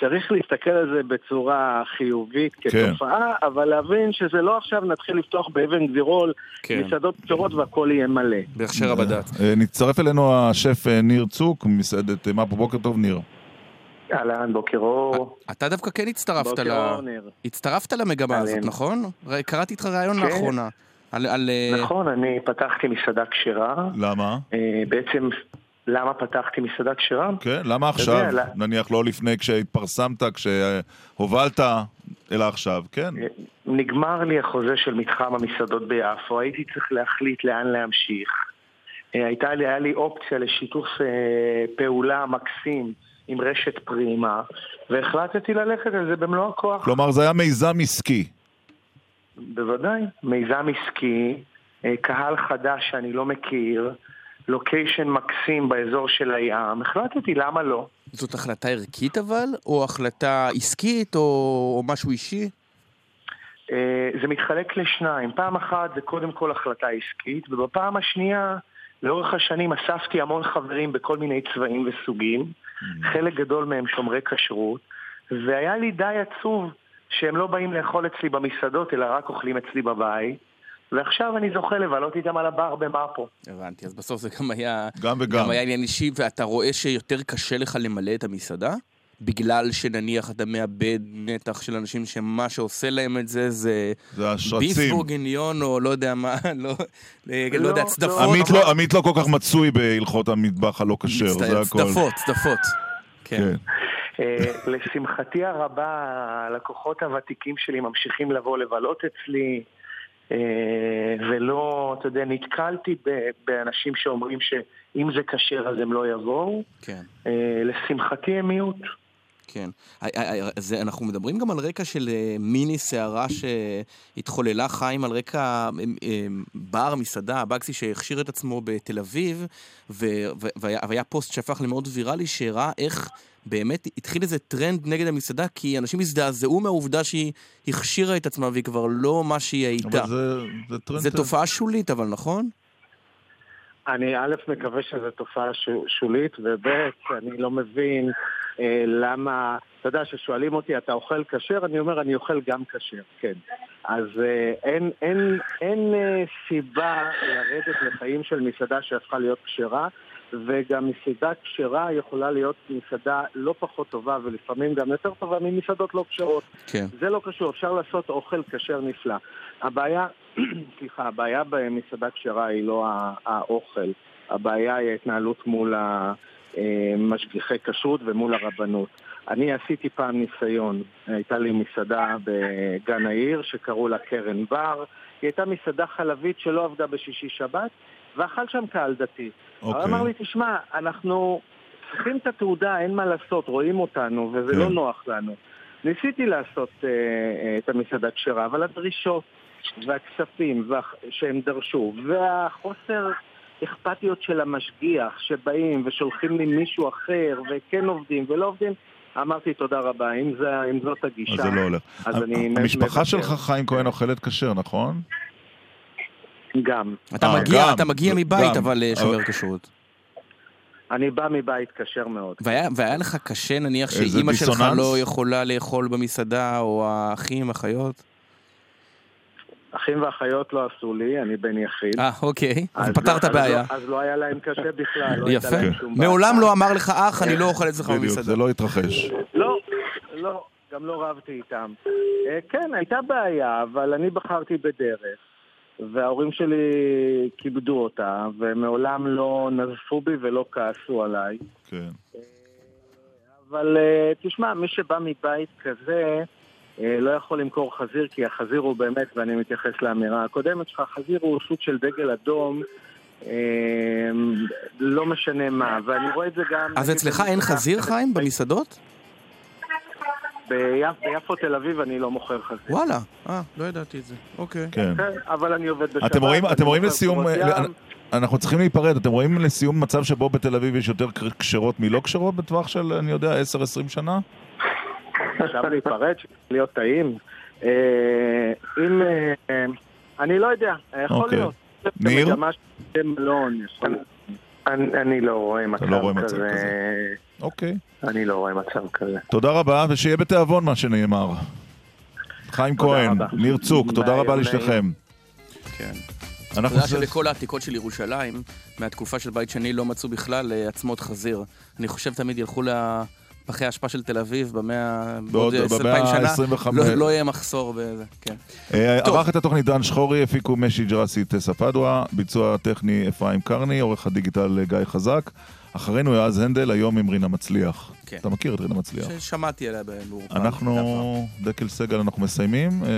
צריך להסתכל על זה בצורה חיובית כן. כתופעה, אבל להבין שזה לא עכשיו נתחיל לפתוח באבן גבירול, כן. מסעדות קצרות והכל יהיה מלא. בהכשר הבד"ץ. אה, נצטרף אלינו השף אה, ניר צוק, ממסעדת אה, מפו. בוקר טוב, ניר. אהלן, בוקר אור. אתה דווקא כן הצטרפת בוקר ל... אור, ניר. הצטרפת למגמה הזאת. נכון? קראתי איתך ראיון כן. לאחרונה. על... על נכון, אני פתחתי מסעדה כשרה. למה? בעצם, למה פתחתי מסעדה כשרה? כן, למה יודע, עכשיו? לה- נניח לא לפני כשהתפרסמת, כשהובלת, אלא עכשיו, כן. נגמר לי החוזה של מתחם המסעדות ביפו, הייתי צריך להחליט לאן להמשיך. אה, הייתה לי, היה לי אופציה לשיתוף אה, פעולה מקסים עם רשת פרימה, והחלטתי ללכת על זה במלוא הכוח. כלומר, זה היה מיזם עסקי. בוודאי, מיזם עסקי, אה, קהל חדש שאני לא מכיר, לוקיישן מקסים באזור של הים, החלטתי למה לא. זאת החלטה ערכית אבל? או החלטה עסקית? או, או משהו אישי? אה, זה מתחלק לשניים. פעם אחת זה קודם כל החלטה עסקית, ובפעם השנייה, לאורך השנים אספתי המון חברים בכל מיני צבעים וסוגים, חלק גדול מהם שומרי כשרות, והיה לי די עצוב שהם לא באים לאכול אצלי במסעדות, אלא רק אוכלים אצלי בבית. ועכשיו אני זוכה לבלות איתם על הבר במאפו. הבנתי, אז בסוף זה גם היה... גם וגם. גם היה עניין אישי, ואתה רואה שיותר קשה לך למלא את המסעדה? בגלל שנניח אתה מאבד נתח של אנשים שמה שעושה להם את זה זה... זה השרצים. ביף בורגניון או לא יודע מה, *laughs* לא, לא יודע, צדפות. עמית לא- עמית לא כל כך מצוי בהלכות המטבח הלא כשר, זה הכל. צדפות, צדפות. כן. אה, לשמחתי הרבה, הלקוחות הוותיקים שלי ממשיכים לבוא לבלות אצלי, ולא, אתה יודע, נתקלתי באנשים שאומרים שאם זה כשר אז הם לא יבואו. כן. אה, לשמחתי הם מיעוט. כן. הי- זה, אנחנו מדברים גם על רקע של אה, מיני סערה שהתחוללה, חיים, על רקע אה, אה, בר, מסעדה, בגסי שהכשיר את עצמו בתל אביב, והיה פוסט שהפך למאוד ויראלי, שהראה איך באמת התחיל איזה טרנד נגד המסעדה, כי אנשים הזדעזעו מהעובדה שהיא הכשירה את עצמה והיא כבר לא מה שהיא הייתה. אבל זה, זה טרנד... זה תופעה שולית, אבל נכון? אני א', מקווה שזו תופעה ש- שולית, וב', אני לא מבין אה, למה, אתה יודע, כששואלים אותי, אתה אוכל כשר? אני אומר, אני אוכל גם כשר, כן. אז אה, אין, אין, אין אה, סיבה לרדת לחיים של מסעדה שהפכה להיות כשרה, וגם מסעדה כשרה יכולה להיות מסעדה לא פחות טובה, ולפעמים גם יותר טובה ממסעדות לא כשרות. כן. זה לא קשור, אפשר לעשות אוכל כשר נפלא. הבעיה, *clears throat* סליחה, הבעיה במסעדה כשרה היא לא האוכל, הבעיה היא ההתנהלות מול המשגיחי כשרות ומול הרבנות. אני עשיתי פעם ניסיון, הייתה לי מסעדה בגן העיר שקראו לה קרן בר, היא הייתה מסעדה חלבית שלא עבדה בשישי שבת, ואכל שם קהל דתי. אוקיי. הוא אמר לי, תשמע, אנחנו צריכים את התעודה, אין מה לעשות, רואים אותנו, וזה כן. לא נוח לנו. ניסיתי לעשות אה, אה, את המסעדה כשרה, אבל הדרישות והכספים והח- שהם דרשו, והחוסר אכפתיות של המשגיח שבאים ושולחים לי מישהו אחר, וכן עובדים ולא עובדים, אמרתי תודה רבה, אם, זה, אם זאת הגישה. אז זה לא הולך. אז אני המשפחה מוותר. שלך, חיים כהן, אוכלת כשר, נכון? גם. אתה אה, מגיע, גם, אתה מגיע מבית, גם. אבל אה, שומר אבל- כשרות. אני בא מבית כשר מאוד. והיה, והיה לך קשה נניח שאימא שלך? לא יכולה לאכול במסעדה, או האחים, אחיות? אחים ואחיות לא עשו לי, אני בן יחיד. אה, אוקיי. אז אז פתרת לא- אז בעיה. לא- אז לא היה להם קשה בכלל, לא הייתה יפה. להם שום בעיה. מעולם לא אמר לך, אח, אני לא אוכל אצלך בדיוק, במסעדה. זה לא התרחש. לא, לא, גם לא רבתי איתם. אה, כן, הייתה בעיה, אבל אני בחרתי בדרך, וההורים שלי כיבדו אותה, ומעולם לא נזפו בי ולא כעסו עליי. כן. אבל אה, תשמע, מי שבא מבית כזה, אה, לא יכול למכור חזיר, כי החזיר הוא באמת, ואני מתייחס לאמירה הקודמת שלך, חזיר הוא סוג של דגל אדום, אה, לא משנה מה, ואני רואה את זה גם... אז אצלך אין חזיר, חיים, במסעדות? ביפ- ביפו תל אביב אני לא מוכר חזיר. וואלה. אה, לא ידעתי את זה. אוקיי. כן. כן, אבל אני עובד בשבת. אתם רואים, אתם רואים לסיום, אה. אנחנו צריכים להיפרד, אתם רואים לסיום מצב שבו בתל אביב יש יותר כשרות מלא כשרות בטווח של, אני יודע, 10-20 שנה? עכשיו להיפרד, להיות טעים. אה, אם... אה, אני לא יודע, יכול אוקיי. להיות. ניר? במגמה של מלון, יכול להיות. אני, אני לא רואה מצב לא רואה מצב כזה. כזה. אוקיי. אני לא רואה מצב כזה. תודה רבה, ושיהיה בתיאבון מה שנאמר. חיים כהן, רבה. ניר צוק, תודה רבה. לשניכם. כן. אנחנו... אתה יודע שבכל העתיקות של ירושלים, מהתקופה של בית שני, לא מצאו בכלל אה, עצמות חזיר. אני חושב תמיד ילכו לפחי האשפה של תל אביב במאה... בעוד- אלפיים שנה, ה-25. לא- לא יהיה מחסור בזה, כן. אה. ערך את התוכנית דן שחורי, הפיקו משי ג'רסי טסה פדווה, ביצוע טכני אפרים קרני, עורך הדיגיטל גיא חזק. אחרינו יועז הנדל, היום עם רינה מצליח. כן. אתה מכיר את רינה מצליח? ששמעתי עליה במאורפן. אנחנו, דקל סגל, אנחנו מסיימים. אה,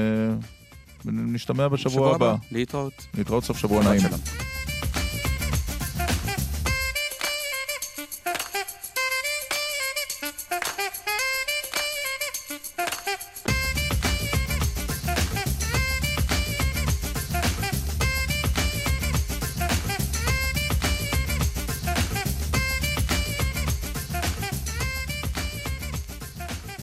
נשתמע בשבוע שבוע הבא. הבא, להתראות. להתראות סוף שבוע נעים.